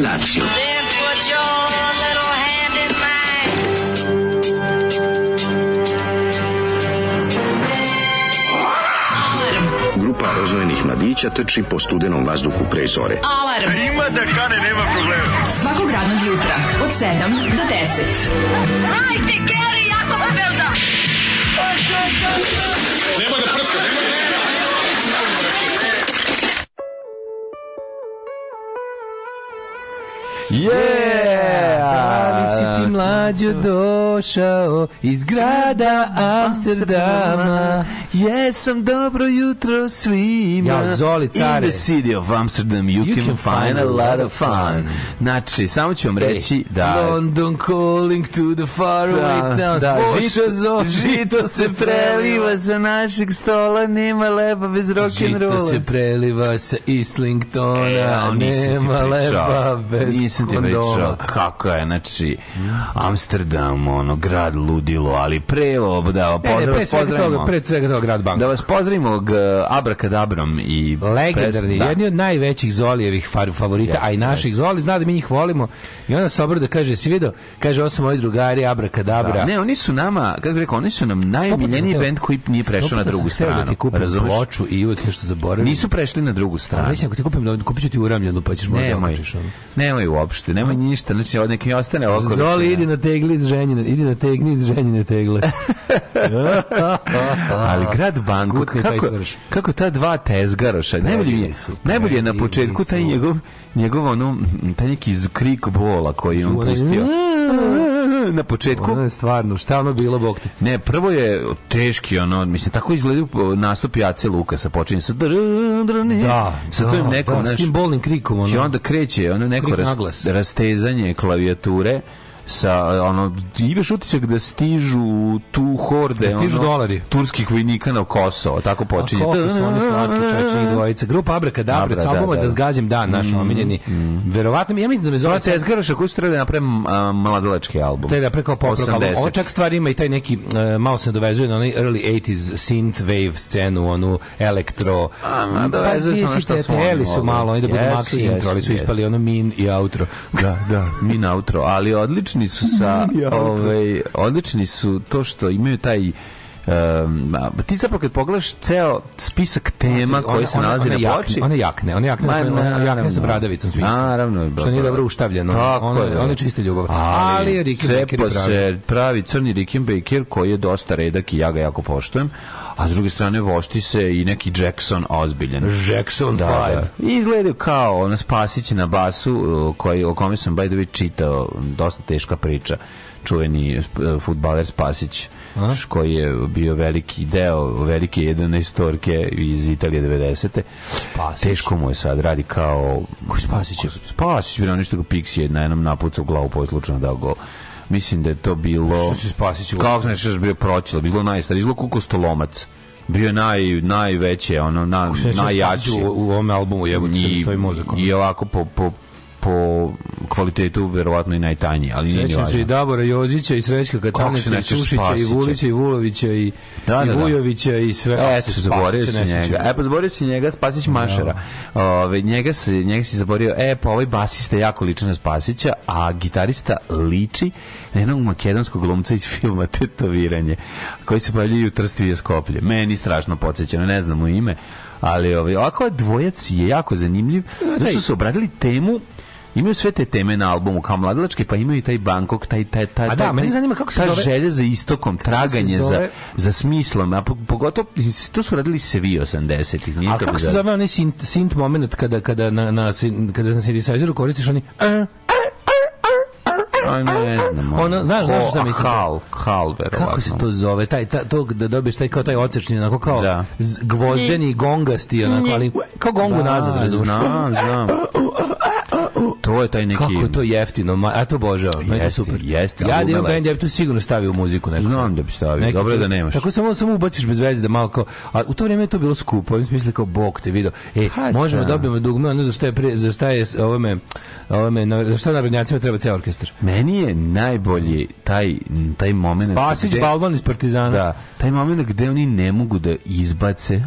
Lazio. Alarm. Grupa rozvojenih mladića trči po studenom vazduhu pre zore. Alarm! A ima da kane, nema problema. Svakog radnog jutra, od 7 do 10. Hajde, Keri, jako se velda! Nema ga da prska, nema da Yeah! Da li si ti mlađo došao iz grada Amsterdama? Jesam dobro jutro svima. Ja, Zoli, care. In the city of Amsterdam you, you can, can, find a lot of fun. Znači, samo ću vam reći Ej, da... London calling to the far da, away towns. Da, žito, žito, žito se preliva sa našeg stola, nema lepa bez rock'n'rolla. Žito se preliva sa Islingtona, e, nema lepa bez Nisam ti pričao kako je, znači, Amsterdam, ono, grad ludilo, ali pre, da, pozdrav, e, ne, pre svega toga, pre svega toga, grad banka. Da vas pozdravimo g, e, abrakadabrom i legendarni, da. jedni od najvećih Zolijevih favorita, yes, a i naših yes. Zoli, zna da mi njih volimo. I onda Sobor da kaže, si vidio, kaže, ovo su moji drugari, abrakadabra. Da. Ne, oni su nama, kako bih rekao, oni su nam najmiljeniji bend koji nije prešao na drugu da stranu. Da ti kupim Razumeš? ploču i uvek nešto zaboravim. Nisu prešli na drugu stranu. Mislim, ako ti kupim, kupit ću ti uramljenu, pa ćeš možda da nemoj, nemoj uopšte, nemoj ništa, znači od neki ostane oko. Zoli, znači, idi na tegli iz ženjine, idi na tegni iz ženjine tegle. Ali grad Bangkok, kako, kako ta dva tezgaroša, najbolje je, najbolje je na početku taj njegov, njegov ono, taj neki krik bola koji on ovaj- pustio na početku. Ono je stvarno, šta ono bilo, bog te? Ne, prvo je teški, ono, mislim, tako izgleda nastup Jace Lukasa, počinje sa drrrrrrrni, da, sa da, nekom, da, s tim bolnim krikom, ono. I onda kreće, ono, neko ras, rastezanje klavijature, sa ono imaš utisak da stižu tu horde da stižu ono, dolari turskih vojnika na Kosovo tako počinje A su oni slatki čači dvojica grupa Abrakadabra sa albuma da, da. da zgađam dan naš mm, omiljeni mm. verovatno ja mislim da ne zove se Ezgaraša koji su trebali da napraviti mladalački album treba preko poproka ovo čak stvari ima i taj neki uh, malo se dovezuje na onaj early 80s synth wave scenu onu elektro A, dovezuje pa, se što su oni su malo oni da budu maxi intro ali su ispali ono min i outro da da min outro ali odlično odlični su sa, ovaj, odlični su to što imaju taj Um, ti zapravo kad pogledaš ceo spisak tema koji se nalazi na ploči... One jakne, one jakne, one jakne sa bradavicom svinjskom. Naravno. Što nije dobro uštavljeno. je, ono je čista ljubav. Ali, ali Cepa se pravi crni Rickenbacker koji je dosta redak i ja ga jako poštujem. A s druge strane vošti se i neki Jackson ozbiljen. Jackson 5. Da, da. Izgledaju kao ona Spasić na basu uh, koji, o kome sam by the way čitao dosta teška priča čuveni uh, futbaler Spasić A? koji je bio veliki deo velike 11 torke iz Italije 90. Spasić. Teško mu je sad, radi kao... Koji Spasić je? Spasić je nešto ga Pixi je na jednom napucao glavu poslučeno pa dao gol mislim da je to bilo što se spasiće kako znaš što da je bio pročilo bilo najstarije bilo kukostolomac bio naj najveće ono na, najjači u, u ovom albumu je stoji mozak i ovako po, po po kvalitetu verovatno i najtanji, ali nije Sjećam se i Davora Jozića i Srećka Katanića i Sušića i Vulića i Vulovića i, da, i da, da. Vujovića i sve. E, eto, pa zaborio si njega. E, pa zaborio si njega, Spasić Mašera. Ove, njega, se, njega si zaborio. E, pa ovaj basista jako liči na Spasića, a gitarista liči na jednog makedonskog glumca iz filma Tetoviranje, koji se pojavljaju u i Skoplje. Meni strašno podsjećano, ne znam mu ime, ali ovaj, ovako dvojac je jako zanimljiv, zato što su obradili temu imaju sve te teme na albumu kao mladilačke, pa imaju taj Bangkok, taj taj taj. A da, taj, zanima kako se ta zove... želja za istokom, traganje zove... za za smislom, a pogotovo to su radili svi 80-ih, nije A kako se zove onaj sint, sint moment kada kada na na kada na synthesizeru koristiš oni e, e, e, a ne znam. Ono, znaš, znaš šta mislim? Hal, hal, verovatno. Kako se to zove? Taj, ta, to da dobiješ taj, kao taj ocečni, onako kao da. gvozdeni, gongasti, onako, ali kao gongu da, nazad, razumiješ? Znam, znam. to je taj neki... Kako je to jeftino, ma, a to božao, jeste, je super. Jeste, ja da imam ja bi to sigurno stavio muziku. Neko. Znam da bi stavio, neki, dobro da nemaš. Tako samo, samo ubaciš bez veze da malo kao, a u to vrijeme je to bilo skupo, u smislu kao, bog te video, e, ha, možemo da. da dobijemo dugme, ne za šta je, pre, za šta je ovome, ovome, na, za šta narodnjacima treba ceo orkestar. Meni je najbolji taj, taj momenat Spasić gde, Balvan iz Partizana. Da, taj momenat gde oni ne mogu da izbace,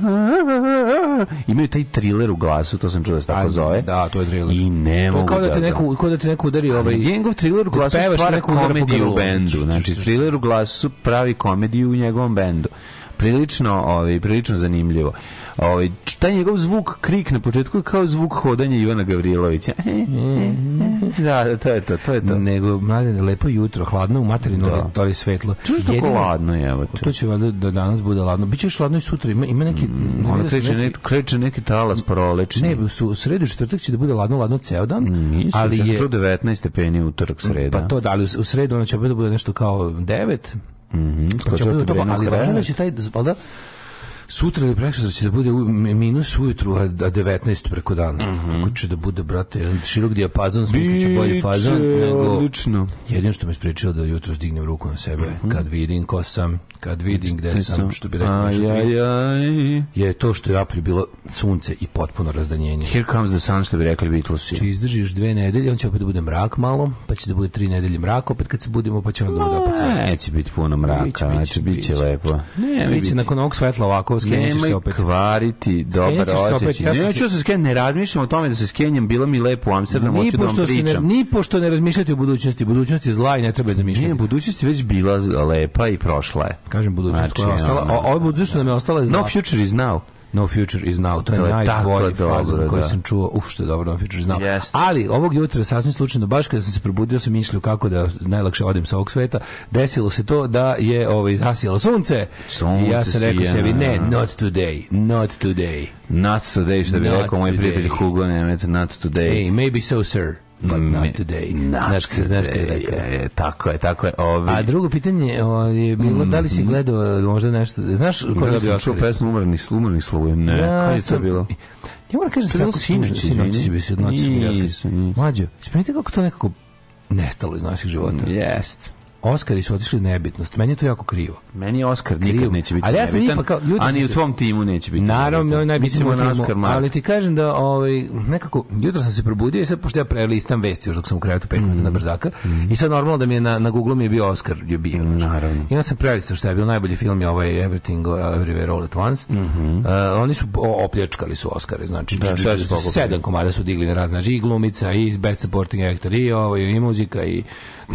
imaju taj triler u glasu, to sam čuo da se tako zove. Da, to je triler I ne mogu da da, te da. neku, ko da te neku udari ovaj... Njegov thriller u glasu stvara komediju u bendu. Znači, thriller u glasu pravi komediju u njegovom bendu. Prilično, ovaj, prilično zanimljivo. Ovaj taj njegov zvuk krik na početku kao zvuk hodanja Ivana Gavrilovića. da, to je to, to je to. Nego mlade lepo jutro, hladno u materinu, da. to je svetlo. Što je hladno je, evo. To će valjda da danas bude hladno. Biće još hladno i sutra. Ima, ima neki mm, ono da kreće neki, neki kreće neki talas proleči. Ne, su sredu četvrtak će da bude hladno, hladno ceo dan. Mm, ali je 19 stepeni utorak sreda. Pa to da, ali u sredu ono će opet da bude nešto kao 9. Mhm. Mm pa će da to, ali važno da će taj valjda sutra ili preksutra će da bude minus ujutru, a 19 preko dana. Mm -hmm. Tako će da bude, brate, širok dijapazon, smislit ću bolji fazan. Nego, odlično. Jedino što me spriječilo da jutro sdignem ruku na sebe, mm -hmm. kad vidim ko sam, kad vidim gde sam, što bi rekao aj, aj, aj. je to što je april bilo sunce i potpuno razdanjenje. Here comes the sun, što bi rekli Beatlesi. Če znači, izdržiš dve nedelje, on će opet da bude mrak malo, pa će da bude tri nedelje mrak, opet kad se budemo, pa će onda da opet... Neće biti puno mraka, biće, znači, biće, biće, biće lepo. Ne, biće, nakon ovog svetla ovako zapravo skenjaćeš se opet. kvariti dobar osjećaj. Ja Neću ja da se skenjati, ne razmišljam o tome da se skenjam, bilo mi lepo u Amsterdamu, hoću da vam pričam. Ne, ni pošto ne razmišljati o budućnosti, budućnost je zla i ne treba zamišljati. Ne, budućnost je već bila lepa i prošla je. Kažem budućnost znači, koja je znači, ostala, a ovo budućnost nam je ostala je zla. No future is now. No Future is Now. To, to je najbolji fazon koji da. sam čuo. Uf, što je dobro No Future is Now. Yes. Ali ovog jutra, sasvim slučajno, baš kada sam se probudio, sam mislio kako da najlakše odem sa ovog sveta. Desilo se to da je ovaj, zasijalo sunce. sunce. I ja sam rekao sijana. sebi, ne, not today, not today. Not today, što bi not rekao moj prijatelj Hugo Nemeth, not today. Hey, maybe so, sir but mm, not today. Not znaš, today, znaš je, je, tako je, tako je. Ovi... A drugo pitanje o, ovaj, je bilo, mm, da li si mhm. gledao možda nešto, znaš ko je bio čuo pesmu Umrni slumrni sluje, ne, ja, kada je to bilo? Ja moram kažem, svako sinoć, sinoć si bi se odnoći, mlađo, spremite kako to nekako nestalo iz naših života. Jest. Oskari su otišli nebitnost. Meni je to jako krivo. Meni Oskar Oskar nikad neće biti ali ja sam nebitan, kao, ljudi a u tvom timu neće biti Naravno, nebitan. na Oskar Ali ti kažem da ovaj, nekako, jutro sam se probudio i sad pošto ja prelistam vesti još dok sam u krevetu 5 minuta mm. na brzaka mm. i sad normalno da mi je na, na Google mi je bio Oskar je bio. Naravno. I onda sam prelistao što je bio najbolji film je ovaj Everything uh, Everywhere All at Once. Mm -hmm. uh, oni su opljačkali su Oskare, znači da, šta da, su sedam komada su digli na razna znači, žiglumica i best supporting actor i ovo ovaj, i muzika i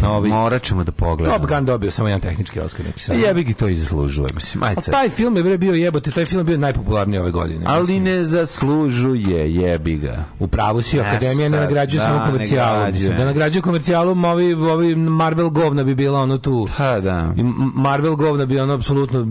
Na ovaj... Morat ćemo da pogledamo. Top Gun dobio samo jedan tehnički Oscar. Neki Jebi ga to i zaslužuje, mislim. Ajde. A taj film je bre bio jebote, taj film je bio najpopularniji ove godine. Ali ne zaslužuje, jebi ga. U pravu si, e akademija ne nagrađuje da, samo komercijalom. Da nagrađuje komercijalom, ovi, ovi Marvel govna bi bila ono tu. Ha, da. I Marvel govna bi ono apsolutno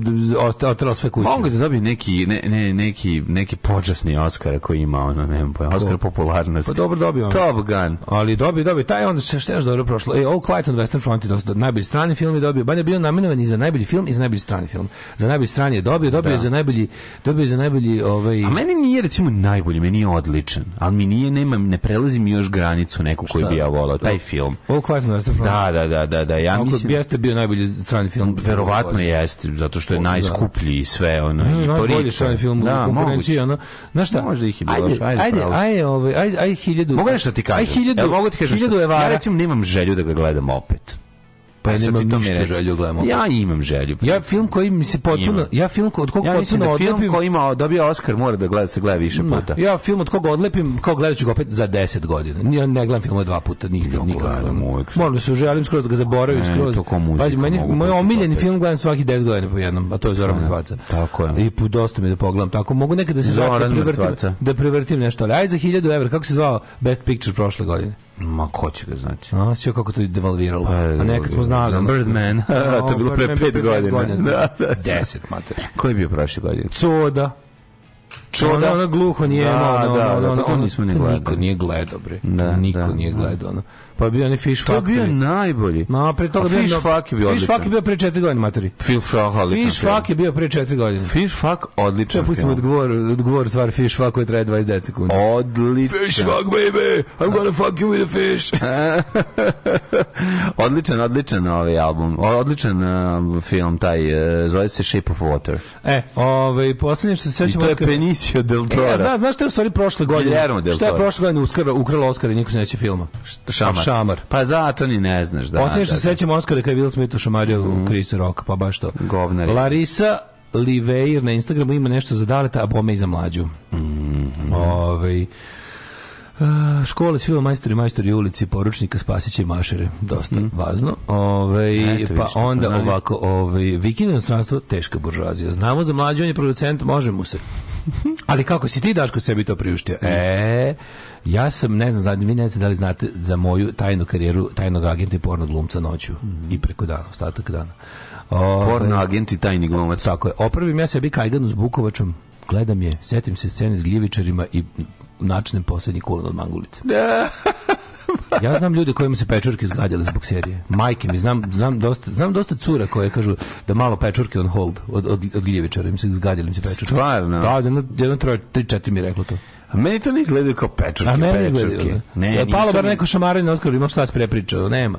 otrala sve kuće. Mogu da dobije neki, ne, ne, neki, neki počasni Oscar koji ima ono, ne znam, Oscar popularnosti. Pa dobro dobio. Top Gun. Ali dobio, dobio. Taj onda se što dobro prošlo. E, All Quiet on Western Front je dosta, najbolji strani film je dobio, bar je bio namenovan i za najbolji film i za najbolji strani film. Za najbolji strani je dobio, dobio da. je za najbolji, dobio je za najbolji ovaj A meni nije recimo najbolji, meni je odličan, ali mi nije nema ne prelazi mi još granicu neku koju bi ja volao taj film. All Quiet on Western Front. Da, da, da, da, da, ja Ako mislim. jeste bio najbolji strani film. Da, verovatno jeste, zato što je da. najskuplji i sve ono mm, i i najbolji strani film da, u konkurenciji, ono. Na šta? Možda ih je bilo, ajde, ajde, ajde, ovaj, ajde, ajde, 1000. Mogu nešto ti kažem? Aj 1000. Mogu ti kažem. 1000 evra. Ja recimo nemam želju da ga gledam gledam opet. Pa ja nemam ništa želju da gledamo. Ja imam želju. Pa ja film koji mi se potpuno, imam. ja film od kog ja potpuno da film koji ima dobio Oskar mora da gleda se gleda više puta. ja film od kog odlepim, kao gledaću ga opet za 10 godina. Ja ne gledam film dva puta nikad nikad. nikako. Moram da se želim skroz da ga zaboravim e, skroz. Pazi, meni moj da omiljeni film gledam svaki 10 godina po jednom, a to je Zoran Mrtvaca. Tako je. I po dosta mi da pogledam tako. Mogu nekada da se Zoran da prevrtim, da prevrtim nešto. Aj za 1000 evra, kako se zvao Best Picture prošle godine? Ma ko će ga znati? A, sve kako to je devalviralo. Pa, a nekad smo znali. Birdman, to je bilo pre 5 godina. godina da, da, 10, mater. Ko je bio prošle godine? Coda. Čuda. Ona, ona gluho nije da, ono, ono, da, ono, da, ono, pa ono, nismo ni gledali. Niko nije gledao, bre. Da, niko da, nije da. gledao, ono. Pa bio ni Fish Factory. To bio najbolji. Ma pre toga bio Fish Fuck je bio. Fish Fuck je bio pre 4 godine, matori. Fish Fuck odličan. Fish Fuck je bio pre 4 godine. Fish Fuck odličan. Čekaj, pustimo odgovor, odgovor stvar Fish Fuck koji traje 29 sekundi. Odličan. Fish Fuck baby, I'm gonna fuck you with a fish. odličan, odličan ovaj album. Odličan uh, film taj uh, zove se Shape of Water. E, ovaj poslednje što se sećam to je Oscar... Benicio del Toro. E, da, znaš šta je u stvari prošle godine? Guillermo del Toro. Šta je prošle godine Oscar ukralo Oscar i niko se neće filma. Šamar šamar. Pa zato ni ne znaš, da. Osim što da, da. sećam Oskara kada je Will Smith ušamario mm -hmm. Chris Rock, pa baš to. Govnari. Larisa Liveir na Instagramu ima nešto za Daleta, a bome i za mlađu. Mm -hmm. Ove, ovaj, Uh, škole svima majstori, majstori u ulici, poručnika, spasiće i mašere. Dosta mm. važno. Ove, ovaj, Eto, pa, pa onda znali. ovako, ove, ovaj, vikine inostranstvo, teška buržuazija. Znamo za mlađe, on je producent, možemo se. Ali kako si ti, daš ko sebi to priuštio? E, Ja sam, ne znam, vi ne znam da li znate za moju tajnu karijeru tajnog agenta i porno glumca noću mm -hmm. i preko dana, ostatak dana. O, porno agent i tajni glumac. Tako je. Opravim ja sebi kajganu s Bukovačom, gledam je, setim se scene s gljivičarima i načinem poslednji kulan od Mangulice. Da. ja znam ljude kojima se pečurke zgađale zbog serije. Majke mi, znam, znam, dosta, znam dosta cura koje kažu da malo pečurke on hold od, od, od gljivičara, im se zgađale im se pečurke. Stvarno? Da, jedno, jedno troje, tri, četiri mi je reklo to. A meni to ne izgledaju kao pečurke. A meni izgledaju. Da. Ne, ja, palo bar neko šamaranje na Oskaru, ima šta da se prepričao, nema.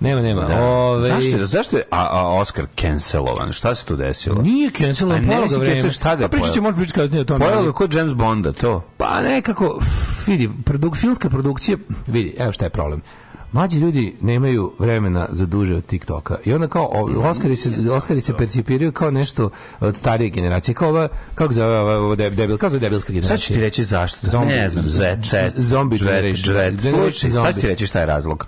Nema, nema. Da. Ove... Zašto je, zašto je a, a Oscar cancelovan? Šta se tu desilo? Nije cancelovan, pojelo ga vreme. Šta ga da pričat ćemo, možda pričat kasnije o tome. Pojelo ga kod James Bonda, to? Pa nekako, vidi, produk, filmska produkcija, vidi, evo šta je problem mlađi ljudi nemaju vremena za duže od TikToka. I onda kao mm, Oskari se Oskari se percipiraju kao nešto od starije generacije, kao ova kako zove ova, ova debil, kako zove debilska generacija. Sad ću ti reći zašto. Zombi, ne znam, zet, zet, zombi, džret, džret. Slušaj, sad ti reći šta je razlog.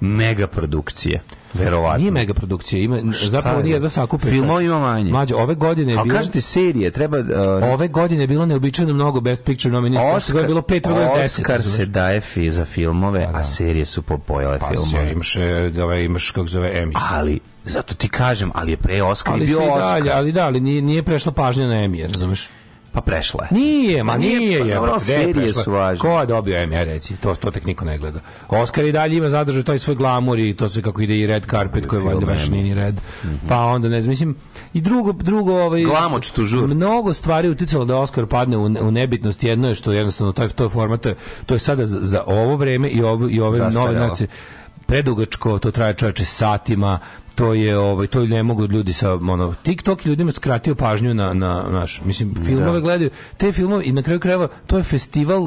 Mega produkcije. Verovatno. Nije mega produkcija, ima Šta zapravo nije da sakupe. Filmova ima manje. Mlađe, ove godine je bilo A kažete serije, treba uh, Ove godine je bilo neobično mnogo Best Picture nominacija, Oscar, je bilo 5 godine 10. Oscar se daje fi za filmove, pa da, da. a serije su popojale pa, filmove. Pa imaš, da imaš kako zove Emmy. Ali zato ti kažem, ali je pre Oscar ali je bio Oscar. Dalje, ali da, ali nije, nije prešla pažnja na Emmy, razumeš? Pa prešla je. Nije, pa ma nije, nije pa je. Pa, serije su važne. Ko je dobio Emmy, ja reci, to, to tek niko ne gleda. Oskar i dalje ima zadržao taj svoj glamur i to sve kako ide i red carpet koji valjda baš nije ni red. Mm -hmm. Pa onda ne znam, mislim, i drugo, drugo ovaj, Glamoč tužur. Mnogo stvari uticalo da Oskar padne u, u nebitnost. Jedno je što jednostavno, taj, to je format, to je, to je sada za, za ovo vreme i, ovo, i ove Zastarjalo. nove nacije predugačko, to traje čoveče satima, to je ovaj to ne mogu ljudi sa ono TikTok ljudima skratio pažnju na na naš mislim da. filmove gledaju te filmove i na kraju krajeva to je festival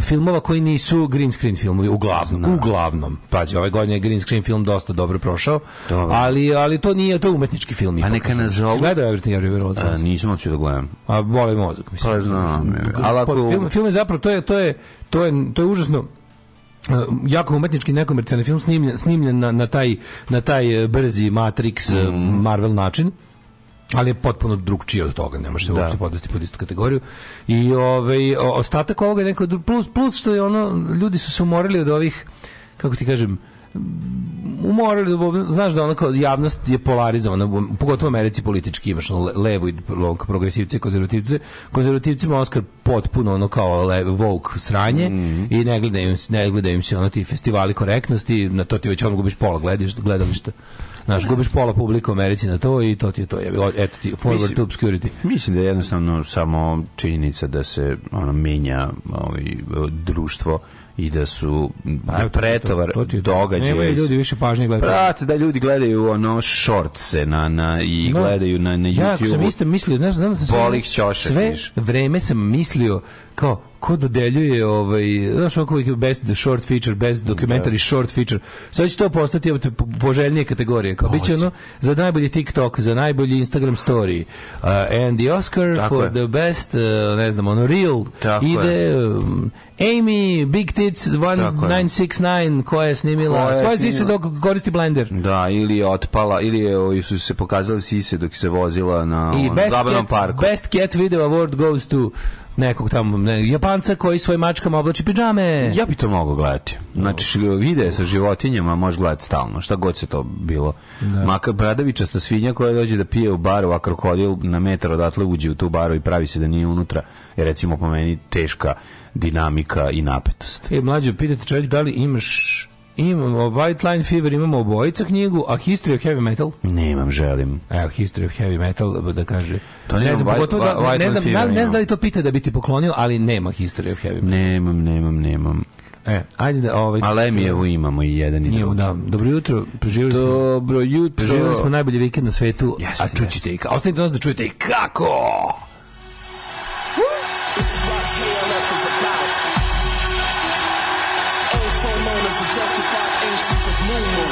filmova koji nisu green screen filmovi uglavnom Zna. uglavnom pađi ove ovaj godine je green screen film dosta dobro prošao dobro. ali ali to nije to je umetnički film a neka nas zovu gledao everything everywhere all at once nisam hoću da gledam a boli mozak mislim pa znam ali ako... Pa, film, film je zapravo to je to je to je to je užasno E, jako umetnički nekomercijalni film snimljen, snimljen na, na, taj, na taj e, brzi Matrix mm. Marvel način ali je potpuno drugčije od toga, ne može se da. uopšte podvesti pod istu kategoriju. I ovaj, ostatak ovoga je neko plus, plus što je ono, ljudi su se umorili od ovih, kako ti kažem, umorali, mm, da znaš da onako javnost je polarizovana, pogotovo u Americi politički imaš levo i progresivce i konzervativce. Konzervativcima Oscar potpuno ono kao levo, woke sranje mm -hmm. i ne gledaju, ne gledaju im se ono ti festivali korektnosti, na to ti već ono gubiš pola gledišta, gledališta. Znaš, gubiš pola publika u Americi na to i to ti je to. Eto ti, forward mislim, to obscurity. Mislim da je jednostavno samo činjenica da se ono, menja ovaj, društvo i da su pa, pretovar to, događaja. Nemaju ljudi više pažnje gledaju. Prate da ljudi gledaju ono shortse na, na, i no, da. gledaju na, na YouTube. Ja sam isto mislio, znaš, znam da sam sve, sve vreme sam mislio kao ko dodeljuje ovaj znaš kako je best the short feature best da. documentary short feature sad će to postati ovaj, poželjnije kategorije kao biće ono za najbolji TikTok za najbolji Instagram story uh, and the Oscar Tako for je. the best uh, ne znam ono real Tako ide um, Amy Big Tits 1969 koja je snimila koja je svoje sise dok koristi blender. Da, ili je otpala, ili je, ovaj, su se pokazali sise dok se vozila na I parku. Best Cat Video Award goes to nekog tamo, ne, Japanca koji svoj mačkama oblači pidžame. Ja bi to mogao gledati. Znači, vide sa životinjama možeš gledati stalno, šta god se to bilo. Da. Maka bradavičasta svinja koja dođe da pije u baru, a krokodil na metar odatle uđe u tu baru i pravi se da nije unutra, je recimo po meni teška dinamika i napetost. E, mlađo, pitate čovjek da li imaš imamo White Line Fever, imamo obojica knjigu, a History of Heavy Metal? Nemam, želim. Evo, History of Heavy Metal, da kaže. To ne znam, white, da, white ne znam, da, ne znam da li to pita da bi ti poklonio, ali nema History of Heavy Metal. Nemam, nemam, nemam. E, ajde da ovaj Alemijevu imamo i jedan i drugi. Da, dobro jutro. Preživeli smo. Dobro jutro. Preživeli smo najbolji vikend na svetu, jeste, a čućete jeste. i kako. Ostanite nas da čujete i kako. move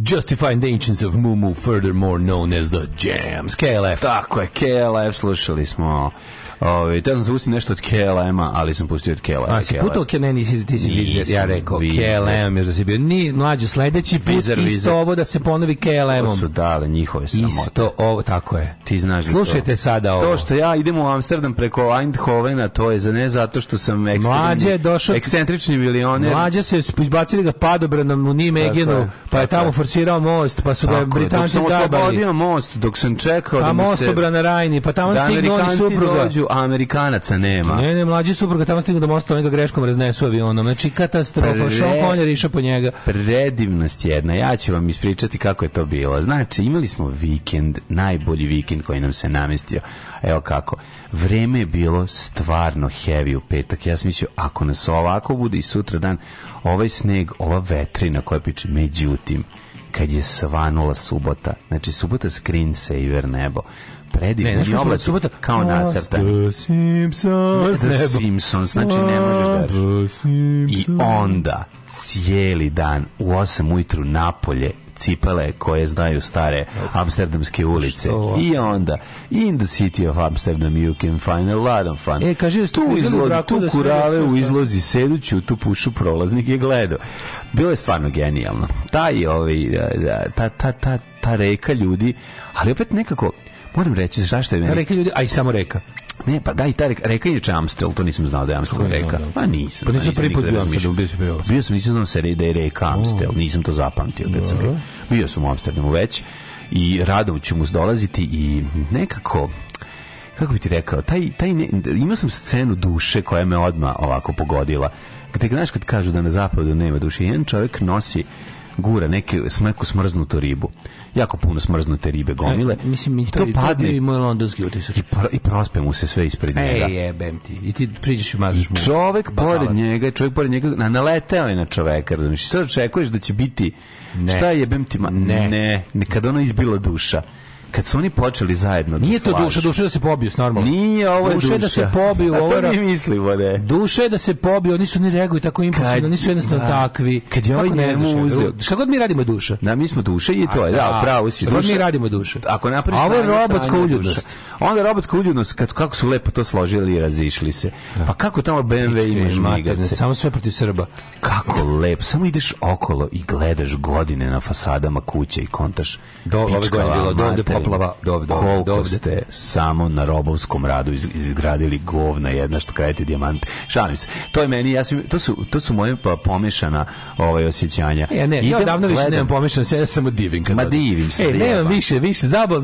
Justifying the Ancients of Mumu, furthermore known as the Jams. KLF. Tako je, KLF, slušali smo Ovaj teo sam se nešto od KLM-a, ali sam pustio od KLM-a. A si putao KLM, ne, nisi, ti si vizer, ja rekao KLM, još da si bio. Ni mlađe, sledeći put vizer, isto vizer. ovo da se ponovi KLM-om. su dale njihove samote. Isto ovo, tako je. Ti znaš Slušajte to. sada ovo. To što ja idem u Amsterdam preko Eindhovena, to je za ne zato što sam ekstremni, mlađe došao ekscentrični milioner. Mlađe se izbacili ga padobranom u Nimegenu, pa je tamo forsirao most, pa su ga Britanci zabavili. Dok sam oslobodio most, dok sam čekao pa da mu se... Pa most obrana Rajni, pa tamo da stignu oni supruga a Amerikanaca nema. Ne, ne, mlađi suprug tamo stignu da mosta onoga greškom raznesu avionom. Znači, katastrofa, Pre... Sean Connery išao po njega. Predivnost jedna, ja ću vam ispričati kako je to bilo. Znači, imali smo vikend, najbolji vikend koji nam se namestio. Evo kako, vreme je bilo stvarno heavy u petak. Ja sam mislio, ako nas ovako bude i sutra dan, ovaj sneg, ova vetrina koja piče, međutim, kad je svanula subota, znači subota screen saver nebo, predivno. Ne, znaš oblaci, subota? Kao nacrta. The Simpsons. The Simpsons, znači ne možeš da... I onda, cijeli dan, u 8 ujutru napolje, cipele koje znaju stare amsterdamske ulice. I onda in the city of Amsterdam you can find a lot of fun. E, kaže da tu, izlozi, tu da kurave u izlozi u tu pušu prolaznik je gledao. Bilo je stvarno genijalno. Taj, ovaj, da, da, ta, ta, ta, ta reka ljudi, ali opet nekako, moram reći zašto je meni... Reka ljudi, a samo reka. Ne, pa daj, i ta reka, reka je Amstel, to nisam znao da je Amstel reka. Pa nisam. Pa nisam, nisam prvi put bio Amsterdam, bio sam bio. Bio sam, nisam znao se da je reka Amstel, nisam to zapamtio kad sam bio. Bio sam u Amsterdamu već i rado ću mu dolaziti i nekako kako bi ti rekao, taj, taj ne, imao sam scenu duše koja me odma ovako pogodila. Gde, znaš, kad kažu da na zapadu nema duše, jedan čovjek nosi gura neke smeku smrznutu ribu. Jako puno smrznute ribe gomile. E, mislim, mi to, to padne. I moj londonski utisak. I, pro, I prospe mu se sve ispred e, njega. Ej, jebem ti. I ti priđeš i mazaš mu. Čovek bakalac. pored njega, čovek pored njega, na, naleteo je na čoveka, razumiješ? Sad očekuješ da će biti, ne. šta jebem ti, ma, ne, ne, ne kad ono izbilo duša kad su oni počeli zajedno da nije da to duša duša da se pobiju normalno nije ovo je duša, da duša. da se pobiju ovo je mi mislimo da je duša da se pobiju oni su ni reaguju tako impulsivno nisu jednostavno da. takvi kad je ovaj njemu uzeo šta god mi radimo duša na mi smo duše i to je da, da pravo si duša god mi radimo duše ako napraviš ovo je robotska uljudnost onda robotska uljudnost kad kako su lepo to složili i razišli se da. pa kako tamo BMW imaš migrance samo sve protiv Srba kako lepo samo ideš okolo i gledaš godine na fasadama kuća i kontaš do ove godine bilo do poplava do ovde. Koliko ste samo na robovskom radu izgradili govna jedna što krajete dijamante. Šalim se. To je meni, ja sam, to, su, to su moje pa, pomešana ovaj, osjećanja. E, ja ne, Idem, ja odavno više gledam. nemam pomešana osjećanja, ja samo divim. Kad Ma divim se. E, nemam više, više, zabol,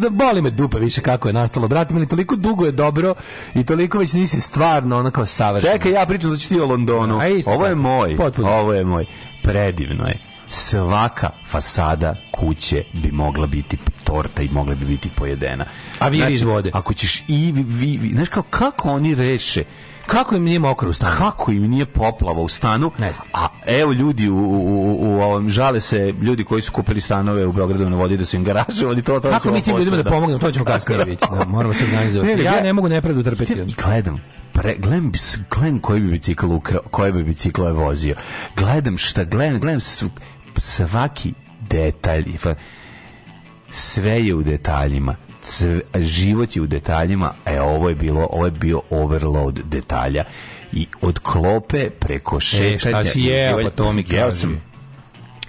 da boli me dupe više kako je nastalo. Brate, meni toliko dugo je dobro i toliko već nisi stvarno onako savršeno. Čekaj, ja pričam da ću ti o Londonu. A, isti, ovo je tako. moj. Potpuno. Ovo je moj predivno je svaka fasada kuće bi mogla biti torta i mogla bi biti pojedena. A vi znači, iz vode. Ako ćeš i vi, vi, vi znaš kao kako oni reše kako im nije mokro u stanu? Kako im nije poplava u stanu? Ne znam. A evo ljudi u, u, u, ovom žale se ljudi koji su kupili stanove u Beogradu na vodi da su im garaže, oni to to. Kako mi tim ljudima da pomognemo? To ćemo kasnije da. vidjeti. Da, moramo se organizovati. Ne, ja, ja, ne mogu nepravdu utrpeti. Gledam, pre, gledam, gledam koji bi bicikl ukrao, koji bi biciklo je vozio. Gledam šta, gledam, gledam svaki detalj sve je u detaljima Cv, život je u detaljima e ovo je bilo ovo je bio overload detalja i od klope preko šetanja e, šta si jeo, pa to mi sam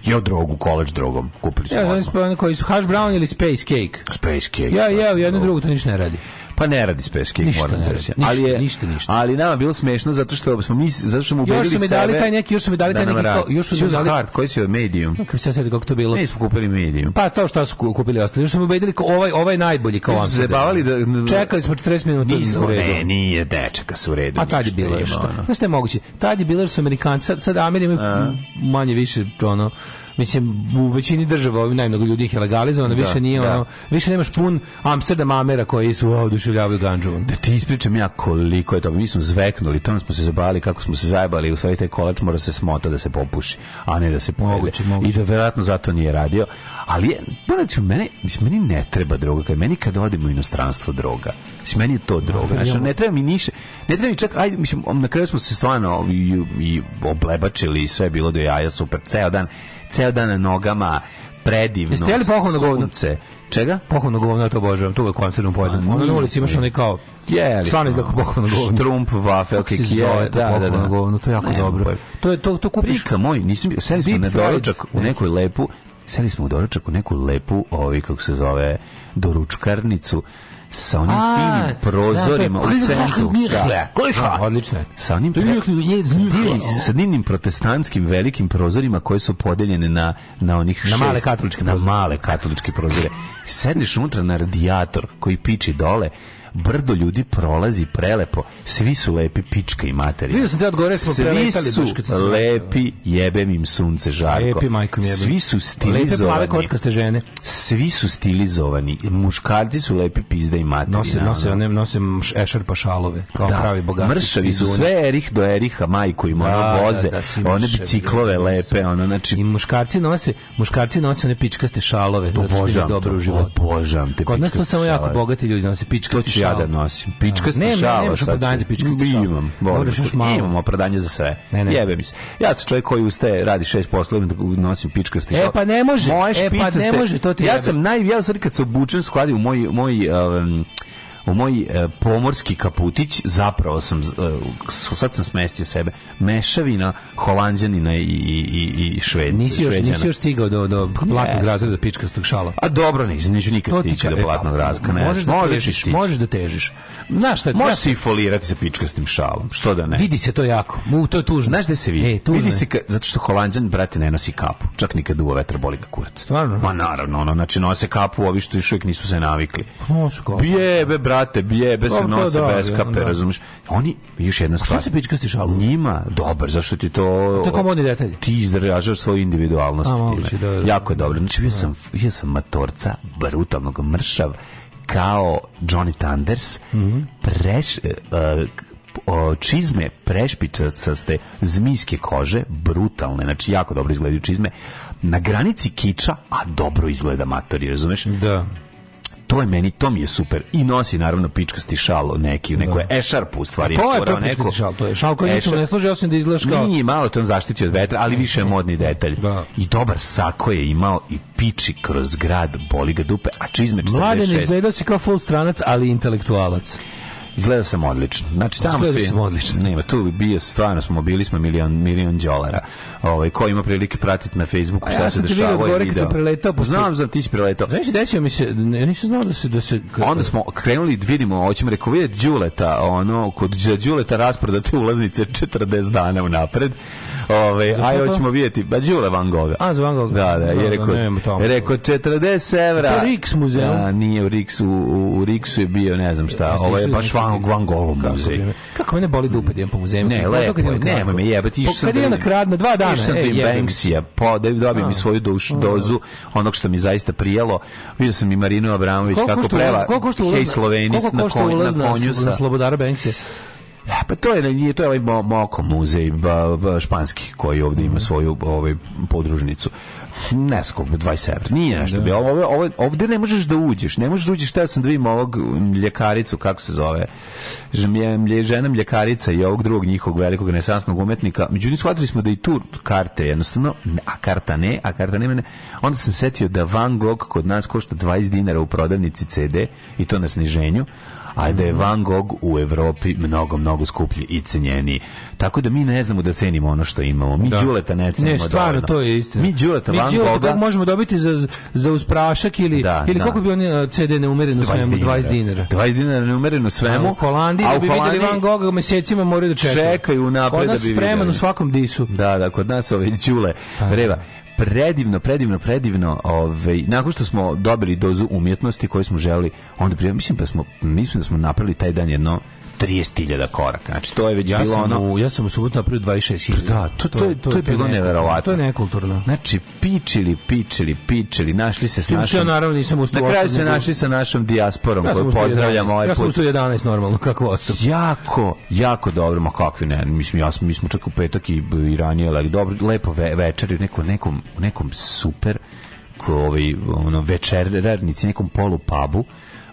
jeo drogu, koleđ drogom kupili smo ja, odmah. Pa, koji su hash brown ili space cake space cake ja jeo da, jedno da. drugo to ništa ne radi Pa ne radi speski, moram da Ništa, ali je, ništa, ništa. Ali nama bilo smešno zato što smo mi zato što smo ubedili sebe. Još su mi dali taj neki, još su mi dali da taj neki, to, još su mi dali hard, koji se od medium. Kako se sad kako to bilo? Mi smo kupili medium. Pa to što su kupili ostali, još smo ubedili kao ovaj ovaj najbolji kao on. Zabavali da čekali smo 40 minuta da u redu. Ne, nije dečaka su u redu. A tad je bilo nešto. Znaš šta je moguće? Tad je bilo su Amerikanci, sad Ameri manje više ono mislim u većini država ovih najmnogo ljudi ih je legalizovano, da, više nije da. ono, više nemaš pun Amsterdam Amera koji su oduševljavaju ganđovom. Da ti ispričam ja koliko je to, mi smo zveknuli, tamo smo se zabavili kako smo se zajebali, u stvari taj kolač mora se smota da se popuši, a ne da se pojede. I da verovatno zato nije radio, ali je, znači, mene, mislim, meni ne treba droga, kad meni kad odemo u inostranstvo droga. Mislim, meni je to droga. Znači, ne treba mi niše, ne treba mi čak, ajde, mislim, na kraju smo se stvarno i, i oblebačili i sve je bilo do jaja, super, ceo dan ceo dan na nogama, predivno. Jeste jeli pohvalno govno? Čega? Pohvalno govno, ja to obožavam, tu ga koncernom pojedem. Pa ono na ulici imaš onaj kao Jeli. Stvarno izlako pohvalno govno. Štrump, vafel, kekije, je. Da, da, da. da. Govno, to je jako ne, dobro. Pojde. Pa- to je to to kupiš. Prika moj, nisam seli smo na doručak u nekoj lepu, seli smo u doručak u neku lepu, ovaj kako se zove, doručkarnicu sa onim A, finim da, prozorima u centru. Da. Da, da. Odlično. Sa onim sa onim protestantskim velikim prozorima koji su podeljene na na onih na male katoličke na male katoličke prozore. Sedneš unutra na radijator koji piči dole brdo ljudi prolazi prelepo, svi su lepi pička i materija. Vidio sam te da odgovore, smo svi su lepi, jebem im sunce žarko. Lepi, majkom jebem. Svi su stilizovani. Lepe plave kockaste žene. Svi su stilizovani. Muškarci su lepi pizda i materija. Nose, nose, one, nose ešer pa šalove, kao da. pravi bogati. Mršavi su sve erih do eriha, majku im, ono da, da voze, da, da, one biciklove lepe, ono, znači... I muškarci nose, muškarci nose one pičkaste šalove, zato što je dobro u životu. Obožam te Kod nas to samo jako bogati ljudi nose pičkaste ja da nosim. Pička ne, šala. Ne, nemaš opravdanje za pička šala. Imam, moraš malo. Imam opravdanje za sve. Ne, ne. Jebe mi se. Ja sam čovjek koji ustaje, radi šest poslova i da nosim pička e, šala. E pa ne može. Moje e pa ne može, to ti Ja sam naj, ja kad se obučem, skladi u moj, moj um, u moj e, pomorski kaputić zapravo sam e, sad sam smestio sebe mešavina holanđanina i i i šved nisi još nisi još stigao do do platnog yes. razreda pičkastog šala a dobro nisi neću nikad to stići do e, pa, platnog razreda ne možeš da možeš, težiš, možeš da težiš znaš šta možeš se folirati sa pičkastim šalom što da ne vidi se to jako mu to je tužno znaš da se vidi e, tužno vidi se ka, zato što holanđan brate ne nosi kapu čak nikad duva vetar boli ga kurac stvarno ma naravno ono znači nose kapu ovi što još uvijek nisu se navikli pa, nose kapu Bijebe, brate, bijebe se nose da, bez da, kape, da. razumiješ? Oni, još jedna stvar. Što se pička stiš Njima, dobar, zašto ti to... To je komodni detalji. Ti izražaš svoju individualnost. A, time. Da, da, jako je dobro. Znači, bio da. sam, bio sam matorca, brutalnog, mršav, kao Johnny Thunders, mm -hmm. preš, uh, o, čizme prešpičacaste zmijske kože, brutalne, znači jako dobro izgledaju čizme, na granici kiča, a dobro izgleda matori, razumeš? Da to je meni, to mi je super. I nosi naravno pičkasti šal neki, neko da. je ešarpu u stvari. E, to je to pičkasti šal, to je šal koji ničemu ne služi osim da izgledaš kao... Nije malo to zaštiti od vetra, ali više je modni detalj. Da. I dobar sako je imao i piči kroz grad, boli ga dupe, a čizme 46. Mladen izgledao si kao full stranac, ali intelektualac. Izgledao sam odlično. Znači tamo Izgledao sam odlično. Nema, tu bi bio stvarno smo bili smo milion milion dolara. Ovaj ko ima prilike pratiti na Facebooku šta ja se dešava. Ja sam gore kad preletao, pošto... znam znam ti si preletao. Znaš da mi se ja nisam znao da se da se Onda smo krenuli vidimo hoćemo reko vidjeti Đuleta, ono kod za Đuleta rasprodate ulaznice 40 dana unapred. Ove, aj hoćemo videti. ba Đule Van Gogha. A, za Van Gogha. Da, da, je da, da, rekao, je rekao 40 evra. To Riks muzej. A, da, nije u Riksu, u, u Riksu je bio, ne znam šta, ovo je baš Van, Van Gogh muzej. Kako mene boli dupe da po muzeju? Ne, lepo, nema me jebati, išao pa sam da vidim. Kad dva dana. Išao sam da e, Banksija, po, da dobijem mi svoju dušu, dozu, onog što mi zaista prijelo. Video sam i Marinu Abramović kako preva Hej Koliko na konju. Koliko košta ulaz na Slobodara Banksija? E, pa to je nije to je ovaj Moko muzej španski koji ovdje ima mhm. svoju ovaj podružnicu. Ne znam, 20 evra. Nije nešto. Da. Ovo, ovo, ovde ne možeš da uđeš. Ne možeš da uđeš. Teo sam da vidim ovog ljekaricu, kako se zove, žena ljekarica i ovog drugog njihovog velikog renesansnog umetnika. Međutim, shvatili smo da i tu karte jednostavno, a karta ne, a karta ne mene. Onda sam setio da Van Gogh kod nas košta 20 dinara u prodavnici CD i to na sniženju a da je Van Gogh u Evropi mnogo, mnogo skuplji i cenjeniji. Tako da mi ne znamo da cenimo ono što imamo. Mi da. Đuleta ne cenimo Ne, stvarno, dovoljno. to je istina. Mi Đuleta, Van Gogha... možemo dobiti za, za usprašak ili, da, ili da. koliko bi oni uh, CD neumereno svemu? 20 dinara. 20 dinara neumereno svemu. A u Holandiji, a u da bi Holandiji... vidjeli Van Gogha, mesecima moraju da čekaju. Čekaju napred da bi vidjeli. Kod nas spreman u svakom disu. Da, da, kod nas ove Đule. Pa, reva. Da predivno, predivno, predivno. Ovaj nakon što smo dobili dozu umjetnosti koju smo želi, onda prije mislim da smo mislim da smo napravili taj dan jedno 30.000 koraka. Znači to je već ja bilo sam ono u, ja sam u subotu napravio 26.000. Pa da, to to, to, je, to, je, to je bilo neko, neverovatno. To je nekulturno. Znači pičili, pičili, pičili, našli se s našom. Što ja naravno nisam ustao. Na kraju se da- našli sa našom dijasporom ja koju pozdravljamo ovaj put. Ja sam ustao 11 normalno kako osam. Jako, jako dobro, ma kakvi ne, mislim ja sam, mi smo čak u petak i, i ranije, ali dobro, lepo ve, večer, nekom nekom nekom super ovaj ono večerarnici nekom polu pubu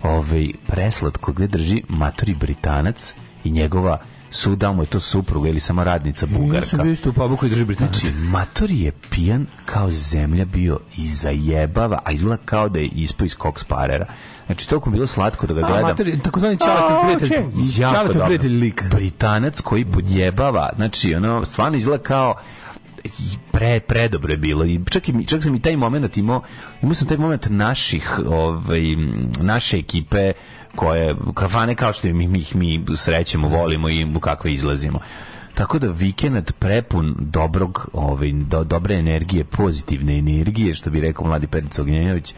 ovaj, preslatko gde drži matori Britanac i njegova su, da mu je to supruga ili samo radnica Bugarka. Nisam bio isto u pubu koji drži Britanac. Znači, Matori je pijan kao zemlja bio i zajebava, a izgleda kao da je ispo iz kog parera. Znači, toliko bilo slatko da ga gledam. A, matori, takozvani čalatev prijatelj. Čalatev prijatelj lik. Britanac koji podjebava. Znači, ono, stvarno izgleda kao pre, predobro je bilo i čak, i, čak sam i taj momenat imao, imao sam taj moment naših, ovaj, naše ekipe koje, kafane kao što mi, mi, mi srećemo, volimo i u kakve izlazimo. Tako da vikend prepun dobrog, ovaj, do, dobre energije, pozitivne energije, što bi rekao mladi Perica Ognjenović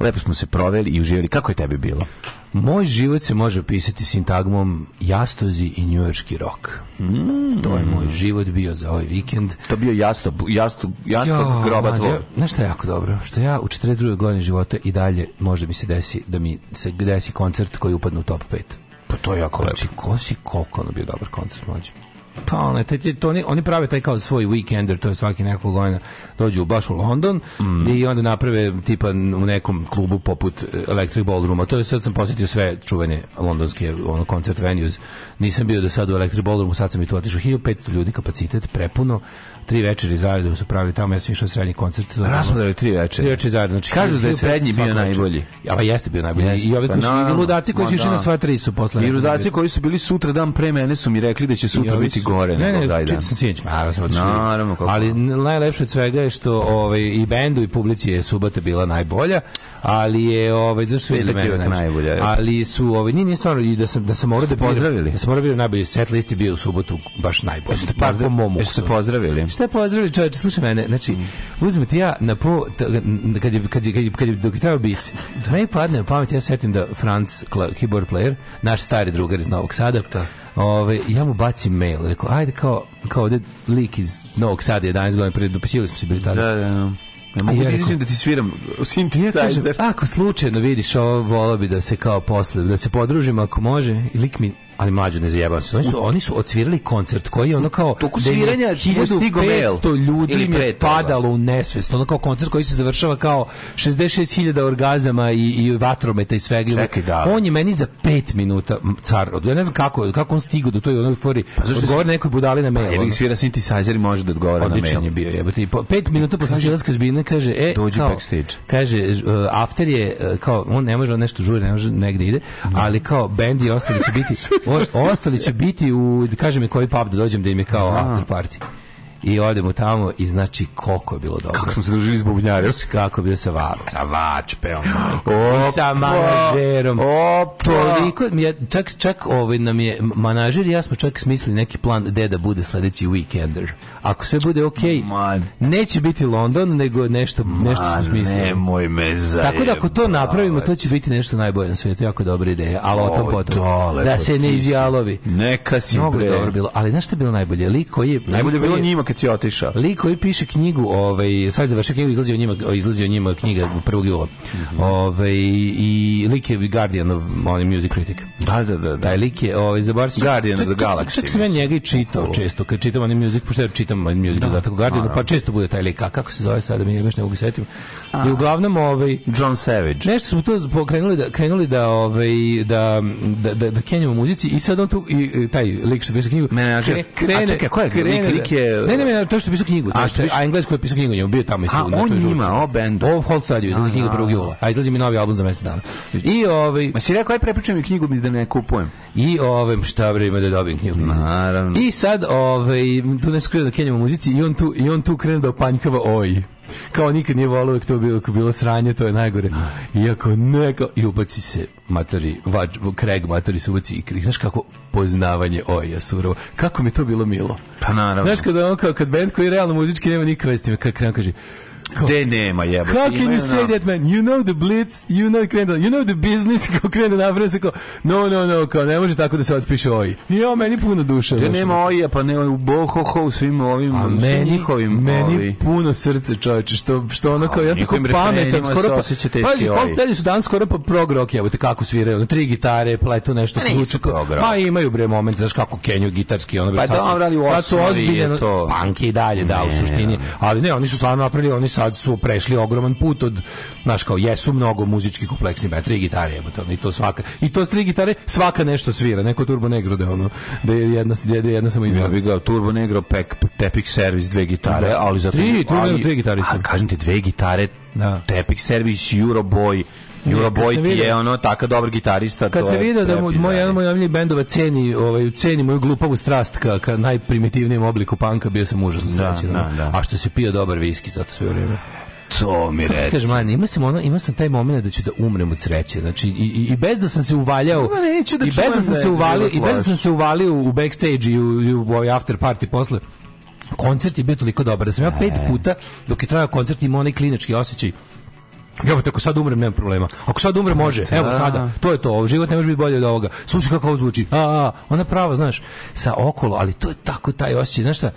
lepo smo se proveli i uživali. Kako je tebi bilo? Moj život se može opisati sintagmom jastozi i njujorski rok. Mm. To je moj život bio za ovaj vikend. To bio jasto, jasto, jasto jo, groba mađa, Znaš šta je jako dobro? Što ja u 42. godini života i dalje može mi se desi da mi se desi koncert koji upadne u top 5. Pa to je jako znači, lepo. Znači, ko si koliko ono bio dobar koncert mlađe? pa ono, te, te, to oni, oni prave taj kao svoj weekender, to je svaki nekog godina dođu baš u London mm. i onda naprave tipa u nekom klubu poput eh, Electric Ballrooma. To je sad sam posjetio sve čuvene londonske ono, koncert venues. Nisam bio do sada u Electric Ballroomu, sad sam i tu otišao. 1500 ljudi kapacitet, prepuno tri večeri zaredom su pravili tamo, ja sam išao srednji koncert. Raspadali tri večeri. Tri večeri zaredom. Znači, Kažu da je srednji bio najbolji. Ali pa jeste bio najbolji. Jeste. I ovi pa koji su, no, ludaci koji su išli da. na sva tri su posle. I ludaci koji su bili sutra dan pre mene su mi rekli da će sutra biti gore. Ne, ne, ne, čitav sam sinoć, Ali najlepše od svega je što ovaj, i bendu i publici je subata bila najbolja, ali je, ovaj, zašto je mene najbolja. Ali su, ovaj, ni nije stvarno, i da sam, da sam morao da pozdravili. Da sam morao da najbolji, set list bio u subotu baš najbolji. Jeste pa po mom Jeste pozdravili. Šta pozdravili čovječe, slušaj mene, znači, uzme ti ja na po, kad je, kad je, kad je, kad je, dok je trebao bis, da me padne u pamet, ja setim da Franz, keyboard player, naš stari drugar iz Novog Sada, da. Ove, ovaj, ja mu bacim mail, rekao, ajde kao, kao ovde lik iz Novog Sada, 11 godina, prije dopisivali smo se bili tada. Da, da, da. Ne mogu ja da, da ti sviram synthesizer. Ja kažem, ako slučajno vidiš ovo, volao bi da se kao posle, da se podružimo ako može, i lik mi Ali mlađe ne zajebam se. Oni su, oni su odsvirali koncert koji je ono kao... Toku sviranja da 1500 ljudi im je padalo u nesvest. Ono kao koncert koji se završava kao 66.000 orgazama i, i vatrometa i svega. Čekaj, da. On je meni za 5 minuta car. Ja ne znam kako, kako on stigao do toj onoj fori. Pa zašto odgovor nekoj budali na pa mail. Pa, jer svira synthesizer i može da odgovara na mail. Odličan je bio. Jebati. Pet minuta posle Želanska zbina kaže... E, Dođi kao, backstage. Kaže, uh, after je, uh, kao, on ne može on nešto žuri, ne može negde ide, da. ali kao bend i ostali će biti ostali će biti u, da kaže mi koji pub da dođem da im je kao after party i odemo tamo i znači koliko je bilo dobro. Kako smo se družili s bubnjarem. Kako je bio sa, va, sa vačpeom. Opa, sa manažerom. Opa. Toliko, čak, čak ovaj, nam je manažer i ja smo čak smislili neki plan gde da bude sledeći weekender. Ako sve bude okej, okay, neće biti London, nego nešto, Man, nešto smo smislili. nemoj me zajebavati. Tako da ako to napravimo, to će biti nešto najbolje na svijetu. Jako dobra ideja, ali o tom potom. Dole, da se ne izjalovi. Neka si Mnogo bre. dobro bilo. Ali znaš što je bilo najbolje? Lik koji je... Najbolje bilo njima kad si otišao. Lik koji piše knjigu, ovaj, sad završio knjigu, izlazi o njima, izlazi o njima knjiga prvog jula. Mm -hmm. ovaj, I lik je Guardian of on Music Critic. Da, da, da, da. Taj lik je, ovaj, zabar Guardian čak, of the Galaxy. Čak sam ja njega i čitao često, kad čitam on Music, pošto ja čitam on Music, da, da tako Guardian, pa često bude taj lik, a kako se zove sada, mi je baš ne mogu setim. I uglavnom, ovaj... John Savage. Nešto su to pokrenuli da, krenuli da, ovaj, da, da, da, da kenjamo muzici i sad on tu, i, taj lik što piše knjigu, Mene, krene, krene, a čekaj, ko je krene, lik, lik je... Da- ne, ne, ne, to što je pisao knjigu. To što, a Englesko je pisao knjigu, njemu bio tamo isto. A on ima, o bendu. O Holt Stadio, izlazi da, knjiga da, 1. Da. jula. A izlazi mi novi album za mesec dana. I ovaj... Ma si rekao, aj prepričaj mi knjigu mi da ne kupujem. I ovaj, šta bre ima da dobijem knjigu. Naravno. I sad, ovaj, tu ne skrio da kenjamo muzici i on tu, i on tu krenu da opanjkava oj kao nikad nije volao, uvijek to bilo, ako bilo sranje, to je najgore. Da. Iako neko, i ubaci se matori, vač, kreg matori se ubaci i kreg. Znaš kako poznavanje oja surovo. Kako mi to bilo milo. Pa naravno. Znaš kada on kao, kad band koji realno muzički nema nikakve istime, kad krenu kaže, Gde nema jebote? How can you say that man? You know the blitz, you know krenu, da- you know the business, kao krenu da napred, se kao, no, no, no, kao, ne može tako da se otpiše oji. I ovo meni puno duše. Gde nema oji, pa ne, u boho, ho, svim ovim, a meni, njihovim Meni ovi. puno srce, čoveče, što, što ona kao, ja tako pametan, skoro pa, paži, pa su dan skoro pa prog rock, jebote, kako sviraju, ono, tri gitare, pletu nešto, ne Pa imaju bre moment, znaš kako kenju gitarski, ona bi sad. pa sad, dobro, ali u sad su ozbiljeno, punk i dalje, da, u suštini, ali ne, oni su stvarno napravili, oni sad su prešli ogroman put od naš kao jesu mnogo muzički kompleksni bend tri gitare jebote i to svaka i to s tri gitare svaka nešto svira neko Turbo Negro da ono da je jedna da je jedna samo izvira. Ja ga Turbo Negro pack Tepic Service dve gitare da. ali za tri Turbo Negro dve gitare a kažem ti dve gitare da. Tepic Service euro boy Juro Bojti je ono taka dobar gitarista. Kad se vidio da mu, da. moj jedan moj omljeni bendova ceni, ovaj, ceni moju glupavu strast ka, ka najprimitivnijem obliku panka, bio sam užasno da, srećen. Da, A što se pio dobar viski zato sve vrijeme to mi reci. Kažeš, man, ima sam, ono, ima sam taj moment da ću da umrem od sreće. Znači, i, i, i bez da sam se uvaljao, no, neću da i bez da sam se uvalio, i bez da sam se uvalio u backstage i u, i u, u ovaj after party posle, koncert je bio toliko dobar da sam ja pet e. puta dok je trajao koncert imao onaj klinički osjećaj Ja bih tako sad umrem, nema problema. Ako sad umrem, može. Evo da. sada. To je to. Život ne može biti bolje od ovoga. Slušaj kako ovo zvuči. A, a, ona prava, znaš, sa okolo, ali to je tako taj osjećaj, znaš šta?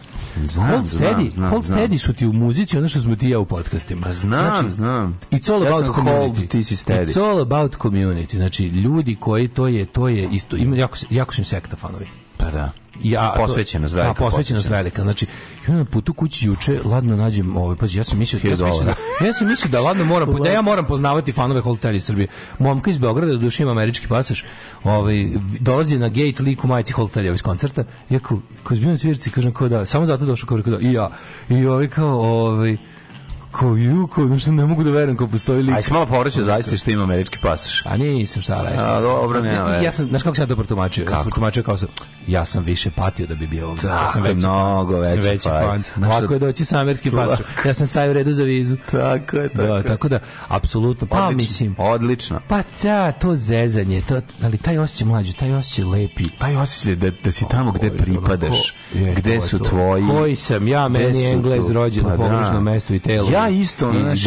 Znam, hold steady, znam, hold znam. steady su ti u muzici, ono što smo ti ja u podcastima. Pa znam, znači, znam. It's all ja about community. Hold, ti si steady. It's all about community. Znači, ljudi koji to je, to je isto, ima jako, jako su im sekta fanovi. Pa da ja posvećeno velika. Da, posvećeno velika. Znači, ja na putu kući juče ladno nađem ovaj pa ja sam mislio da ja sam mislio da, ja sam mislio da ladno moram da ja moram poznavati fanove Holteri Srbije. Momka iz Beograda, duši ima američki pasaž, ovaj dolazi na gate liku majici Holterija iz koncerta. Ja kao, kao svirci, kažem ko da, samo zato došao kao da i ja. I ovaj kao ovaj Ko ju, ko, znači ne mogu da verujem ko postoji lik. Aj, malo povraćao zaista što ima američki pasoš. A nisam šta rekao. A dobro, ne, ja, ja sam, znači kako sam ja dobro tumačio? Kako? Ja sam tumačio kao sam, ja sam više patio da bi bio ovde. Tako, ja sam veći, mnogo veći, sam veći fan. fan. Ovako je doći sa američki pasošom. Ja sam u redu za vizu. Tako je, tako. Da, tako da, apsolutno, pa odlično, mislim. Odlično. Pa ta, da, to zezanje, to, ali taj osjećaj mlađi, taj osjećaj lepi. Taj osjećaj da, da si tamo gde pripadaš, gde su tvoji. Koji sam ja, meni je Englez rođen u pa da. pogrešnom mestu i telo. Ja ja isto, ono, naš,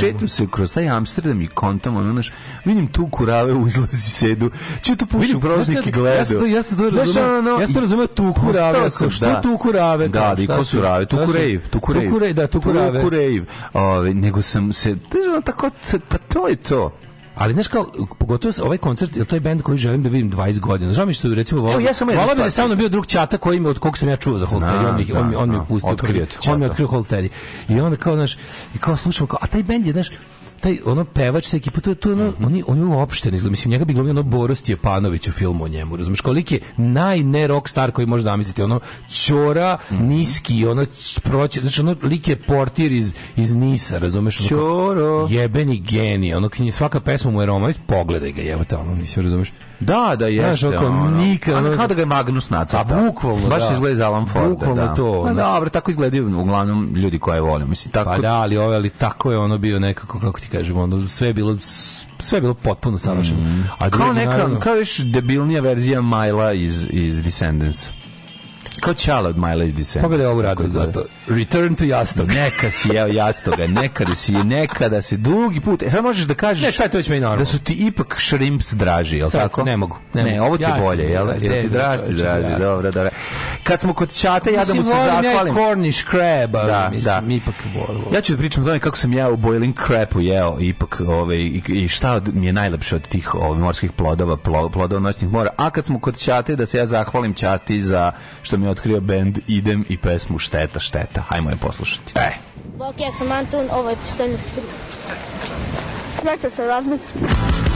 šetim se kroz taj Amsterdam i kontam, ono, naš, vidim tu kurave u izlazi sedu, ću to pušim proznik i gledao. Ja sam to razumio, ja sam to razumio tu kurave, što da. tu kurave. Da, da, i ko su rave, tu kurejv, tu kurejv. Da, tu kurejv. Ove, nego sam se, znaš, tako, pa to je to. Ali znaš kao pogotovo ovaj koncert, jel to je bend koji želim da vidim 20 godina. Žao mi što recimo volao. Ja sam volao bi da sa mnom bio drug čata koji mi od kog sam ja čuo za Holsteri, on mi on mi on mi pustio, on mi otkrio Holsteri. I onda kao znaš, i kao slušam kao, a taj bend je znaš, taj ono pevač sa ekipom, to je to ono, mm oni, oni uopšte ne izgleda. Mislim, njega bi glumio ono Boris Stjepanović u filmu o njemu, razumiješ? Kolik je najne rockstar koji možeš zamisliti, ono Ćora, mm niski, ono proći, znači ono lik je portir iz, iz Nisa, razumeš? Ono, Jebeni genije, ono, svaka pesma mu je Romović, pogledaj ga, jebate, ono, mislim, razumeš? Da, da jeste. Znaš, oko ono, nikad... kao da ga je Magnus nacrta. A bukvalno, Baš da. izgleda iz Alan Forda, bukvalno da. to. Pa ono. Da, dobro, tako izgledaju uglavnom ljudi koje volim. Mislim, tako... Pa da, ali, ove, ali tako je ono bio nekako, kako ti kažemo, ono, sve je bilo sve je bilo potpuno savršeno. Mm. A kao neka, naravno... kao još debilnija verzija Majla iz, iz Descendants. Kao čala od Miley's Descendants. Pogledaj pa ovu radu zato. Da- Return to jastog. Neka si jeo jastoga, nekada si je, nekada si dugi put. E sad možeš da kažeš ne, šta je to već meni normalno? Da su ti ipak shrimps draži, jel sad, tako? Ne mogu. Ne, ne mogu. ovo ti je bolje, jel? Jel da ti draži, draži, da. dobro, dobro. Kad smo kod čata, ja da mu se zahvalim. Mislim, Cornish crab, da, mislim, da. ipak volim. Ja ću da pričam o tome kako sam ja u boiling crabu jeo, ipak, ovaj, i i šta mi je najlepše od tih ove, ovaj, morskih plodova, plodova noćnih mora. A kad smo kod čate, da se ja zahvalim čati za što mi je otkrio bend Idem i pesmu Šteta, šteta Samanta. Hajmo je poslušati. E. Bok, ja sam Anton, ovo je Psevnost 3. Sve se različite.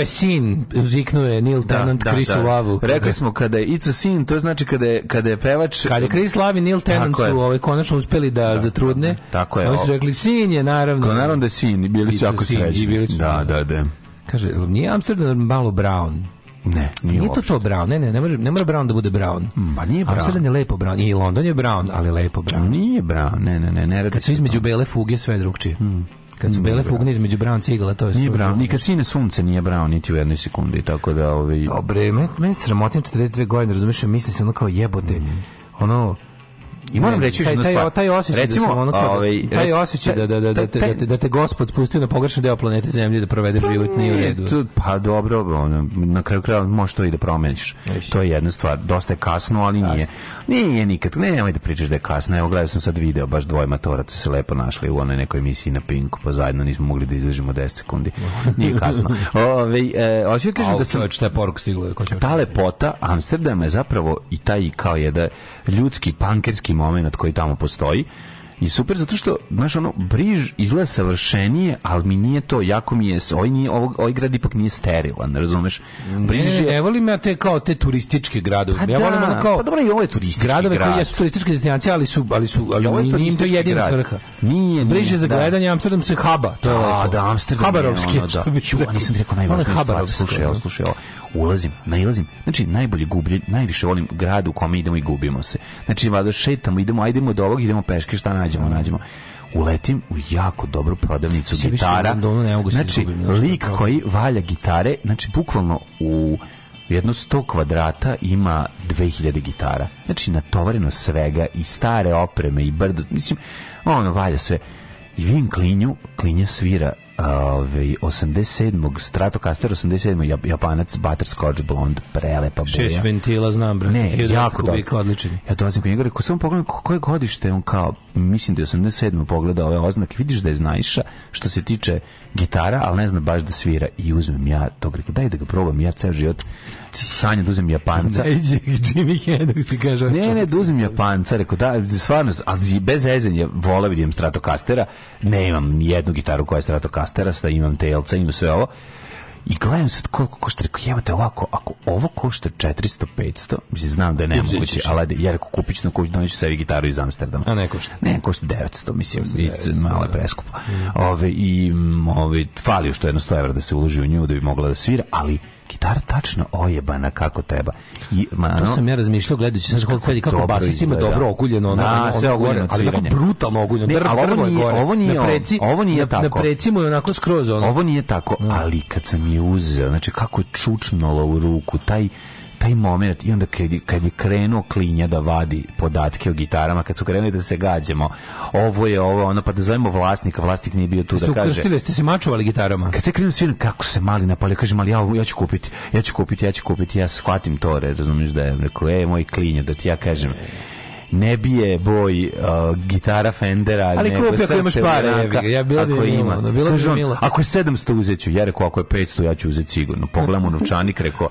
je sin, uziknuje Neil da, Tennant da, Chris da, Lavu. Rekli smo kada je It's sin, to znači kada je, kada je pevač... Kada je Chris Lavi, Neil Tennant su ovaj, konačno uspeli da, da, da zatrudne. Da, tako je. Oni su rekli, sin je naravno. Ko, naravno da je sin, i bili su jako srećni. Da, da, da. Kaže, nije Amsterdam malo Brown? Ne, nije, nije to to Brown. Ne, ne, ne može, ne mora Brown da bude Brown. Ma nije Brown. Amsterdam je lepo Brown. I London je Brown, ali lepo Brown. Nije Brown. Ne, ne, ne, ne. Kad su između bele fuge sve drugčije. Hmm. Kad su mm, bele fugne između brown cigla, to jest Nije brown, nikad sine sunce nije brown, niti u jednoj sekundi, tako da... Ovi... Ovaj- Dobre, meni me sramotim 42 godine, razumeš mislim se ono kao jebote, mm. ono, I moram reći još jednu stvar. Taj osjećaj da Recimo, da ono kao, da- ovaj, taj osjećaj da, da, da, da, da te, da, te gospod spustio na pogrešan deo planete Zemlje da provede pa život nije u redu. Pa dobro, ono, na kraju kraja možeš to i da promeniš. To je jedna stvar. Dosta je kasno, ali nije. Nije nikad. Ne, nemoj da pričaš da je kasno. Evo, gledao sam sad video, baš dvoje matoraca se lepo našli u onoj nekoj emisiji na Pinku, pa zajedno nismo mogli da izležimo 10 sekundi. Nije kasno. Ove, e, hoću da kažem da sam... Šta je poruku Ta lepota Amsterdama je zapravo i taj kao jedan ljudski, pankerski moment koji tamo postoji je super zato što, znaš, ono, briž izgleda savršenije, ali mi nije to, jako mi je, ovaj, nije, ovaj, grad ipak nije sterilan, razumeš? Briž je... Ne, volim ja te kao te turističke gradove. Pa ja volim da, ono kao... Pa dobro, i ovo je turistički gradove grad. koji jesu turističke destinacije, ali su, ali su, ali ovo je nije to jedina svrha. Nije, nije. Briž je za da. gledanje, Amsterdam se haba, to je da, da, Amsterdam Habarovski, ono, da. što bi ću rekao. Nisam rekao najvažnije stvari, slušaj, da. ovo, slušaj, ovo. Ulazim, nailazim. Znači, najbolje gublje, najviše volim grad u kome idemo i gubimo se. Znači, vada šetamo, idemo, ajdemo do ovog, idemo peške, šta nađemo, nađemo uletim u jako dobru prodavnicu Svi gitara. Donu, ne mogu znači, izgubim, lik pravi. koji valja gitare, znači bukvalno u jedno 100 kvadrata ima 2000 gitara. Znači, natovareno svega i stare opreme i brdo, mislim, ono valja sve. I vidim klinju, klinja svira Ove, ovaj, 87. Stratocaster 87. Japanac Butterscotch Blond, prelepa boja. Šest ventila znam, brate. Ne, Hidrast jako kubika, odlični. Ja dolazim kod njega, rekao, samo pogledam koje godište, on kao, mislim da je 87. pogleda ove oznake, vidiš da je znajša, što se tiče gitara, ali ne zna baš da svira i uzmem ja tog rekao, daj da ga probam, ja ceo život sanja da uzmem Japanca. Da Jimmy Hendrix i kaže... Da ne, ne, da uzmem Japanca, rekao, da, stvarno, ali bez zezenja, vole vidim da Stratocastera, ne imam jednu gitaru koja je Stratocastera, imam TLC, imam sve ovo, I gledam sad koliko košta, rekao, jebate ovako, ako ovo košta 400, 500, mislim, znam da je nemoguće, ali ajde, ja rekao, kupit ću na kuću, doneću sebi gitaru iz Amsterdama. A ne košta? Ne, košta 900, mislim, 900, malo je da. preskupo. Ove, I ove, falio što jedno 100 evra da se uloži u nju, da bi mogla da svira, ali gitara tačno ojebana kako treba. I, ma, to sam ja razmišljao gledajući sa kako, kako, kako basist ima da. dobro okuljeno, na, ono, sve oguljeno, ali kako brutalno oguljeno. Ne, drvo, ali ovo nije, gore, ovo nije, na preci, ovo nije na, tako. Na preci mu je onako skroz ono. Ovo nije tako, da. ali kad sam je uzeo, znači kako je čučnula u ruku, taj taj moment i onda kad, kad je krenuo klinja da vadi podatke o gitarama, kad su krenuli da se gađemo, ovo je ovo, ono, pa da zovemo vlasnika, vlasnik nije bio tu ste da kaže. Ste ste se mačovali gitarama? Kad se krenu svi, kako se mali napalio, kažem, ali ja, ja ću kupiti, ja ću kupiti, ja ću kupiti, ja shvatim to, razumiješ da je, rekao, ej, moj klinja, da ti ja kažem, ne bije boj uh, gitara Fendera ali kupi ako imaš pare uranka, ja bila ako bi ima ono, bila bi on, ako je 700 uzet ću ja rekao ako je 500 ja ću uzeti sigurno pogledam u novčanik rekao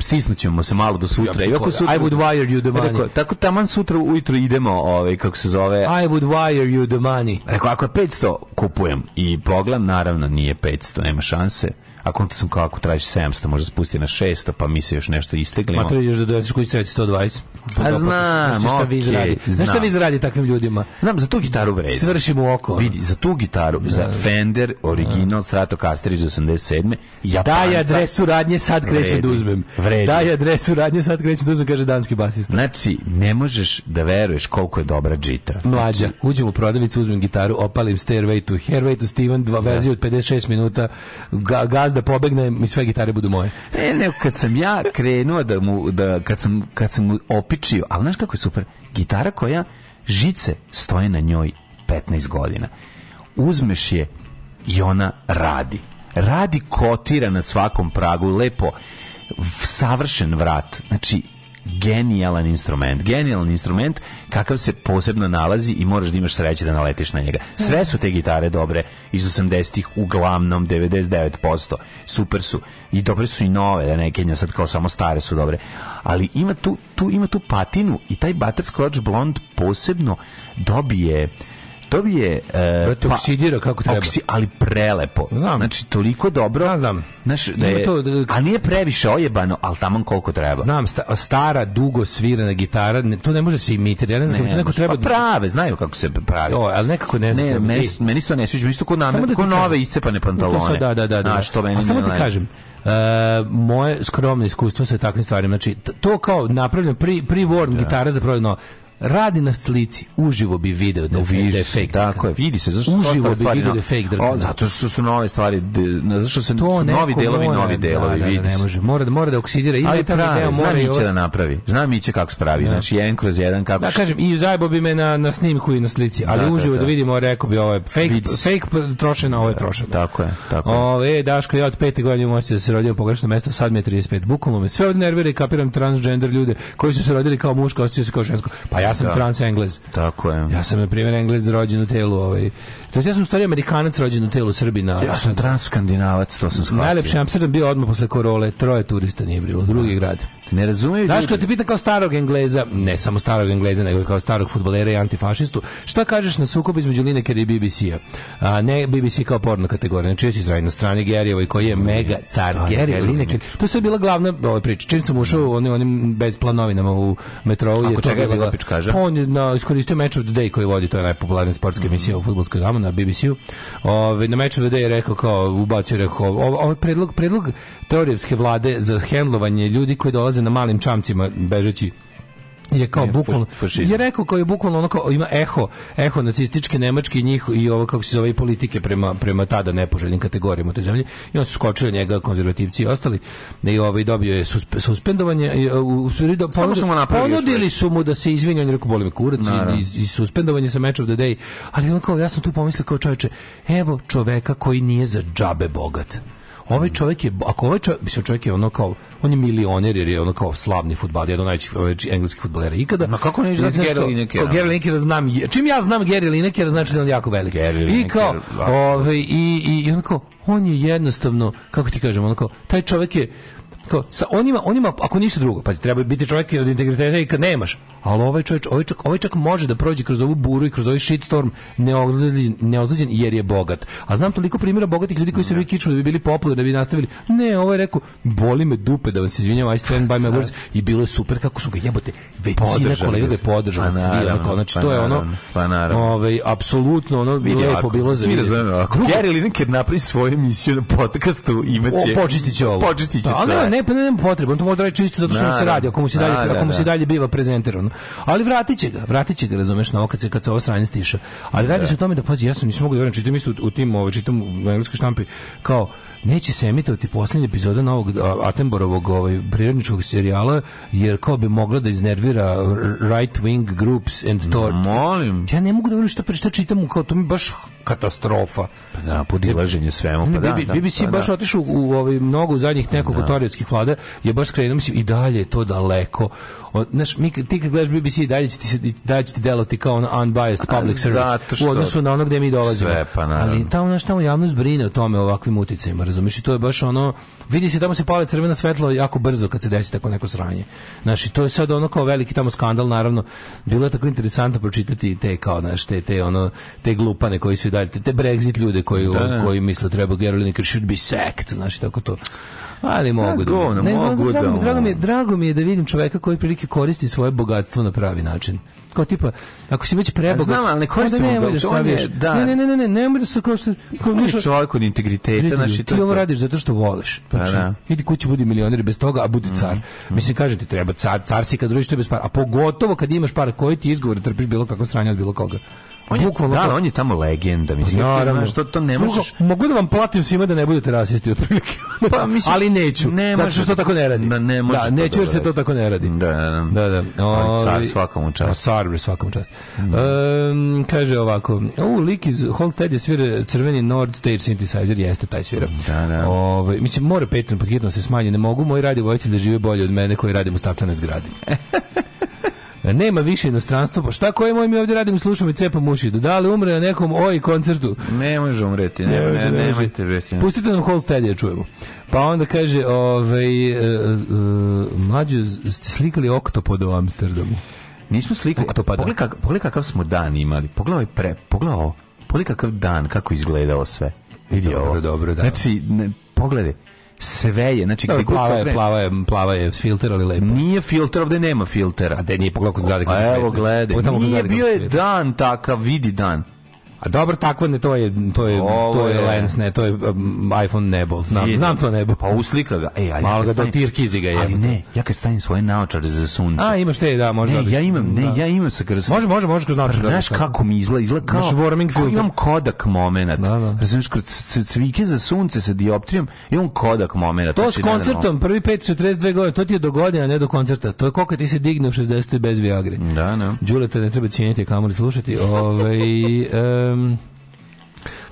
stisnut ćemo se malo do sutra. Ja, sutra I would wire you the money. Rekao, tako taman sutra ujutro idemo, ovaj, kako se zove... I would wire you the money. Rekao, ako je 500, kupujem. I pogledam, naravno, nije 500, nema šanse a konto sam kako ako tražiš 700, možda spusti na 600, pa mi se još nešto isteglimo. Ma pa to je da dođeš kući sreći 120. Pa, pa znam, znaš šta vi izradi. Znaš šta vi izradi takvim ljudima? Znam, za tu gitaru vredi. Svršimo oko. Vidi, za tu gitaru, da. za Fender, original, da. Stratocaster iz 87. Japanca. Daj adresu radnje, sad krećem da uzmem. Vredi. Daj adresu radnje, sad krećem da uzmem, kaže danski basista. Znači, ne možeš da veruješ koliko je dobra džita. Mlađa, znači- uđem u prodavicu, uzmem gitaru, opalim Stairway to Hairway to Steven, dva da. verzije od 56 minuta, ga, gaz čas da pobegne i sve gitare budu moje. E, ne, kad sam ja krenuo da mu, da, kad, sam, kad sam mu opičio, ali znaš kako je super, gitara koja žice stoje na njoj 15 godina. Uzmeš je i ona radi. Radi kotira na svakom pragu, lepo savršen vrat. Znači, genijalan instrument. Genijalan instrument kakav se posebno nalazi i moraš da imaš sreće da naletiš na njega. Sve su te gitare dobre iz 80-ih, uglavnom 99%. Super su. I dobre su i nove, da ne Kenja sad kao samo stare su dobre. Ali ima tu, tu, ima tu patinu i taj Butterscotch Blond posebno dobije to je e, to pa, oksidira kako treba. Oksi, ali prelepo. Znam. Znači toliko dobro. Ja znam. Znaš, da je, to, da- a nije previše ojebano, al taman koliko treba. Znam, sta, stara dugo svirana gitara, ne, to ne može se imitirati. Ja ne znam, ne, neko treba pa da- prave, znaju kako se pravi. Jo, al nekako ne znam. Ne, meni, meni to ne sviđa, meni to kod name, da kod nove iscepane pantalone. Da, da, da, da. što meni a samo da ti kažem, Uh, moje skromno iskustvo sa takvim stvarima. Znači, to kao napravljeno pri, pri Warm da. gitara za prodano radi na slici, uživo bi video da, Uviš, da je fake. Tako je, vidi se zašto uživo bi video da je fake drkana. zato što su nove stvari, zašto se to su novi delovi, mora, novi delovi, da, da vidi. Da, ne može, mora da mora da oksidira i Ali da pravi, deo mora i da napravi. Znam i će kako spravi, da. znači jedan kroz jedan kako. Da kažem, i zajebo bi me na na snimku i na slici, ali da, da uživo da, da. da vidimo, rekao bi ovo je fake, fake trošeno, ovo je trošeno. Tako je, tako je. Ove, Daško, ja od pete godine moj se se rodio u pogrešno mesto, sad mi je 35. Bukvalno me sve odnervira i kapiram transgender ljude koji su se rodili kao muška, osjećaju se kao žensko. Pa ja ja sam da. trans englez. Tako je. Ja sam, na primjer, englez rođen u telu ovaj, Znači, ja sam u Amerikanac rođen u telu Srbina. Ja sam transskandinavac, to sam shvatio. Najlepši Amsterdam bio odmah posle korole, troje turista nije bilo, drugi da. grad. Ne razumeju Daš, kad te pita kao starog Engleza, ne samo starog Engleza, nego kao starog futbolera i antifašistu, šta kažeš na sukob između Lineker i BBC-a? A, ne BBC kao porno kategorija, znači jesi izrajen strane strani Gerijevoj koji je mega da, car Gerijev, Lineker. To se bila glavna ova priča. Čim sam ušao oni, onim, onim bez planovinama u metrovu. Ako je čega je bila, On je na, iskoristio meč of the Day koji vodi, to je najpopularnija sportska mhm. emisija u futbolskoj gamu na BBC-u, ovaj, na Match of je rekao kao, ubacio rekao, ovaj predlog, predlog teorijske vlade za hendlovanje ljudi koji dolaze na malim čamcima bežeći je kao ne, bukvalno fašizam. je rekao kao je bukvalno ono kao ima eho eho nacističke nemačke i njih i ovo kako se zove i politike prema prema tada nepoželjnim kategorijama u toj zemlji i on se skočio njega konzervativci i ostali i ovaj dobio je suspe, suspendovanje e, u do, ponudili, su ponudili su mu da se izvinja on je rekao boli me kurac i, i, i, suspendovanje sa match of the day ali on kao ja sam tu pomislio kao čoveče evo čoveka koji nije za džabe bogat ovaj čovjek je, ako ovaj čovjek, mislim, čovjek je ono kao, on je milioner jer je ono kao slavni fudbaler jedan od najvećih ovaj, engleskih fudbalera ikada. Ma kako ne znaš Gary Lineker? Gary Lineker znam, čim ja znam Gary Lineker, znači da on jako veliki I kao, da. ovaj, i, i, i on kao, on je jednostavno, kako ti kažem, on kao, taj čovjek je, Ko, sa onima, onima, ako ništa drugo, pazi, treba biti čovjek od integriteta i kad nemaš. Ali ovaj čovjek, ovaj čak, ovaj čak može da prođe kroz ovu buru i kroz ovaj shitstorm neozlađen, neozlađen jer je bogat. A znam toliko primjera bogatih ljudi koji se da. bili kiču da bi bili popularni, da bi nastavili. Ne, ovaj rekao, boli me dupe da vam se izvinjam, I stand by my words. Da. I bilo je super kako su ga jebote. Većina kolega ga je podržala, pa, svi. Onako, znači, pa, to je ono, pa, naravno. ovaj, apsolutno ono, bilo je pobilo za vidjeti. Ako Gary Lineker napravi svoju emisiju na podcastu, imaće... Počistit će ovo. Počistit će da, sve ne, pa nema potrebe, on to može reći isto zato što mu se radi, ako mu se dalje, da, ako mu da, se da. dalje biva prezentirano. Ali vratit će ga, vratit će ga, razumeš, na okace kad se ovo sranje stiša. Ali radi da. se o tome da, pazi, ja sam nisam mogu da verujem, čitam isto u, u tim, ovo, čitam u engleskoj štampi, kao, neće se emitovati posljednja epizoda novog Atenborovog ovaj, prirodničkog serijala, jer kao bi mogla da iznervira right wing groups and to. molim. Ja ne mogu da verujem što, što čitam, kao to mi baš katastrofa. Pa da, podilaženje svemu. Pa da, da, Bi bi si pa baš da. otišao u, u ovaj, mnogo zadnjih nekoliko da. torijskih vlada, je baš krenuo, mislim, i dalje je to daleko. O, znaš, mi, ti kad gledaš BBC, dalje će ti, dalje će ti delati kao on unbiased public service u odnosu na ono gde mi dolazimo. Sve, pa naravno. Ali tamo, znaš, tamo javnost brine o tome, ovakvim uticajima, razumiješ? I to je baš ono, vidi se tamo se pale crveno svetlo jako brzo kad se desi tako neko sranje. Znaš, i to je sad ono kao veliki tamo skandal, naravno. Bilo je tako interesantno pročitati te kao, znaš, te, te, ono, te glupane koji su dalje, te, te Brexit ljude koji, da, da. koji misle da treba Gerolin Lineker should be sacked, znači tako to. Ali da, mogu da. Govno, ne, mogu da, drago, da. drago mi, je, drago mi je da vidim čoveka koji prilike koristi svoje bogatstvo na pravi način. Kao tipa, ako si već prebogat... Znam, ali ne koristimo ne, da, on je, da. Ne, ne, ne, ne, ne, ne, ne, se kao što... Kao on čovjek od integriteta, znači... Ti ovo radiš zato što voliš. Pa znači, da. Idi kući, budi milioner bez toga, a budi mhm. car. Mislim, kaže ti treba car, car si kad družiš, to bez para. A pogotovo kad imaš para, koji ti izgovor trpiš bilo kako sranje od bilo koga. On je, Bukvalno, da, on je tamo legenda, mislim. Naravno. Što to ne možeš... mogu da vam platim svima da ne budete rasisti otprilike. Pa, mislim, ali neću, ne zato što to da- tako ne radi. Da, ne da, neću da jer se to tako ne radi. Da, da. da, da. O, pa, car svakom pa, čast. Car bre svakom čast. Mm. Um, kaže ovako, u lik iz Holstead je svira crveni Nord Stage synthesizer, jeste taj svira. Da, da. Ove, ovaj, mislim, mora Patreon paketno se smanji, ne mogu moji radi vojitelji da žive bolje od mene koji radim u staklenoj zgradi. Nema više inostranstva, pa šta koje moj mi ovdje radim, slušam i cepam uši. Da li umre na nekom oj koncertu? Ne može umreti, ne, ne, ne, nemojte umreti. Pustite nam Hold Steady, da čujemo. Pa onda kaže, ovaj, uh, uh, mlađe, ste slikali oktopoda u Amsterdamu? Nismo slikali, da. pogledaj, kak, pogledaj kakav smo dan imali, pogledaj ovaj pre, pogledaj, pogledaj kakav dan, kako izgledalo sve. Vidio dobro, ovo. Dobro, da. Znači, ne, pogledaj, sve je, znači da, plava je, plava je, plava je filter ali lepo. Nije filter, ovde nema filtera. A da nije pogledao kod zgrade kako Evo gledaj. Nije bio je dan takav, vidi dan. A dobro, tako ne, to je, to je, Ovo to je, je lens, ne, to je um, iPhone nebo. Znam, Jezno. znam to nebo. Pa uslika ga. ej ali Malo ga do tirkizi ga je. Ali ne, ja kad stavim svoje naočare za sunce. A, imaš te, da, možda Ne, da ja imam, ne, da. ja imam sa krstom. Može, može, može kroz pa naočare. Da znaš kako mi izgleda, izgleda kao, warming kao imam kodak moment. Da, da. Razumiješ, kroz cvike za sunce sa dioptrijom, on kodak moment. To pa s koncertom, prvi 5.42 godine, to ti je do godine, a ne do koncerta. To je koliko ti se digne u 60. bez Viagre. Da, ne. Đuleta ne treba cijeniti, kamoli slušati. Ove, ovaj,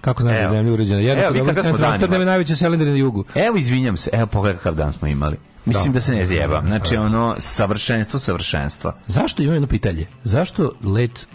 kako znaš da je zemlja uređena? Jednako evo, vi kako smo danima. najveće selendere na jugu. Evo, izvinjam se, evo pogledaj kakav dan smo imali. Mislim da, da se ne zjebam. Znači, da. ono, savršenstvo, savršenstva. Zašto, imam jedno pitalje? zašto let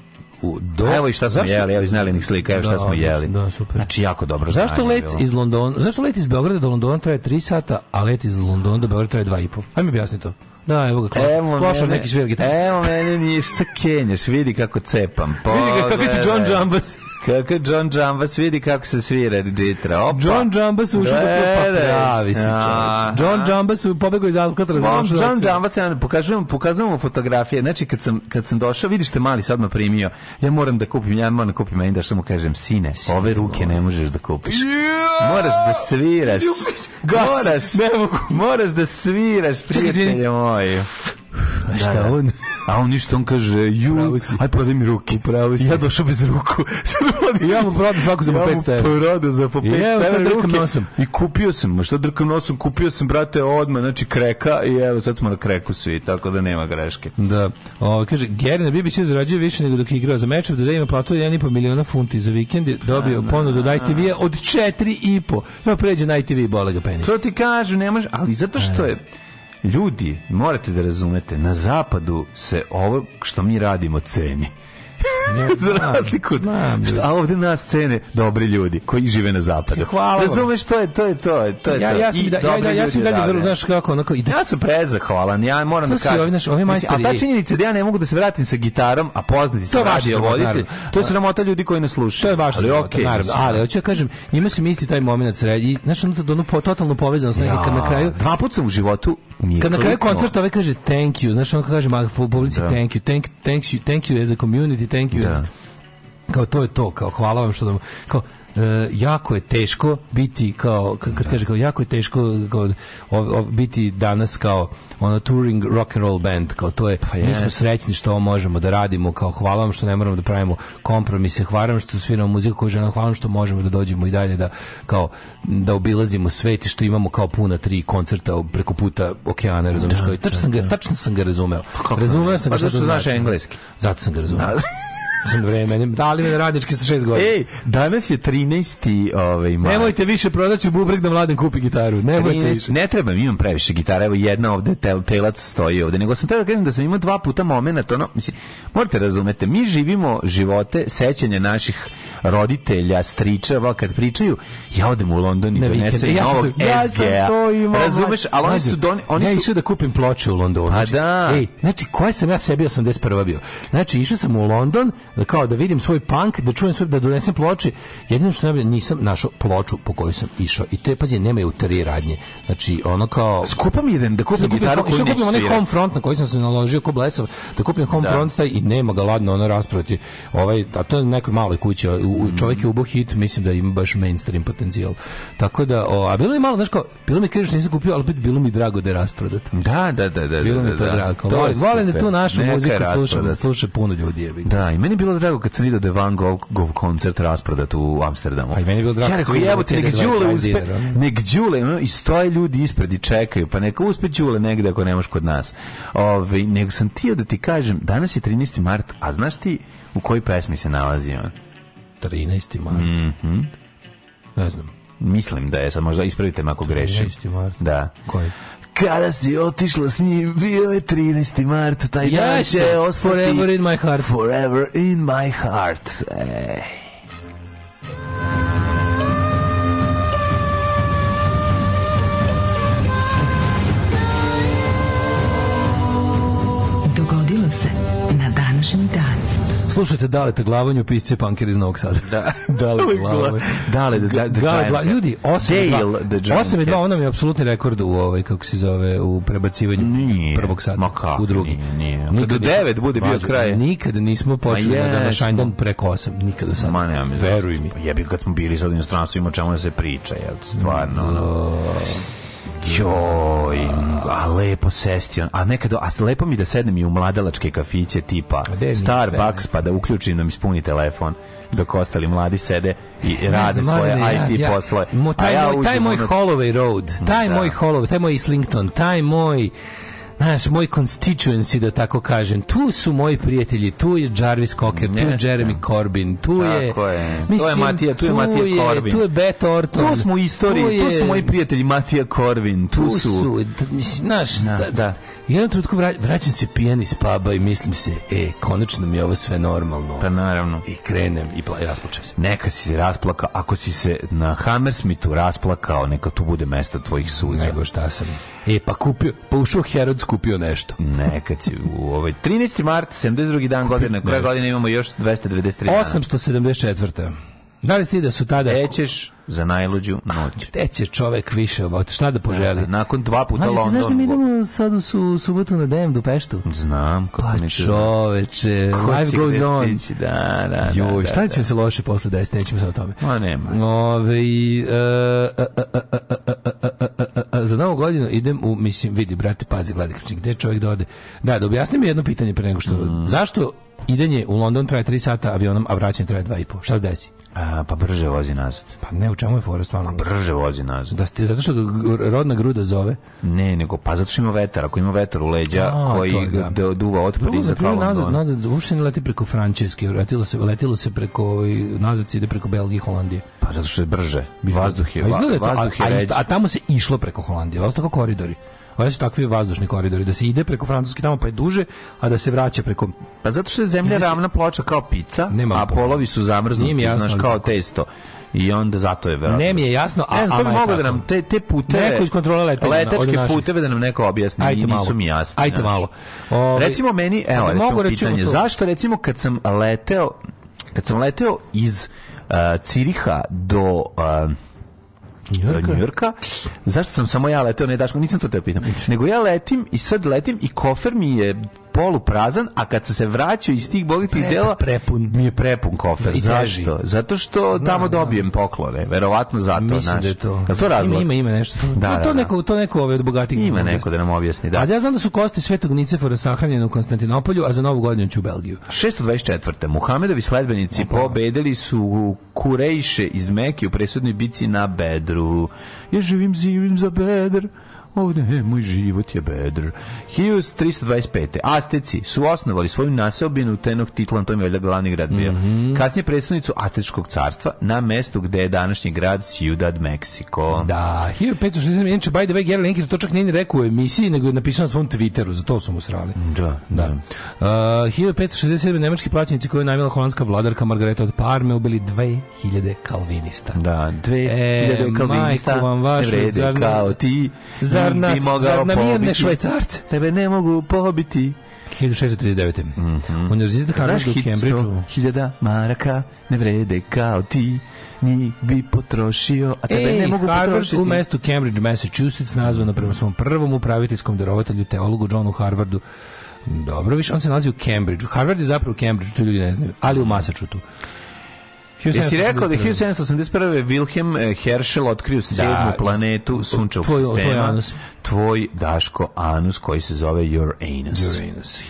u do... evo i šta smo zašto... jeli, evo iz Nelinih slika, evo šta da, smo jeli. Da, super. Znači, jako dobro Zašto let iz Londona, zašto let iz Beograda do Londona traje 3 sata, a let iz Londona do Beograda traje 2,5? Ajme objasni to. Da, evo ga, evo klošar neki svira gitaru. Evo mene, ništa sa kenješ, vidi kako cepam. Po, vidi kako si John Jambas. Kako John Jambas vidi kako se svira džitra. Opa. John Jambas ušao da, da, da pa da. pravi se John Jambas pobegao iz Alcatraz. John Jambas, ja pokazujem, pokazujem mu fotografije. Znači, kad sam, kad sam došao, vidiš te mali sad me primio. Ja moram da kupim, ja moram da kupim, meni da što mu kažem, sine, ove ruke ne možeš da kupiš. Moraš da sviraš. Moraš, moraš da sviraš, prijatelje moji. A da, šta da. on? A on ništa, on kaže, ju, aj prodaj mi ruke. Upravo si. Ja došao bez ruku. ja mu prodao svaku za po 500 evra. Ja mu prodao za po 500 evra ruke. Nosom. I kupio sam, šta drkam nosom, kupio sam, brate, odmah, znači kreka i evo, sad smo na kreku svi, tako da nema greške. Da. O, kaže, Gerina Bibić je zarađuje više nego dok je igrao za meč, da ima platu 1,5 miliona funti za vikend, dobio da, ponudu od ITV-a od 4,5. Evo pređe na ITV i bole ga penis. To ti kažu, nemaš, ali zato što e. je ljudi, morate da razumete, na zapadu se ovo što mi radimo ceni. Ja, Za razliku. Znam, šta, a ovde nas cene dobri ljudi koji žive na zapadu. Hvala Razumeš, to je to je to je to je ja, to. Ja sam, da, ja, ja, ja sam dalje vrlo, znaš kako, onako, ide. Ja sam prezahvalan, ja moram to da kažem. Ovi, naš, ovi majstori, a ta činjenica da ja ne mogu da se vratim sa gitarom, a poznati sam radio voditelj, to je sramota ljudi koji nas slušaju. To je baš ali, okay, naravno. Ali, hoću ja da kažem, njima se misli taj moment sredi, i, znaš, ono to ono, totalno povezanost, ja, na da, kraju... Dva puta sam u životu mi Kad na kraju koncerta ovaj kaže thank you, znaš, on kaže, ma, publici da. thank you, thank, thanks you, thank you as a community, thank Hughes. Da kao to je to, kao hvala vam što da kao E, jako je teško biti kao kad da. kaže kao jako je teško kao, o, o, biti danas kao ono touring rock and roll band kao to je pa mi smo srećni što ovo možemo da radimo kao hvala vam što ne moramo da pravimo kompromise hvala vam što sviramo muziku koju želimo hvala vam što možemo da dođemo i dalje da kao da obilazimo svet i što imamo kao puna tri koncerta preko puta okeana razumeš da, kao i tačno da, sam ga tačno sam ga razumeo pa razumeo sam pa, ga zato što znaš znači. engleski zato sam ga razumeo sam vreme. Dali da, me radnički sa šest godina. Ej, danas je 13. ovaj maj. Nemojte više prodati bubreg da mladen kupi gitaru. Nemojte 13, više. Ne treba, imam previše gitara. Evo jedna ovde tel, telac stoji ovde. Nego sam tada da kažem da sam imao dva puta momenat. Ono, mislim, morate razumete, mi živimo živote sećanja naših roditelja, stričava, kad pričaju, ja odem u London i donesem ja novog ja SGA. Razumeš, ali oni su... Doni, oni ja su... išao da kupim ploče u Londonu. A pa znači, da. Ej, znači, koje sam ja sebi 81. bio? Znači, išao sam u London da kao da vidim svoj punk, da čujem svoj, da donesem ploči. Jedino što najbolje, nisam našao ploču po kojoj sam išao. I to je, pazi, nema je u tri radnje. Znači, ono kao... Skupam jedan, da, da kupim gitaru koju neću da kupim onaj home front na koji sam se naložio ko blesav, da kupim home da. front taj i nema ga ladno ono raspraviti. Ovaj, a to je neka mala kuća. U, mm. čovjek je ubo hit, mislim da ima baš mainstream potencijal. Tako da, o, a bilo je malo, znaš kao, bilo mi kažeš nisam kupio, ali bilo mi drago da je rasprodato. Da, da, da, da. Bilo da, mi to drago. To Volim da tu našu muziku sluša, sluša puno ljudi. Je, Da, i meni bilo da drago kad sam vidio da je Van Gogh koncert rasprodat u Amsterdamu. Pa i meni je bilo drago. Ja rekao, jebo te, da nek Đule uspe, nek Đule, i stoje ljudi ispred i čekaju, pa neka uspe Đule negde ako nemaš kod nas. Ove, ovaj, nego sam tio da ti kažem, danas je 13. mart, a znaš ti u kojoj pesmi se nalazi on? 13. mart? Mm -hmm. Ne znam. Mislim da je, sad možda ispravite me ako grešim. 13. mart? Da. Koji? Kada si otišla s njim, bio je 13. mart, taj yes, dan će ostati... Forever in my heart. Forever in my heart. Ej. Dogodilo se na današnji dan. Slušajte Daleta Glavanju, pisce punker iz Novog Sada. Da. Dale Glavanju. Dale, da, da, da, ljudi, 8 i 2, ono mi je apsolutni rekord u ovaj, kako se zove, u prebacivanju nije, prvog sata ma kako, u drugi. Nije, nije. Nikad 9 bude bio kraj. Nikad nismo počeli da na Šajndan preko 8, nikad do sada. Ma ne, veruj mi. Jebi kad smo bili sad u inostranstvu, ima čemu da se priča, jel, stvarno. Joj, a lepo sesti on. A nekad, a lepo mi da sednem i u mladalačke kafiće tipa Starbucks pa da uključim da mi spuni telefon dok ostali mladi sede i rade znam, svoje ne, IT ja, poslove. Taj, a ja taj moj Holloway Road, taj da. moj Holloway, taj moj Islington, taj moj naš moj constituency, da tako kažem. Tu su moji prijatelji, tu je Jarvis Cocker, tu je Jeremy Corbyn, tu je... Tako je. Mislim, tu je Matija, tu je Matija Corbyn. Tu je Bet Orton. Tu smo u istoriji, tu, je, tu su moji prijatelji Matija Corbyn, tu, tu su... Mislim, naš... da, da. Jedan trutku vraćam se pijan iz puba i mislim se, e, konačno mi je ovo sve normalno. Pa naravno. I krenem i, pla, i rasplačem se. Neka si se rasplaka, ako si se na Hammersmithu rasplakao, neka tu bude mesta tvojih suza. Nego šta sam. E, pa kupio, pa ušao Herod's skupio nešto. Nekad si u ovaj 13. mart, 72. dan godine, koje godine imamo još 293 dana. 874. Da li ste da su tada... Ećeš za najluđu noć. Te će čovek više, od šta da poželi. Da, nakon dva puta London. Znaš da mi idemo sad u su, subotu na DM do Peštu? Znam. Kako pa čoveče, life goes on. Stići, da, da, Joj, da, šta će da. se loše posle desiti, nećemo sad o tome. Ma nema. Ove, za novu godinu idem u, mislim, vidi, brate, pazi, gledaj, gde čovjek da ode. Da, da mi jedno pitanje pre nego što, mm. zašto idenje u London traje 3 sata avionom, a vraćanje traje 2,5? i Šta se desi? A, pa brže vozi nazad. Pa ne, u čemu je fora stvarno? Pa brže vozi nazad. Da ste, zato što rodna gruda zove? Ne, nego pa zato što ima vetar. Ako ima vetar u leđa A, koji to, da. duva otpred iza kao nazad, nazad, uopšte ne leti preko Franceske. Letilo se, letilo se preko, ovaj, nazad se ide preko Belgije i Holandije. Pa zato što je brže. Vazduh je, a, vazduh je a, a, a, tamo se išlo preko Holandije. Ostao koridori. Ovo su takvi vazdušni koridori, da se ide preko Francuske tamo pa je duže, a da se vraća preko... Pa zato što je zemlja ravna ploča kao pica, Nema a polovi su zamrznuti, jasno, znaš, kao testo i onda zato je verovatno. Ne mi je jasno, a ne znam, mogu da nam te te puteve neko iz kontrole letenja, letačke puteve da nam neko objasni, ajde nisu mi jasni. Ajde znači. malo. Ove, ovaj, recimo meni, evo, recimo mogu pitanje, to. zašto recimo kad sam leteo kad sam leteo iz uh, Ciriha do uh, Njurka? Njurka. Zašto sam samo ja leteo, ne daš, nisam to te pitam. Nego ja letim i sad letim i kofer mi je polu prazan, a kad sam se vraćao iz tih bogatih dela, prepun. mi je prepun kofer. I Zašto? Zato što Znam, tamo dobijem poklone, verovatno zato. Mislim naš. da je to. Kad to razlog? Ima, ima, ima nešto. Da, da, da. to, da. neko, to neko ove od bogatih. Ima neko objasni. da nam objasni, da. A ja znam da su kosti Svetog Nicefora sahranjene u Konstantinopolju, a za novu godinu ću u Belgiju. 624. Muhamedovi sledbenici Opa. pobedili su Kurejše iz Mekije u presudnoj bici na Bedru. Ja živim, zivim za Bedr. Ovde, he, moj život je bedr. 1325. Asteci su osnovali svoju naseobinu Tenok Titlan, to im je valjda glavni grad bio. Mm -hmm. Kasnije predstavnicu Astečkog carstva na mestu gde je današnji grad Ciudad Mexico. Da, 1567. Inče, by the way, Gary Lenkin to čak nije rekao u emisiji, nego je napisao na svom Twitteru, za to su mu srali. Da, da. da. Uh, 1567. nemački plaćenici koju je najmila holandska vladarka Margareta od Parme ubili 2000 kalvinista. Da, 2000 e, kalvinista. Majko e, kao ti. Zar zar nas, bi mogao zar nam pobiti. švajcarce? Tebe ne mogu pobiti. 1639. Mm -hmm. Univerzitet Harvard u Cambridgeu. Hiljada maraka ne vrede kao ti, njih bi potrošio, a tebe Ej, ne mogu Harvard potrošiti. u mestu Cambridge, Massachusetts, nazvano prema svom prvom upraviteljskom darovatelju, teologu Johnu Harvardu. Dobro, više on se nalazi u Cambridgeu. Harvard je zapravo u Cambridgeu, to ljudi ne znaju, ali u Massachusettsu. Jesi rekao da 1781. Da Wilhelm eh, Herschel otkrio da. sedmu planetu sunčevog sistema? Tvoj Daško anus koji se zove Your Anus. Your anus.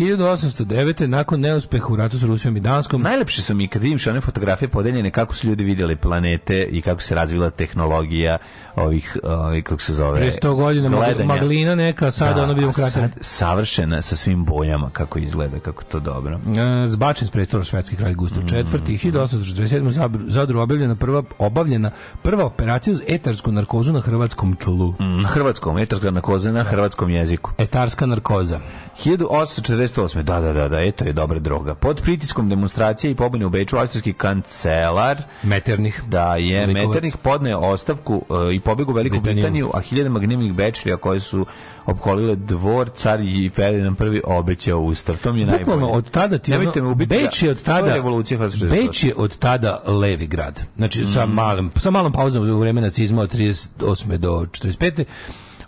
1809. nakon neuspeha u ratu s Rusijom i Danskom. Najlepše su mi kad vidim što one fotografije podeljene kako su ljudi vidjeli planete i kako se razvila tehnologija ovih ovih ovaj, kako se zove. Pre 100 godina gledanja. maglina neka, sad da, ono vidimo krater. Sad savršena sa svim boljama kako izgleda, kako to dobro. E, zbačen s prestora švedski kralj Gustav mm, IV. 1847. Zadru obavljena prva obavljena prva operacija uz etarsku narkozu na hrvatskom tlu. Mm, na hrvatskom etarska narkoza na hrvatskom jeziku. Etarska narkoza. 1848. Da, da, da, da, etar je dobra droga. Pod pritiskom demonstracije i pobune u Beču austrijski kancelar Meternih da je Likovac. Meternih ostavku e, i pobegu u Veliku Britaniju, Britaniju a hiljadama gnjevnih bečlija koje su opkolile dvor, car i Ferdinand prvi obećao ustav. To mi je najbolje. od tada ti Nemojte ono, ubiti, Beč je da. od tada, Beč je od tada levi grad. Znači, mm. sa, malim, sa malom pauzom u vreme nacizma od 38. do 45.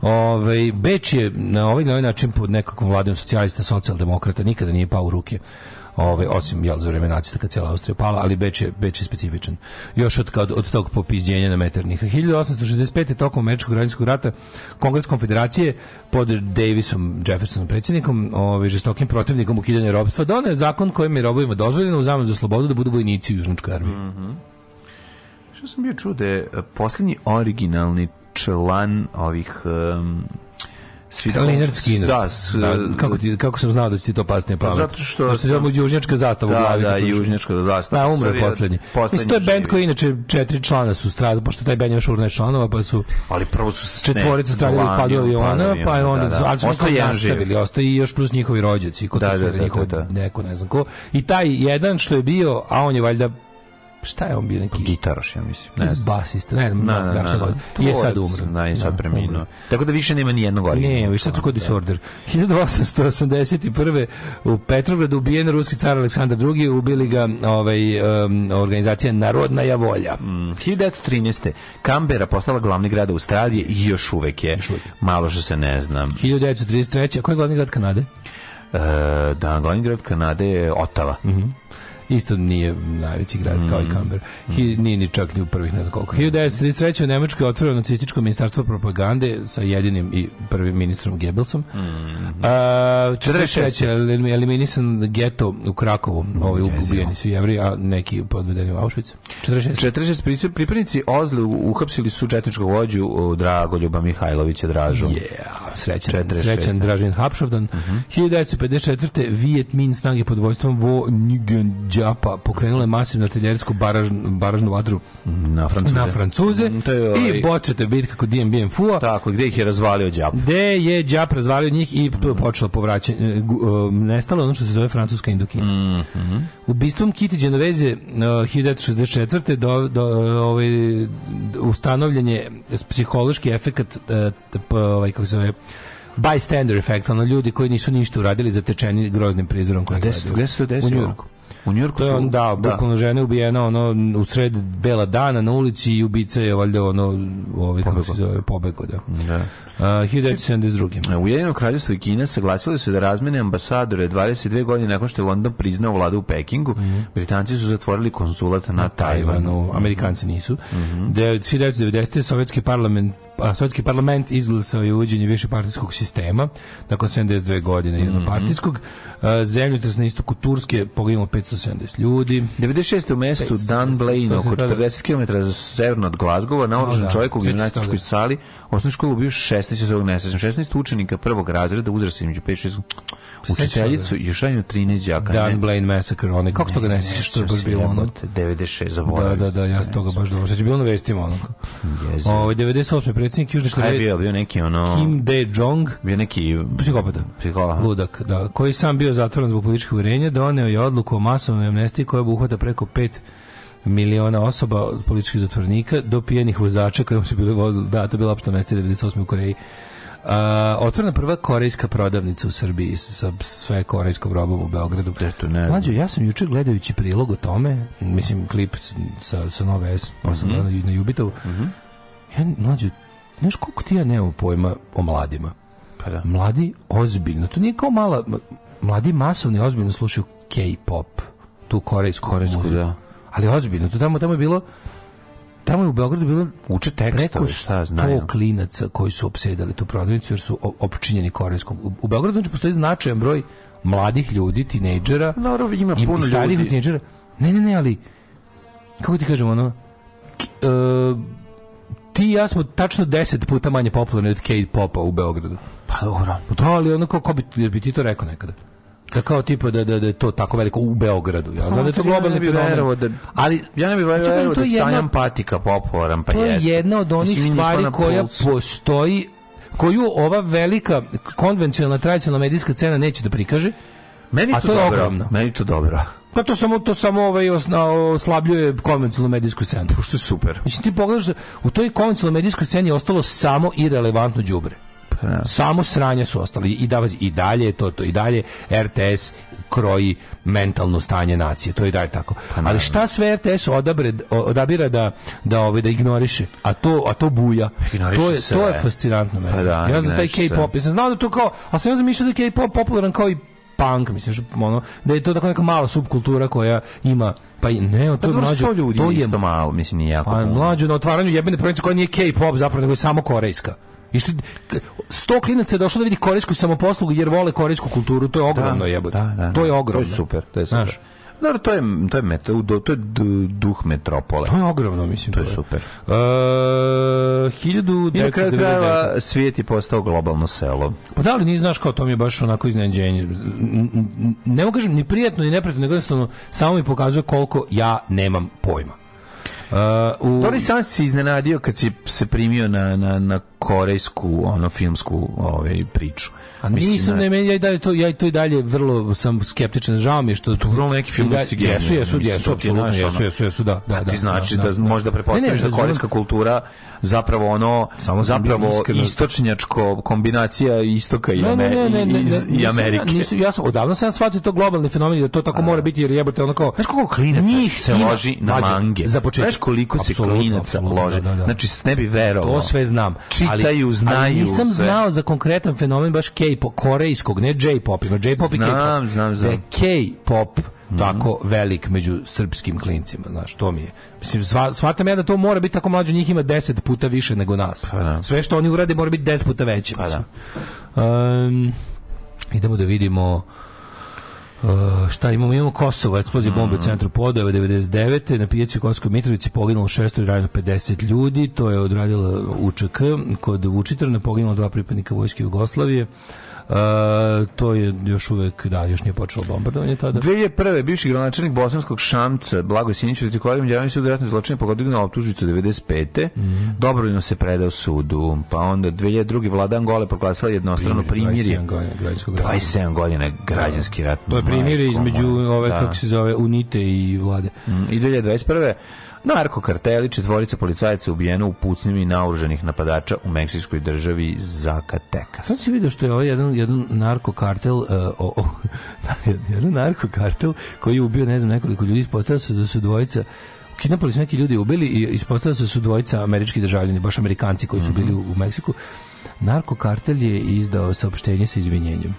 Ove, ovaj, Beč je na ovaj, na ovaj način pod nekakvom vladom socijalista, socijaldemokrata, nikada nije pao u ruke ove, osim jel za vreme nacista kad cijela Austrija pala, ali Beč je, Beč je specifičan. Još od kad od tog popizđenja na Meternih 1865. tokom američkog građanskog rata Kongres konfederacije pod Davisom Jeffersonom predsjednikom, ovaj žestokim protivnikom ukidanja robstva, doneo zakon kojim je robovima dozvoljeno u zamenu za slobodu da budu vojnici u Južnočkoj armiji. Mm -hmm. Što sam bio čude, da e, posljednji originalni član ovih um, Svi Leonard Skinner. Da, s, da, kako, ti, kako sam znao da će ti to pasti na pamet. Zato što zato sam, južnjačka zastava da, u glavi. Da, da, južnjačka zastava. Da, umre poslednji. poslednji. Mislim, to je živi. bend koji inače četiri člana su stradali, pošto taj bend je još urne članova, pa su Ali prvo su četvorica stradali u padu aviona, pa je oni da, da. ali su ostali nastavili, ostali i još plus njihovi rođaci, kod da, da, da, da, da, da, neko ne znam ko. I taj jedan što je bio, a on je valjda šta je on bio neki gitaroš ja mislim ne znam basista ne znam na, da, na, da, da, je sad umro na je sad preminuo tako da više nema ni jednog ali ne više sad kod disorder 1881 u Petrogradu ubijen ruski car Aleksandar II ubili ga ovaj um, organizacija Narodna je volja mm, 1913 Kambera postala glavni grad Australije i još uvek je još uvek. malo što se ne znam 1933 koji je glavni grad Kanade Uh, da, glavni grad Kanade je Otava. Mm -hmm isto nije najveći grad mm. kao i Kamber. Mhm. Hi, mhm. nije ni čak ni u prvih ne znam koliko. 1933. u Nemačkoj je otvoreno nacističko ministarstvo propagande sa jedinim i prvim ministrom Goebbelsom. Mm. A, 46. eliminisan geto u Krakovu, mm, ubijeni svi jevri, a neki podvedeni u Auschwitz. 46. 46 pripadnici Ozle uhapsili su četničkog vođu Dragoljuba Mihajlovića Dražu. Yeah, srećan, 46. srećan Dražin Hapšovdan. Mm -hmm. 1954. Viet Minh snage pod vojstvom Vo Nguyen đapa pokrenule masivnu teljersku baraž, baražnu vatru na Francuze. Na Francuze mm, ovaj... I početa bitka kod DMBM Bien Fua. Tako, gde ih je razvalio đap. Gde je đap razvalio njih i mm. počelo povraćanje e, e, nestalo ono što se zove francuska Indokina. Mm, -hmm. Ubistvom Kiti Genoveze uh, 1964. Do, do, ovaj, ustanovljen je psihološki efekat e, ovaj, kako se zove, bystander efekt, ono ljudi koji nisu ništa uradili zatečeni groznim prizorom koji gde, gde se to desilo? U Njurku. U Njujorku su... Da, da, bukvalno da. žena je ubijena ono, u sred bela dana na ulici i ubica je valjda ono, ovaj, kako se zove, pobego, da. da. Uh, 1972. U Jedinom kraljevstvu i Kina saglasili su da razmene ambasadore 22 godine nakon što je London priznao vladu u Pekingu. Mm -hmm. Britanci su zatvorili konzulat na, na Tajvanu. Tajvanu. Amerikanci nisu. Mm -hmm. De, 1990. Sovjetski parlament Pa, sovjetski parlament izglasao je više partijskog sistema nakon 72 godine jednopartijskog. Mm -hmm. Zemljotres na istoku Turske poginulo 570 ljudi. 96. u mestu 500, Dan Blaine, oko 40 da, da. km severno od Glazgova, naoružan no, da, čovjek u gimnastičkoj sali, osnovnoj školi ubio 16 iz ovog 16 učenika prvog razreda, uzrasta između 5-6 učiteljicu i još ranju 13 džaka. Dan Blaine Massacre, one, kako to ga ne sjećaš, to je baš bilo ono. 96, zaboravim. Da, da, da, ja s toga baš dobro. Što je bilo na vestima onako. Jezio. 98. Ovaj, predsjednik Južne Koreje. je bio, bio neki ono Kim De Jong, bio neki psihopata, psihopata, ludak, da, koji sam bio zatvoren zbog političkih uverenja, doneo je odluku o masovnoj amnestiji koja obuhvata preko 5 miliona osoba od političkih zatvornika do pijenih vozača kojom su bili voz, da, to je bila opšta amnestija 98. u Koreji. Uh, otvorena prva korejska prodavnica u Srbiji sa sve korejskom robom u Beogradu. Eto, ne. Mlađo, ja sam juče gledajući prilog o tome, mislim klip sa, sa Nove S, pa sam mm -hmm. na Jubitovu, mm -hmm. ja, mlađo, Znaš koliko ti ja nemam pojma o mladima? Pa da. Mladi ozbiljno, to nije kao mala, mladi masovni ozbiljno slušaju K-pop, tu korejsku, korejsku muziku. Da. Ali ozbiljno, to tamo, tamo je bilo tamo je u Beogradu bilo uče tekstove, preko šta znaju. To klinaca koji su opsedali tu prodavnicu jer su opčinjeni korejskom. U, u Beogradu znači postoji značajan broj mladih ljudi, tinejdžera. Naravno ima i, puno i starih ljudi. Tinejdžera. Ne, ne, ne, ali kako ti kažemo ono uh, ti i ja smo tačno 10 puta manje popularni od K-popa u Beogradu. Pa dobro. Da, ali ono kao, ko bi, bi ti to rekao nekada? Da kao tipa da, da, da je to tako veliko u Beogradu. Ja znam da je to pa, globalni fenomen. Da, ali ja ne bih verovao znači, da je Sanjan Patika popularan, pa To je jedna od onih Mislim, stvari koja postoji koju ova velika konvencionalna tradicionalna medijska scena neće da prikaže. Meni to, to dobro. Meni to dobro. Pa to samo to samo ovaj osna, oslabljuje konvencionalnu medijsku scenu. Pa što je super. Mislim ti pogledaš da u toj konvencionalnoj medijskoj sceni je ostalo samo irelevantno đubre. Ja. Pa da. Samo sranje su ostali i da i dalje to to i dalje RTS kroji mentalno stanje nacije. To je dalje tako. Pa, Ali šta sve RTS odabre odabira da da ove ovaj, da ignoriše, a to a to buja. Ignoriše to je se. to je fascinantno meni. Pa da, ja za da taj K-pop, ja sam znao da to kao, a sam ja zamišljao da K-pop popularan kao i punk, mislim što ono da je to tako neka mala subkultura koja ima pa ne, to je pa mlađo, ljudi to je isto malo, mislim nije jako. Pa mlađo na otvaranju jebene provincije koja nije K-pop zapravo, nego je samo korejska. I što, sto klinaca je došlo da vidi korejsku samoposlugu jer vole korejsku kulturu, to je da, ogromno da, jebote. Da, da, da, To je ogromno. Da. To je super, to je super. Znaš, Dobro, to je to je meto, to je duh metropole. To je ogromno, mislim. To je super. E, uh, 1999. I na kraju svijet je postao globalno selo. Pa da li nije znaš kao to mi je baš onako iznenađenje. Ne mogu kažem ni prijatno ni neprijatno, nego jednostavno samo mi pokazuje koliko ja nemam pojma. Uh, u... Tori sam se iznenadio kad si se primio na, na, na korejsku ono filmsku ovaj priču. A Mislim, nisam ne meni ja i dalje to ja i to i dalje vrlo sam skeptičan. Žao mi je što To pa vrlo neki film da, jesu jesu jesu apsolutno jesu jesu jesu da da. Ti da, znači da, da, da, možda prepoznaš da korejska kultura zapravo ono samo zapravo istočnjačko kombinacija istoka i, ne, ne, i Amerike. ja sam odavno sam shvatio to globalni fenomen da to tako mora biti jer jebote onako... kao. Znaš kako klinac njih se loži na mange. Za početak koliko se klinaca lože. Da, da. Znači, ne bi verovao. To sve znam. Čitaju, ali, znaju ali nisam sve. znao za konkretan fenomen baš K-pop, korejskog, ne J-pop, nego J-pop i K-pop. Znam, znam, znam. Da K-pop mhm. tako velik među srpskim klincima, znaš, to mi je. Mislim, shvatam ja da to mora biti tako mlađo, njih ima deset puta više nego nas. Pa da. Sve što oni urade mora biti deset puta veće. Pa da. Um, idemo da vidimo Uh, šta imamo? Imamo Kosovo, eksplozija bombe mm. u centru Podojeva 99. Na pijaci u Kosovskoj Mitrovici poginulo 50 ljudi, to je odradila UČK, kod Vučitrna poginulo dva pripadnika vojske Jugoslavije to je još uvek, da, još nije počelo bombardovanje tada. 2001. bivši gradonačelnik bosanskog Šamca, Blago Sinić, protiv kojeg međunarodni sud ratnih zločina pogodio na optužnicu 95. Mm -hmm. Dobrovoljno se predao sudu. Pa onda 2002. vladan gole proglasila jednostrano primirje. 27 godina da. građanski rat. To je primirje između ove, da. kako se zove, UNITE i vlade. Mm, I 2021. Narkokarteli, četvorica policajaca ubijena u pucnjima naoruženih napadača u meksičkoj državi Zacatecas. Sad si vidio što je ovaj jedan, jedan narkokartel, uh, e, o, o, da, jedan narkokartel koji je ubio, ne znam, nekoliko ljudi, ispostavio se da su dvojica kidnapali su neki ljudi, ubili i ispostavilo se da su dvojica američki državljani, baš Amerikanci koji su bili mhm. u, u Meksiku. Narkokartel je izdao saopštenje sa izvinjenjem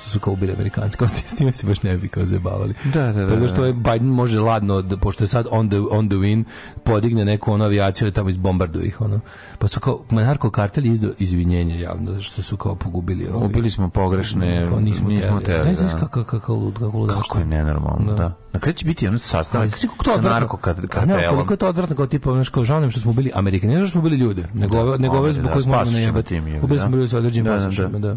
što su kao ubili Amerikanci, kao s time se baš ne bi kao zabavali. Da, da, da. Pa da, zašto da. je Biden može ladno, da, pošto je sad on the, on the win, podigne neku ono avijaciju i tamo izbombarduje ih, ono. Pa su kao, Manarko kartel izdo izvinjenje javno, što su kao pogubili. Ovi. Ubili smo pogrešne, kao nismo, nismo teli. Znaš, da. znaš kako, kako, lud, kako lud. Kako je nenormalno, da. da. Na kraju će biti ono sastanak sa narko pa kartelom. Ne, koliko je to odvratno, kao tipa, znaš, kao žao što smo bili Amerikani, ne što smo bili ljude, nego, da, nego ove zbog koje smo najebati. Ubili smo bili sa određenim da, da.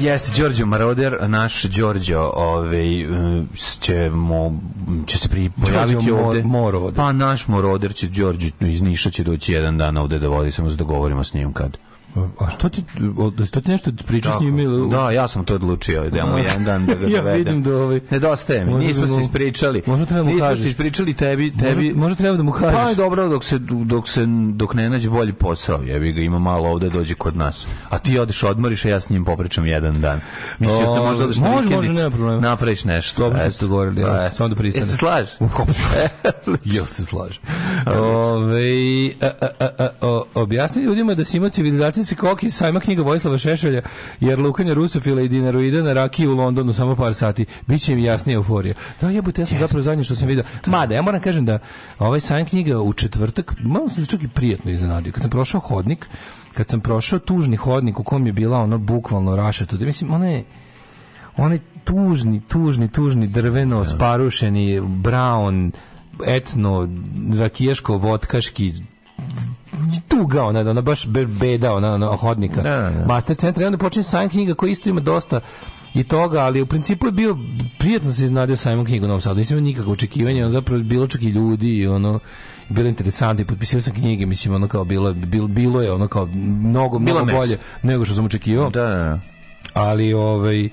Jeste, Đorđo Maroder, naš Đorđo ovaj, će, mo, će se pri, pojaviti mor, ovde. Moroder. Pa naš Moroder će, Đorđo iz Niša će doći jedan dan ovde da vodi, samo se dogovorimo s njim kad. A što ti, da što ti nešto pričaš s njim ili... Da, ja sam to odlučio, da mu jedan dan da ga ja dovedem. vidim da ovaj... Nedostaje mi, nismo da se ispričali. Možda treba da mu kažeš. Nismo se ispričali tebi, tebi... Možda, možda treba da mu kažeš. Pa je dobro dok se, dok se, dok ne nađe bolji posao, jebi ga, ima malo ovde, dođe kod nas. A ti odeš odmoriš, a ja s njim popričam jedan dan. Mislio sam možda odeš na vikendicu. Može, može, nema problema. Napraviš nešto. Dobro ste dogovorili, ja sam da pristane. Jel se slaž? Jel se slaž? Objasni ljudima da si imao civilizaciju sastanci Koki sajma knjiga Vojislava Šešelja, jer lukanja rusofila i dinaroida na rakiju u Londonu samo par sati. Biće mi jasnije euforija. Da, jebote, ja sam yes. zapravo zadnje što sam video. Da. Mada, ja moram kažem da ovaj sajam knjiga u četvrtak, malo sam se čak i prijatno iznenadio. Kad sam prošao hodnik, kad sam prošao tužni hodnik u kom je bila ono bukvalno rašeto, da mislim, ona je tužni, tužni, tužni drveno da. sparušeni brown etno rakiješko votkaški, tuga ona, ona baš beda ona, ona hodnika. Da, da. Master centra i onda počinje sajam knjiga koji isto ima dosta i toga, ali u principu je bio prijatno se iznadio sajmom knjigu u Novom Sadu. Nisam imao nikakve očekivanja, on zapravo bilo čak i ljudi i ono bilo interesantno i potpisivao sam knjige, mislim ono kao bilo, bilo, bilo je ono kao mnogo, mnogo bilo bolje nego što sam očekivao. Da, da, da. Ali ovaj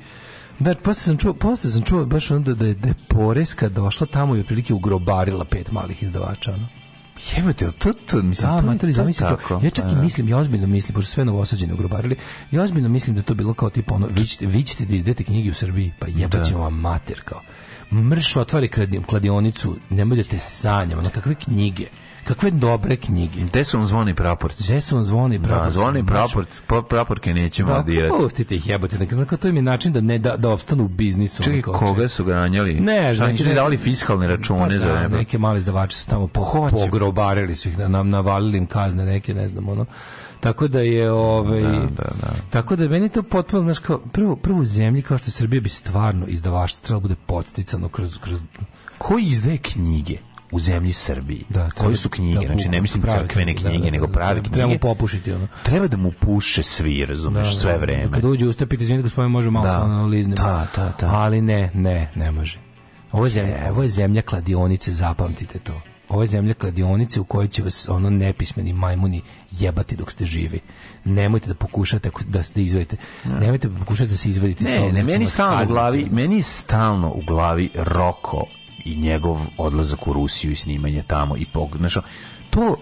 da, posle sam čuo, posle sam čuo baš onda da je, da je Poreska došla tamo i otprilike ugrobarila pet malih izdavača. Ono. Jebote, to to mislim, da, to, Ja čak i da, da, da. mislim, ja ozbiljno mislim, pošto sve novosađene ugrobarili, ja ozbiljno mislim da to bilo kao tipa ono, vi ćete, vi ćete da izdete knjige u Srbiji, pa jebaćemo vam mater kao. Mrš otvori kladionicu, nemojte sanjam, na kakve knjige Kakve dobre knjige. Gde su vam zvoni praporci? Gde su vam zvoni da, praporci? Da, zvoni znači- praport, praporke nećemo da, dirati. Pustite ih jebote, dakle, to im je način da, ne, da, da opstanu u biznisu. Čekaj, koga su ganjali? Ne, Šta znači, ne, dali fiskalne račune pa, da, za da, nebo? neke male izdavače su tamo po, pogrobarili su ih, nam navalili im kazne neke, ne znam, ono. Tako da je ovaj da, da, da. tako da meni to potpuno znaš kao prvo prvo zemlji kao što Srbija bi stvarno izdavaštvo trebalo da bude podsticano kroz kroz ko izdaje knjige? u zemlji Srbiji. Da, treba, Koji su knjige? Da, znači, ne mislim pravi, crkvene knjige, da, da, nego da, prave da, da. knjige. Treba mu popušiti. Ono. Treba da mu puše svi, razumeš, sve vreme. Kad uđe u stepiti, izvinite, gospodin, može malo da, analizne. Da, da, da. Ali ne, ne, ne može. Ovo je zemlja, ovo je zemlja kladionice, zapamtite to. Ovo je zemlja kladionice u kojoj će vas ono nepismeni majmuni jebati dok ste živi. Nemojte da pokušate da se izvadite. Nemojte da pokušate da se izvadite. Ne, ne, meni stalno u glavi, meni stalno u glavi Roko i njegov odlazak u Rusiju i snimanje tamo i pognašao. to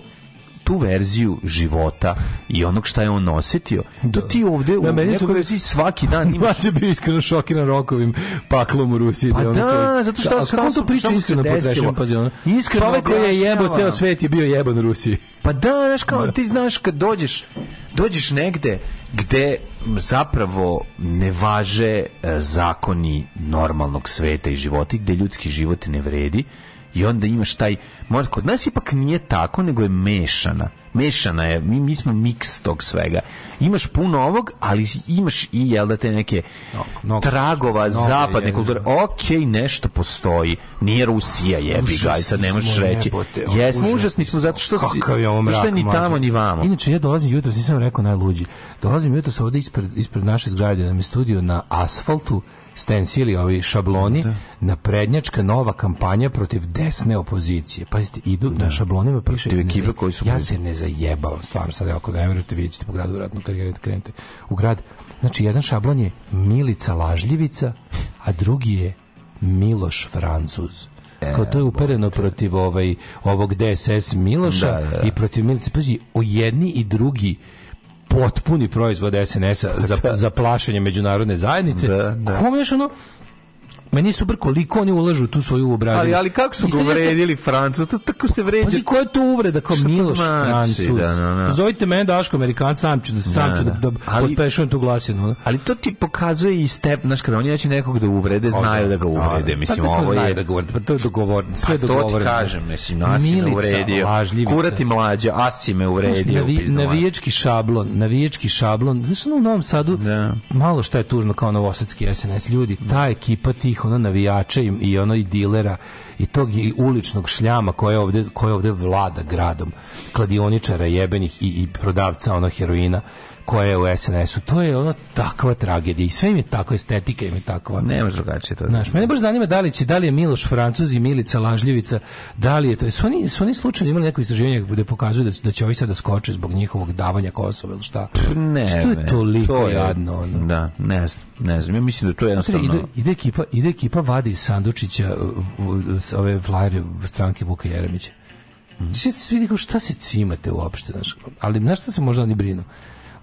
tu verziju života i onog šta je on osetio, to da. ti ovde da, u meni nekoj verziji svaki dan imaš. Ja će iskreno šokiran rokovim paklom u Rusiji. Pa da, da zato što... A kako to priča iskreno potrešen? Pazi, ono, koji je jebo, ceo svet je bio jeban u Rusiji. Pa da, znaš kao, da. ti znaš kad dođeš dođeš negde gde zapravo ne važe e, zakoni normalnog sveta i života, gde ljudski život ne vredi i onda imaš taj, kod nas ipak nije tako, nego je mešana mešana je, mi, mi smo miks tog svega. Imaš puno ovog, ali imaš i, jel da, te neke no, tragova no, zapadne no, kulture. Da. Ok, nešto postoji. Nije Rusija, jebi ga, i sad ne možeš reći. Jesmo, užasni smo, zato što, si, što ni tamo, ni vamo. Inače, ja dolazim jutro, nisam rekao najluđi, dolazim jutro se ovdje ispred, ispred naše zgrade, nam je studio na asfaltu, stencili, ovi šabloni, da. na prednjačka nova kampanja protiv desne opozicije. Pazite, idu da. na šablonima, piše, ne, koji su ja se ne zajebavam, stvarno sad ako ne verujete, vidjet ćete po gradu vratno kad da krenete u grad. Znači, jedan šablon je Milica Lažljivica, a drugi je Miloš Francuz. Kao to je e, upereno protiv ovaj, ovog DSS Miloša da, da, da. i protiv Milice. Pazi, o jedni i drugi potpuni proizvod SNS-a za, da. za plašenje međunarodne zajednice. Da, da. Kom još ono, Meni su brko koliko oni ulažu tu svoju uvredu. Ali, ali kako su Mislim, ga uvredili ja Francu? To tako se vređa. Pazi, koja je to uvreda kao Šta Miloš znači, Francus? Da, da, da. Zovite mene Daško Amerikanac, sam ću da, sam da, ću da-, da, da, ali, pospešujem tu glasinu. Da? Ali to ti pokazuje i step, znaš, kada oni neće nekog da uvrede, znaju da. da ga uvrede. Pa, mislim, pa, ovo je... da ga uvrede, pa to je dogovorno. Sve pa, to ti kažem, mislim, Asi me uvredio. Kurati mlađa, Asi me uvredio. Navi, navijački šablon, navijački šablon. Znaš, ono u Novom Sadu malo šta je tužno kao novosadski SNS. Ljudi, ta ekipa tih svih ono navijača i, i ono i dilera i tog i uličnog šljama koje ovde, koje ovde vlada gradom kladioničara jebenih i, i prodavca ono heroina koja je u SNS-u. To je ono takva tragedija i sve im je tako estetika, im je takva. Nema drugačije to. Znaš, mene baš zanima da li će da li je Miloš Francuz i Milica Lažljevica, da li je to su oni su oni slučajno imali neko istraživanje gde pokazuju da da će ovi sada skoče zbog njihovog davanja Kosova ili šta? Pff, ne. Što je toliko to je, jadno ono? Da, ne znam, ne znam. Ja mislim da to je jednostavno. Ide, ide ekipa, ide ekipa vadi iz Sandučića ove vlajere stranke Vuka Jeremića. Mm. Svi vidi kako šta se cimate uopšte, znaš. Ali na šta se možda oni brinu?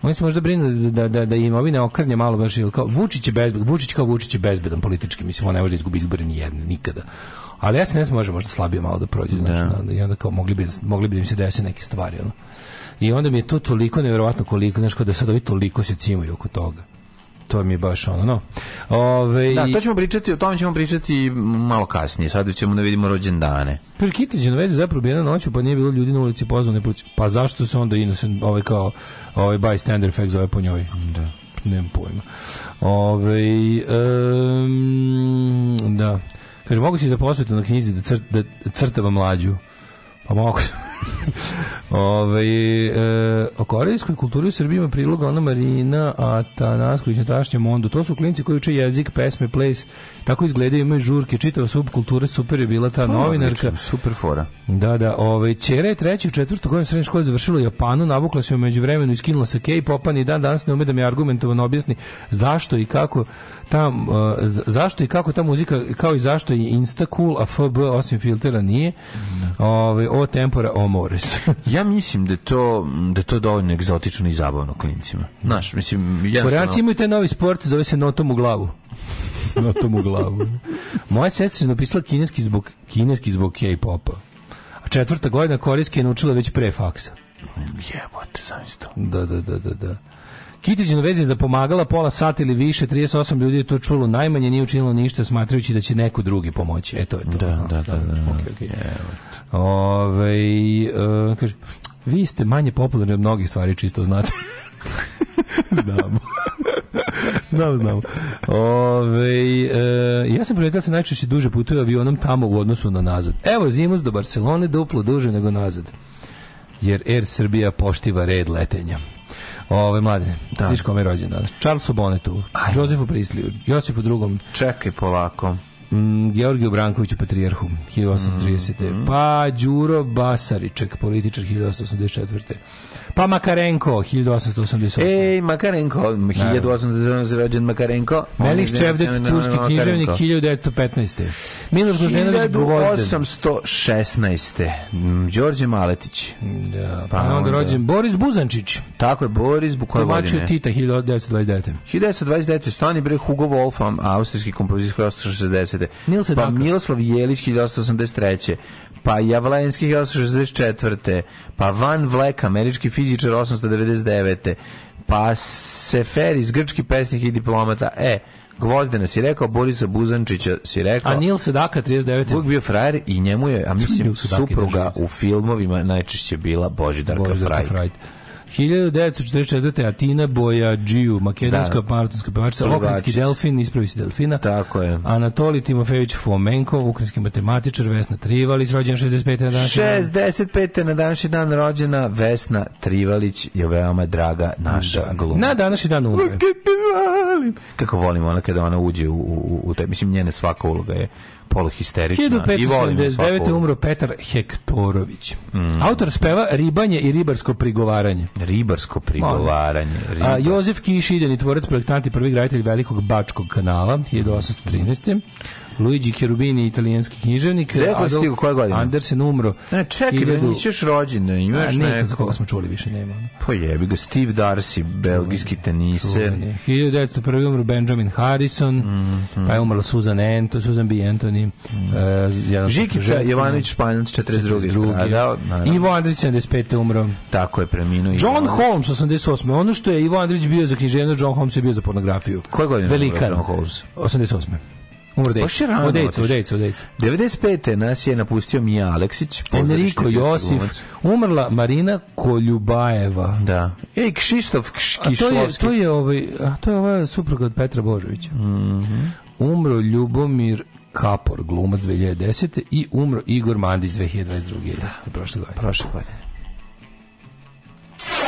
Oni se možda brinu da, da, da, da imovina okrnje malo baš, ili kao, Vučić je bezbedan, Vučić kao Vučić je bezbedan politički, mislim, on ne može izgubiti izbore ni jedne, nikada. Ali ja se ne može možda slabije malo da prođe, znači, da. i onda kao mogli bi, mogli bi da im se desi neke stvari, ono. I onda mi je to toliko nevjerojatno koliko, znaš, kao da sad ovi toliko se cimaju oko toga to mi je baš ono, no. Ove, da, to ćemo pričati, o tome ćemo pričati malo kasnije. Sad ćemo da vidimo rođendane. Kaže pa Kitty Genovese zapravo bila noću, pa nije bilo ljudi na ulici pozvane. Pa, pa zašto se onda Innocent, ovaj kao, ovaj bystander effect zove po njoj? Da. Nemam pojma. Ove, um, da. Kaže, mogu si da posvetu na knjizi da, crt, da crtava mlađu. Pa mogu. Ove, ovaj, e, o korejskoj kulturi u Srbiji ima priloga ona Marina Atanasković na tašnjem Mondu. To su klinci koji uče jezik, pesme, place Tako izgledaju, imaju žurke, čitao subkultura, super je bila ta to pa, novinarka. Lično, super fora. Da, da, ovaj, čera je treći u četvrtu godinu srednje škole završila u Japanu, navukla se umeđu vremenu, iskinula sa K-popa, ni dan danas ne ume da mi argumentovano objasni zašto i kako ta, e, zašto i kako ta muzika, kao i zašto je Insta cool, a FB osim filtera nije, ovaj, o tempora, o mores. ja mislim da to, da to dovoljno egzotično i zabavno klincima. Znaš, mislim, jednostavno... Koreaci imaju te novi sport, zove se notom u glavu na tom u glavu. Moja sestra je napisala kineski zbog, kineski zbog K-popa. A četvrta godina korijski je naučila već pre faksa. Jebote, zamislite. Da, da, da, da, da. Kitić vez je zapomagala pola sata ili više, 38 ljudi je to čulo, najmanje nije učinilo ništa smatrajući da će neko drugi pomoći. Eto je to. Da, no, da, da. da, da. Okay, da. okay. Ove, uh, kaže, vi ste manje popularni od mnogih stvari, čisto znate. Znamo. Znamo, znam. Ove, e, ja sam primetila da se najčešće duže putuje avionom tamo u odnosu na nazad. Evo zimus do Barcelone duplo duže nego nazad. Jer Air Srbija poštiva red letenja. Ove mlade, da. viš kome je rođen danas. Charlesu Bonnetu, Josefu Prisliju, Josifu drugom. Čekaj polako. Mm, Georgiju Brankoviću Patrijarhu 1830. Mm. Pa Đuro Basariček, političar 1884. Pa Makarenko, 1888. Ej, Makarenko, 1888. rođen Makarenko. Melih Čevdet, turski književnik, 1915. Miloš Goždenović, Gvozden. 1816. Mm, Đorđe Maletić. Da, pa, pa onda rođen Boris Buzančić. Tako je, Boris, koje godine? Domaćio Tita, 1929. 1929. Stani bre Hugo Wolfam, austrijski kompozitor 1860. Pa Miloslav Jelić, 1883 pa Javlenski 1864. Pa Van Vlek, američki fizičar 899. Pa Seferis, grčki pesnik i diplomata. E, Gvozdena si rekao, Borisa Buzančića si rekao. A Nil Sedaka 39. Bog bio frajer i njemu je, a mislim, supruga u filmovima najčešće bila Božidarka, Božidarka 1944. Atina Boja Bojađiju, makedonska da. maratonska pevačica, Lokranski delfin, ispravi se delfina. Tako je. Anatoli Timofejević Fomenko, ukrajinski matematičar, Vesna Trivalić, rođena 65. na današnji 65. na današnji dan rođena Vesna Trivalić je veoma draga naša da. gluma. Na današnji dan umre volim. Kako volim ona kada ona uđe u, u, u taj, mislim, njene svaka uloga je poluhisterična. 1579. je umro Petar Hektorović. Mm. Autor speva Ribanje i ribarsko prigovaranje. Ribarsko prigovaranje. Ribar. A, Jozef Kiš, ideni tvorac, projektant i prvi graditelj velikog Bačkog kanala, 1813. Mm. Luigi Cherubini, italijanski književnik. Rekao da si u koje godine? Andersen umro. Ne, čekaj, Hiljadu... nisi još rođen, imaš ne, neko. Za koga smo čuli više nema. Pa jebi ga, Steve Darcy, belgijski teniser. 1901. umro Benjamin Harrison, mm, mm. pa je umrla Susan Ento, Susan B. Anthony. Mm. Uh, Žikica Jovanović Španjac, 42. 42. Ivo Andrić, 75. umro. Tako je preminuo. John Holmes, 88. Ono što je Ivo Andrić bio za književnost, John Holmes je bio za pornografiju. Koje godine Velika, John Holmes? 88. Umro dejca. Baš Odejca, odejca, odejca. 95. nas je napustio Mija Aleksić. Enrico Josif. Glumac. Umrla Marina Koljubajeva. Da. Ej, Kšistof Kišlovski. A to je, to je, ovaj, a to je ova supruga od Petra Božovića. Mm -hmm. Umro Ljubomir Kapor, glumac 2010. I umro Igor Mandić 2022. Da. Prošle godine. Prošle godine.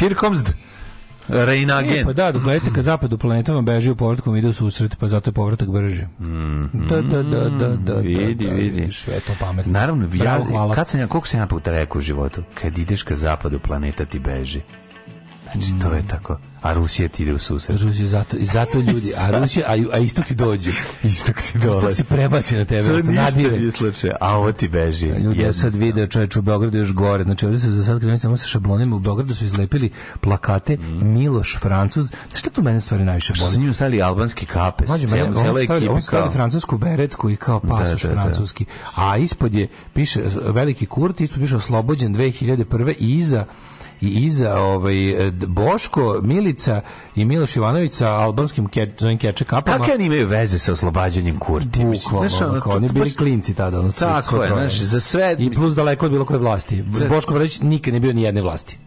Here comes the Reinagen. E, pa da, dok letak zapadu planetama beži u povratkom ide u susret, pa zato je povratak brže. Mm Da, da, da, da, da. Vidi, da, vidi. Sve je to pametno. Naravno, ja, Bravo, kad sam ja, koliko sam ja puta rekao u životu, kad ideš ka zapadu planeta ti beži. Znači, mm. to je tako A Rusija ti ide u susret. Rusija, zato, zato ljudi, a Rusija, a, a istok ti dođe. istok ti dođe. Istok se prebaci na tebe. Da sad ništa nije slučaj, a ovo ti beži. Ljudi, ja sad video čovječ u Beogradu još gore. Znači, ovde se za sad krenuli samo sa šablonima. U Beogradu su izlepili plakate mm. Miloš Francuz. Šta tu mene stvari najviše boli? Što su njim stali albanski kape. Mađe, mene, on, stali, on stali francusku beretku i kao da, pasuš da, da. francuski. A ispod je, piše, veliki kurt, ispod piše oslobođen 2001. i iza i iza ovaj, Boško, Milica i Miloš Ivanović sa albanskim ke, zovem keče kapama. Kakve oni imaju veze sa oslobađanjem Kurti? Bukvalno, znaš, ono, oni bili klinci tada. Ono, tako je, znaš, za sve... I plus daleko od bilo koje vlasti. Boško Bradić nikad nije bio ni jedne vlasti.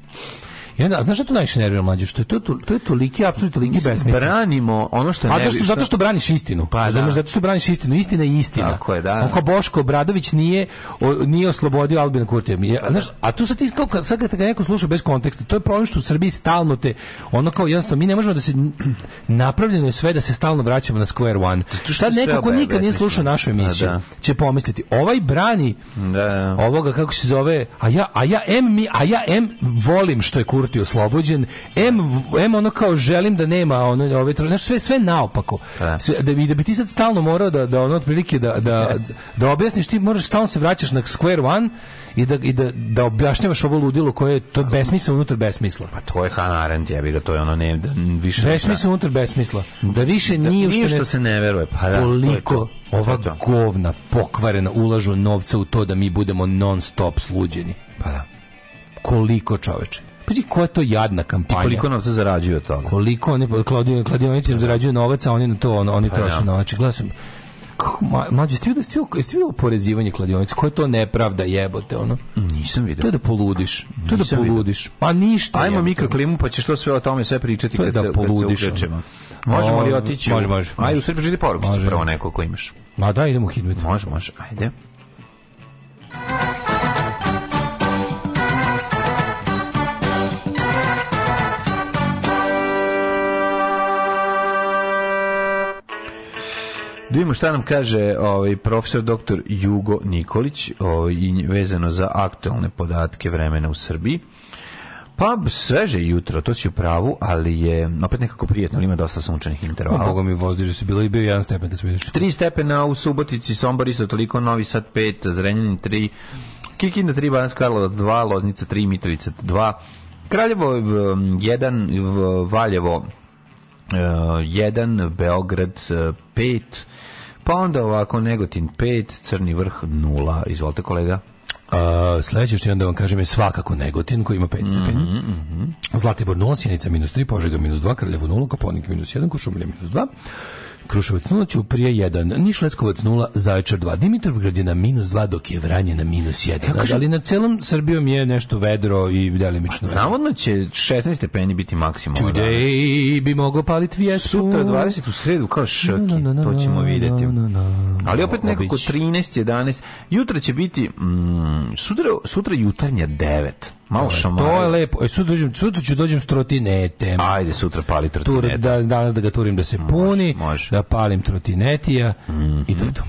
I onda, znaš što to najviše nervira mlađe? Što je to, to, to je toliki apsurd, toliki besmisla. Branimo ono što ne... A zašto, zato što braniš istinu. Pa, da. Zato što braniš istinu. Istina je istina. Tako je, da. On Boško Bradović nije, o, nije oslobodio Albina Kurtija. Ja, pa da. znaš, a tu sad ti, kao, sad kad ga neko sluša bez konteksta, to je problem što u Srbiji stalno te, ono kao jednostavno, mi ne možemo da se, napravljeno je sve da se stalno vraćamo na square one. Sad nekako ko nikad nije slušao našu pa emisiju, da, da. će pomisliti, ovaj brani da, da, ovoga, kako se zove, a ja, a ja em, mi, a ja em, volim što je Kurtija Kurti oslobođen, M, M ono kao želim da nema ono, ove, znači sve, sve naopako. Da. Sve, da, bi, da bi ti sad stalno morao da, da ono, otprilike, da, da, da objasniš, ti možeš stalno se vraćaš na square one, i da, i da, da objašnjavaš ovo ludilo koje je to besmisla unutar besmisla. Pa to je Hannah Arendt, ja bih ga to je ono ne, da, više... Besmisla unutar besmisla. Da više da, nije što, što ne, se ne veruje. Pa da, koliko to. ova to govna pokvarena ulažu novca u to da mi budemo non stop sluđeni. Pa da. Koliko čoveče? Pa ko je to jadna kampanja? I koliko novca zarađuju od toga? Koliko oni kladionice Klaudio, im zarađuju novaca, a oni na to on, oni pa troše ja. Da. novac. Gledam Mlađe, ste vidio, ste vidio oporezivanje kladionica? Koja je to nepravda jebote, ono? Nisam vidio. To je da poludiš. To je da poludiš. Pa ništa. Ajmo mi klimu, pa ćeš to sve o tome sve pričati to kad, da se, poludiš, kad se Možemo li otići? Može, može. Ajde, u sve pričati porukicu prvo neko ko imaš. Ma da, idemo u Hidmet. Može, može. Ajde. Ajde. Da vidimo šta nam kaže ovaj profesor doktor Jugo Nikolić ovaj, vezano za aktualne podatke vremena u Srbiji. Pa sveže jutro, to si u pravu, ali je opet nekako prijetno, ima dosta sunčanih intervala. Boga mi vozdiže se bilo i bio jedan stepen kad se vidiš. Tri stepena u Subotici, Sombor isto toliko, Novi Sad 5, Zrenjanin 3, Kikinda 3, Bananska Karlovac 2, Loznica 3, Mitrovica 2, Kraljevo 1, Valjevo 1, e, Beograd 5, e, Pa onda ovako Negotin 5, Crni vrh 0. Izvolite kolega. Uh, sledeće što imam da vam kažem je svakako Negotin koji ima 5 stepeni. Mm -hmm. Zlatibor 0, Sjenica minus 3, Požega minus 2, Kraljevo 0, Koponik minus 1, Košumlja minus 2. Kruševac 0, Ćuprije 1, Niš Leskovac 0, Zaječar 2, Dimitrovgrad je na minus 2, dok je Vranje na minus 1. Ja, kažem, ali na celom Srbijom je nešto vedro i delimično. Navodno će 16 stepeni biti maksimum. Today bi mogao paliti vjesu. Sutra 20 u sredu, kao šaki, no, no, no, to ćemo vidjeti. Ali opet nekako 13, 11, jutra će biti, mm, sutra, sutra jutarnja 9. Malo ovaj, šamar. To je lepo. E, sutra, dođem, sutra ću dođem s trotinetem. Ajde, sutra pali trotinete. Tur, da, danas da ga turim da se puni, može, da palim trotinetija mm -hmm. i to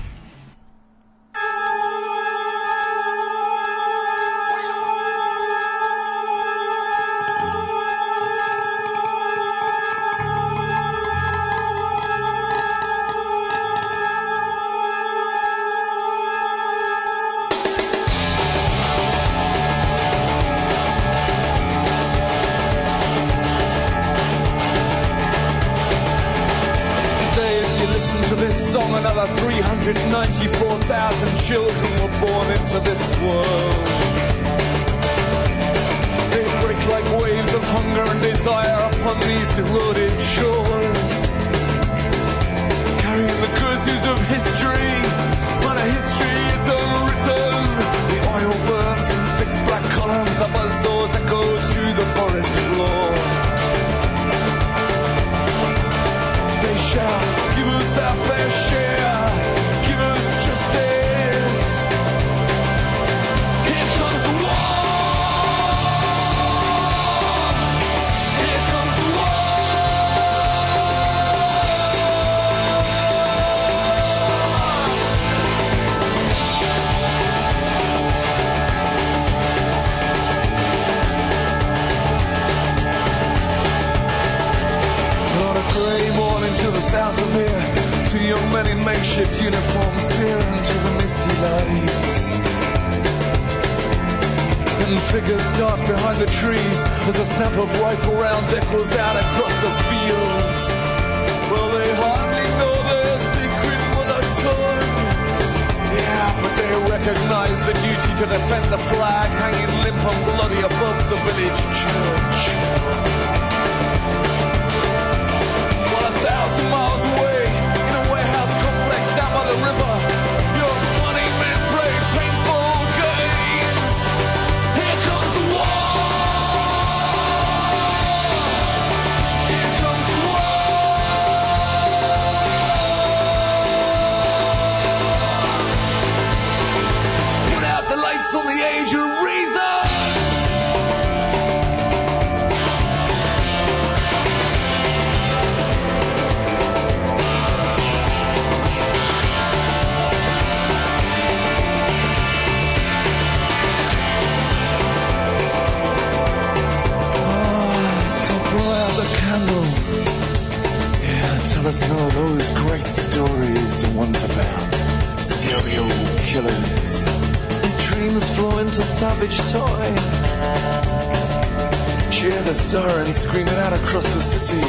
and screaming out across the city.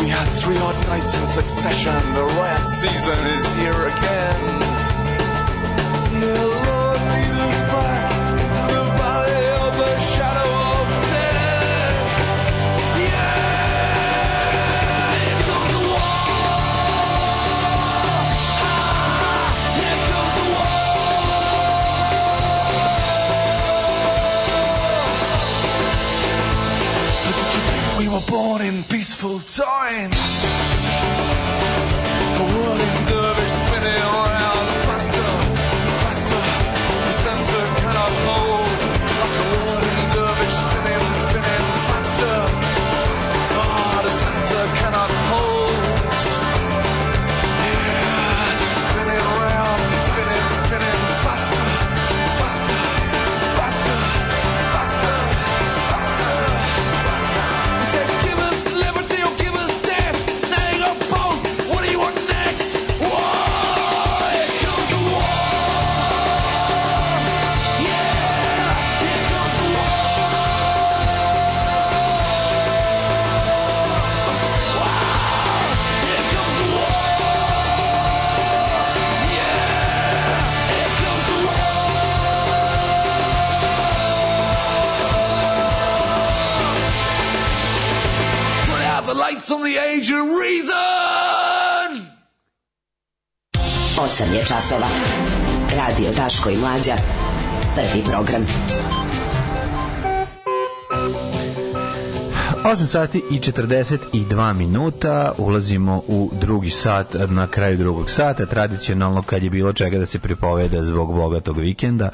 We had three hot nights in succession. The riot season is here again. born in peaceful times. on the age of reason! 8 je časova. Radio Daško i Mlađa. Prvi program. 8 sati i 42 minuta ulazimo u drugi sat na kraju drugog sata tradicionalno kad je bilo čega da se pripoveda zbog bogatog vikenda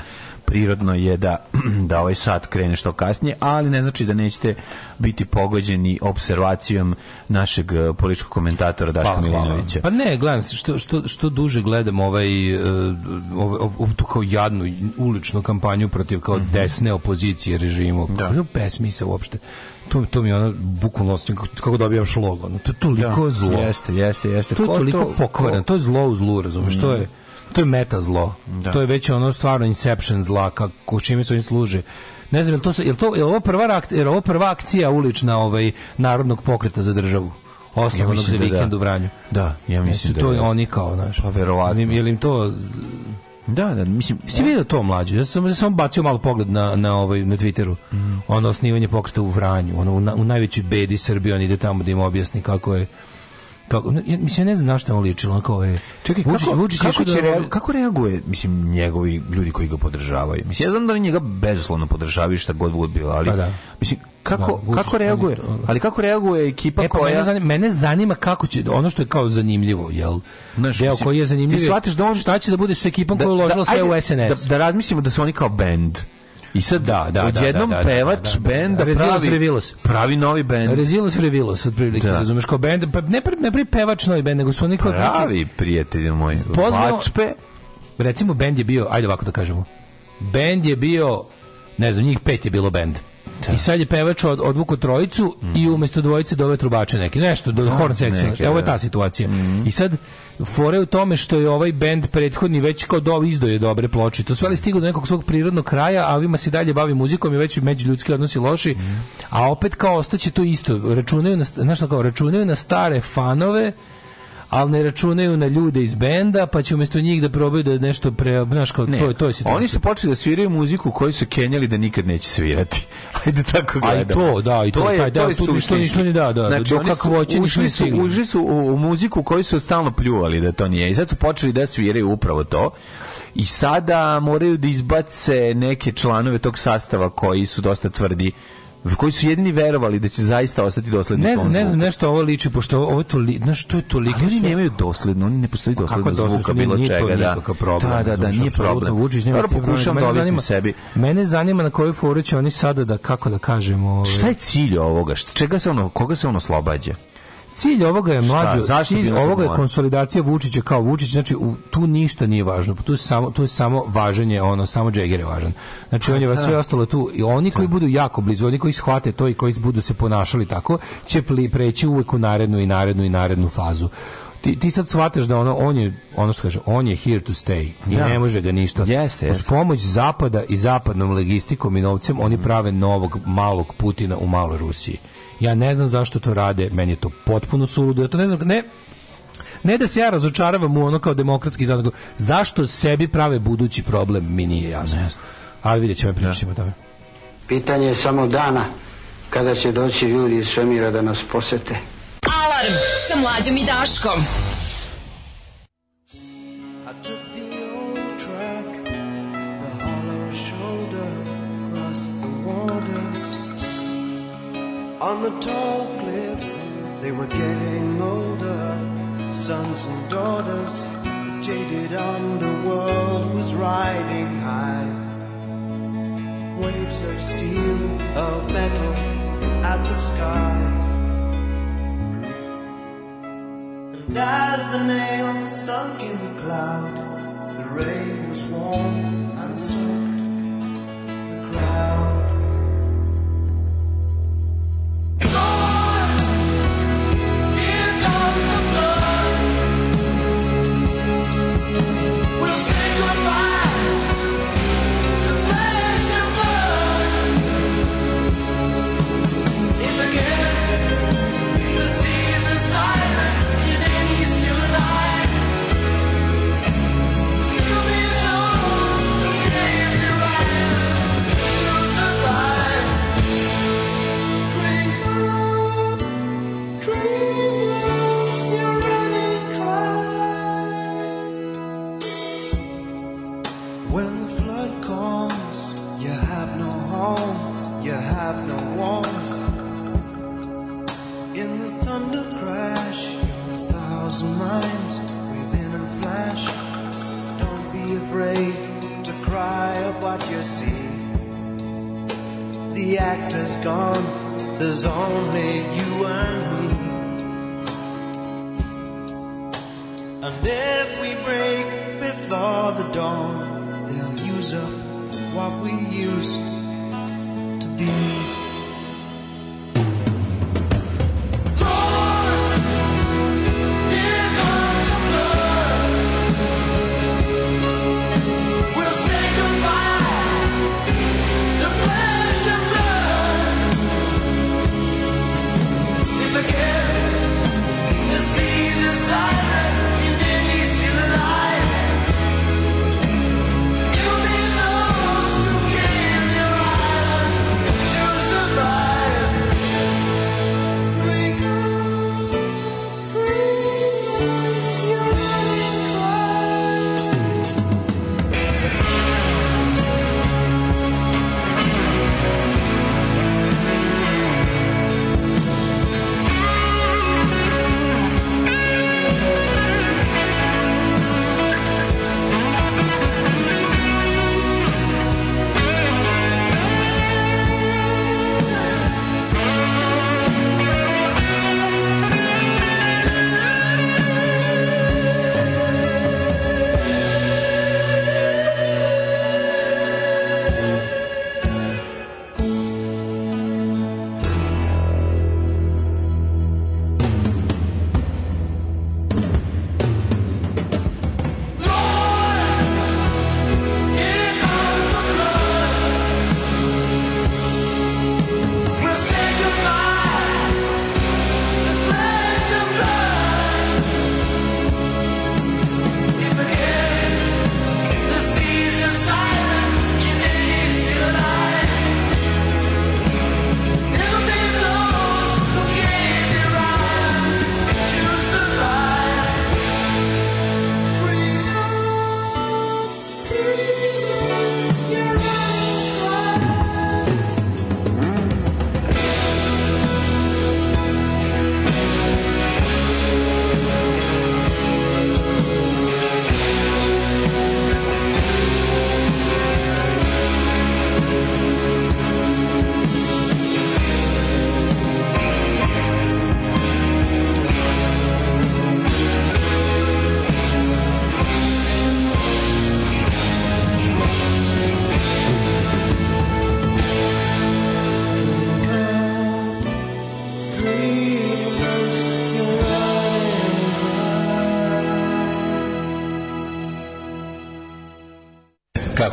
prirodno je da, da ovaj sat krene što kasnije, ali ne znači da nećete biti pogođeni observacijom našeg eh, političkog komentatora Daška pa, Milinovića. Pa ne, gledam se, što, što, što duže gledam ovaj, eh, ovaj, ovaj, tu kao jadnu uličnu kampanju protiv kao mhm. desne opozicije režimu, da. kao besmisa uopšte to, to mi ona bukvalno osjećam kako, dobijam šlog. Ono, to je toliko da, zlo. Jeste, jeste, jeste. To je toliko to, pokvareno. To je zlo u zlu, razumiješ? Mm. To mhm. je to je meta zlo. Da. To je već ono stvarno inception zla kako čime se oni služe. Ne znam, je li to, je li to je li ovo prva je ovo prva akcija ulična ovaj narodnog pokreta za državu? Osnovanog ja za da da. vikend da. u Vranju. Da, ja mislim da. Su to da oni kao, znaš. Pa verovatno. Je li im to da, da, mislim, jeste vidio to mlađe? Ja sam, ja sam bacio malo pogled na, na, ovaj, na Twitteru. Mm. Ono osnivanje pokreta u Vranju, ono u, na, u najvećoj bedi Srbije, on ide tamo da im objasni kako je kako mislim ne znam na šta on ličilo onako je ovaj, čekaj kako Vučić, kako, da će da... kako reaguje mislim njegovi ljudi koji ga podržavaju mislim ja znam da njega bezuslovno podržavaju šta god bude bilo ali pa da. mislim kako, da, kako reaguje ali kako reaguje ekipa e, pa koja mene zanima, mene zanima kako će ono što je kao zanimljivo jel Znaš, deo mislim, koji je zanimljiv ti shvatiš da on šta će da bude sa ekipom da, koja je uložila da- sve u SNS da, da razmislimo da su oni kao band. I sad da, da, da, odjednom da, da, da, pevač da, da, da. benda pravi Revilos. pravi novi bend. Rezilos Revilos otprilike, da. razumeš, kao bend, pa ne pre, ne pre pevač novi bend, nego su oni kao pravi prijatelji moji. Poznao, Vačpe. Recimo bend je bio, ajde ovako da kažemo. Bend je bio, ne znam, njih pet je bilo bend. Da. I sad je pevač od, odvuku trojicu mm. i mhm. umesto dvojice dove trubače neke. Nešto, do da, horn sekcija. Evo je da. ta situacija. Mm. I sad, fore u tome što je ovaj bend prethodni već kao do izdoje dobre ploče. To sve ali stigu do nekog svog prirodnog kraja, a ovima se dalje bavi muzikom i već ljudski odnosi loši. Mm. A opet kao ostaće to isto. Računaju na, znaš, kao, računaju na stare fanove ali ne računaju na ljude iz benda, pa će umjesto njih da probaju da nešto pre, znaš, kao, ne. to, to je Oni su počeli da sviraju muziku koju su kenjali da nikad neće svirati. Ajde tako gledamo. A i to, da, i to, to je, taj, da, to je tu ništa, ništa ni da, da, znači, dok kako voće ništa ni sigurno. Ušli su u, u muziku koju su stalno pljuvali da to nije i sad su počeli da sviraju upravo to i sada moraju da izbace neke članove tog sastava koji su dosta tvrdi koji su jedini verovali da će zaista ostati dosledni ne znam, ne znam nešto ovo liči pošto ovo to li, znaš što je toliko ali oni nemaju dosledno oni ne postoji pa dosledno zvuka bilo nije čega da problem, da da, da nije problem znači nema pokušam da objasnim sebi mene zanima na koju foru će oni sada da kako da kažemo ovaj... šta je cilj ovoga čega se ono koga se ono oslobađa Cilj ovoga je mlađo, Šta, cilj ovoga je konsolidacija Vučića kao Vučić, znači u, tu ništa nije važno, tu je samo tu je samo važenje ono, samo Džeger je važan. Znači on je vas sve ostalo tu i oni koji da. budu jako blizu, oni koji shvate to i koji budu se ponašali tako, će preći uvek u narednu i narednu i narednu fazu ti, ti sad shvataš da ono, on je, ono što kaže, on je here to stay i ja. Da. ne može ga ništa. Jeste, jeste. Uz pomoć zapada i zapadnom logistikom i novcem oni mm. prave novog malog Putina u maloj Rusiji. Ja ne znam zašto to rade, meni je to potpuno suludo. Ja to ne znam, ne, ne da se ja razočaravam u ono kao demokratski zadnog. Zašto sebi prave budući problem, mi nije jasno. Ne. Ali vidjet ćemo, pričamo da. Pitanje je samo dana kada će doći ljudi iz svemira da nas posete. Alarm sa mlađom i Daškom. On the tall cliffs, they were getting older, sons and daughters. The jaded underworld was riding high. Waves of steel, of metal, at the sky. As the nail sunk in the cloud, the rain was warm and soaked the crowd.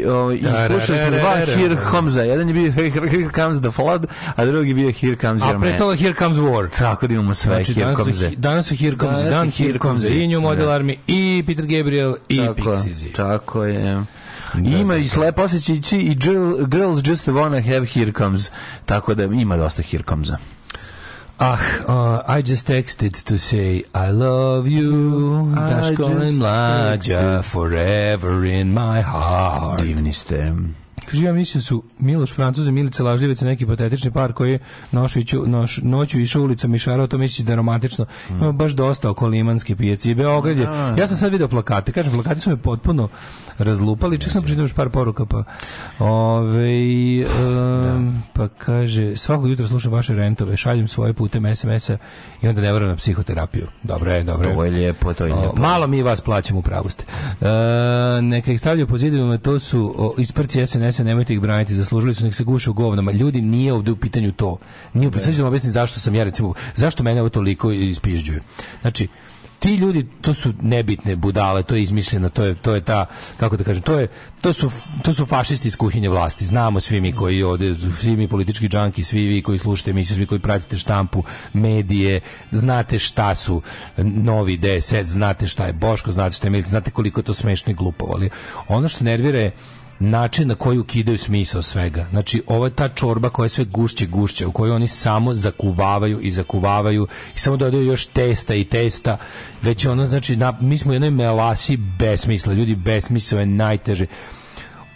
i, o, i da, slušali smo dva Here Homza. Jedan je bio Here Comes the Flood, a drugi bio Here Comes Your Man. A pre toga Here Comes War. Tako da imamo sve znači, Here Comes. Danas su Here Comes, dan Here Comes, i New Model da. Army, i Peter Gabriel, i Pixies. Tako je. Da, ima da, i slepo će ići i Girls Just Wanna Have Here Comes. Tako da ima dosta Here Comesa. Ah, uh, I just texted to say I love you, Daško i mlađa, forever in my heart. Divni ste. Kaže, ja mislim da su Miloš Francuz Milica Lažljivica neki patetični par koji je nošiću, noš, noću išao ulicom i šarao, to misliš da je romantično. Mm. Ima baš dosta oko Limanske pijaci i Beograd je. Da. Ja sam sad video plakate, kažem, plakati su mi potpuno razlupali. Čak sam pročitao još par poruka, pa... Ove, um, pa kaže, svakog jutra slušam vaše rentove, šaljem svoje putem SMS-a i onda ne na psihoterapiju. Dobro je, dobro je. To je lijepo, to je lijepo. malo mi vas plaćamo, u pravu ste. E, neka ih stavljaju po zidovima, to su o, isprci SNS-a, nemojte ih braniti, zaslužili su, nek se guše u govnama. Ljudi, nije ovde u pitanju to. Nije u pitanju, da. objasniti zašto sam ja, recimo, zašto mene ovo toliko ispižđuje. Znači, ti ljudi to su nebitne budale, to je izmišljeno, to je to je ta kako da kažem, to je to su to su fašisti iz kuhinje vlasti. Znamo svi mi koji ovde, svi mi politički džanki, svi vi koji slušate mi svi koji pratite štampu, medije, znate šta su novi DSS, znate šta je Boško, znate šta je Milica, znate koliko je to smešno i glupo, ali ono što nervira je način na koji ukidaju smisao svega. Znači, ovo je ta čorba koja je sve gušće, gušće, u kojoj oni samo zakuvavaju i zakuvavaju i samo dodaju još testa i testa. Već ono, znači, na, mi smo u jednoj melasi besmisla. Ljudi, besmisao je najteže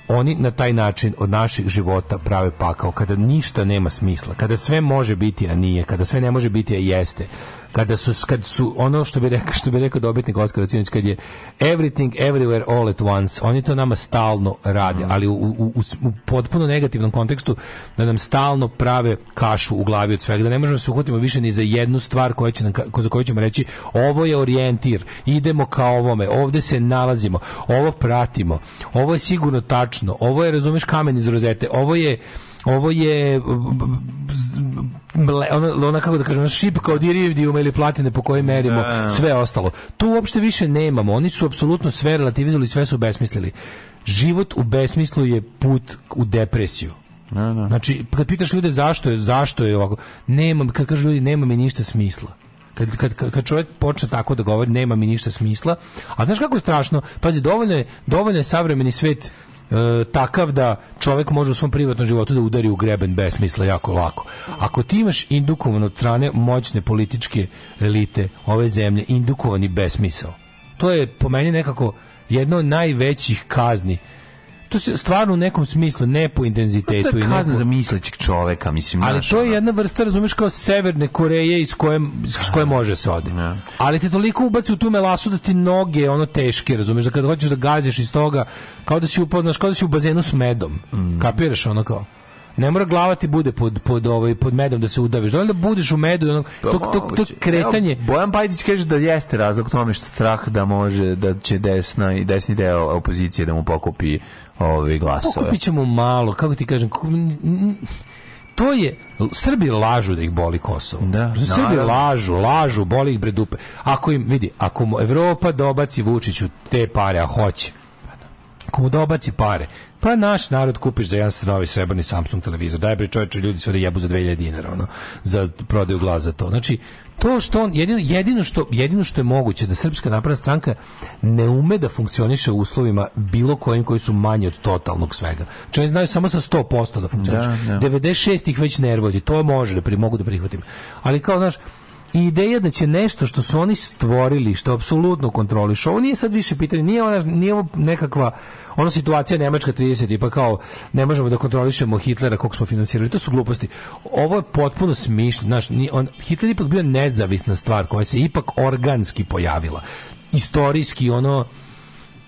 oni na taj način od naših života prave pakao, kada ništa nema smisla, kada sve može biti, a nije, kada sve ne može biti, a jeste, kada su kad su ono što bi rekao što bi rekao dobitnik da Oskara Cinić kad je everything everywhere all at once oni to nama stalno rade mm. ali u, u, u, u potpuno negativnom kontekstu da nam stalno prave kašu u glavi od svega da ne možemo da se uhvatiti više ni za jednu stvar koja će nam, za koju ćemo reći ovo je orijentir idemo ka ovome ovde se nalazimo ovo pratimo ovo je sigurno tačno ovo je razumeš kamen iz rozete ovo je ovo je ble, ono, ona kako da kažem, šipka od iridijuma ili platine po kojoj merimo da. sve ostalo. Tu uopšte više nemamo. Oni su apsolutno sve relativizovali, sve su besmislili. Život u besmislu je put u depresiju. Da, da. Znači, kad pitaš ljude zašto je, zašto je ovako, nemam, kad kažu ljudi, nema mi ništa smisla. Kad, kad, kad, čovjek počne tako da govori, nema mi ništa smisla. A znaš kako je strašno? Pazi, dovoljno je, dovoljno je savremeni svet e, takav da čovjek može u svom privatnom životu da udari u greben besmisla jako lako. Ako ti imaš indukovan od strane moćne političke elite ove zemlje, indukovani besmisao, to je po meni nekako jedno od najvećih kazni to se stvarno u nekom smislu ne po intenzitetu pa to je kazna neku... za mislećeg čoveka mislim ali naša, to je jedna vrsta razumeš kao severne Koreje iz koje s koje može se ode ne. ali te toliko ubaci u tu melasu da ti noge ono teške razumeš da kad hoćeš da gađaš iz toga kao da si upoznaš kao da si u bazenu s medom mm. kapiraš ono kao ne mora glava ti bude pod pod ovaj pod medom da se udaviš. Dovoljno da budeš u medu, ono to to, to kretanje. Evo, Bojan Pajtić kaže da jeste razlog tome što strah da može da će desna i desni deo opozicije da mu pokupi ovi glasove. Pokupit malo, kako ti kažem, kako, to je Srbi lažu da ih boli Kosovo. Da, znači, Srbi lažu, lažu, boli ih bred dupe. Ako im vidi, ako mu Evropa dobaci Vučiću te pare, a hoće. Ako mu dobaci pare, pa naš narod kupiš za jedan novi srebrni Samsung televizor. Daj bre čoveče, ljudi se ovde jebu za 2000 dinara, ono, za prodaju glaza to. Znači, to što on jedino, jedino što jedino što je moguće da srpska napredna stranka ne ume da funkcioniše u uslovima bilo kojim koji su manji od totalnog svega. Čovek znači, znaju samo sa 100% da funkcioniše. Da, da. 96 ih već nervozi, to može da pri, mogu da prihvatim. Ali kao znaš, I ideja da će nešto što su oni stvorili, što apsolutno kontrolišu, ovo nije sad više pitanje, nije, ona, nije ovo nekakva ona situacija Nemačka 30 pa kao ne možemo da kontrolišemo Hitlera kog smo finansirali, to su gluposti. Ovo je potpuno smišljeno, znaš, on, Hitler ipak bio nezavisna stvar koja se ipak organski pojavila. Istorijski ono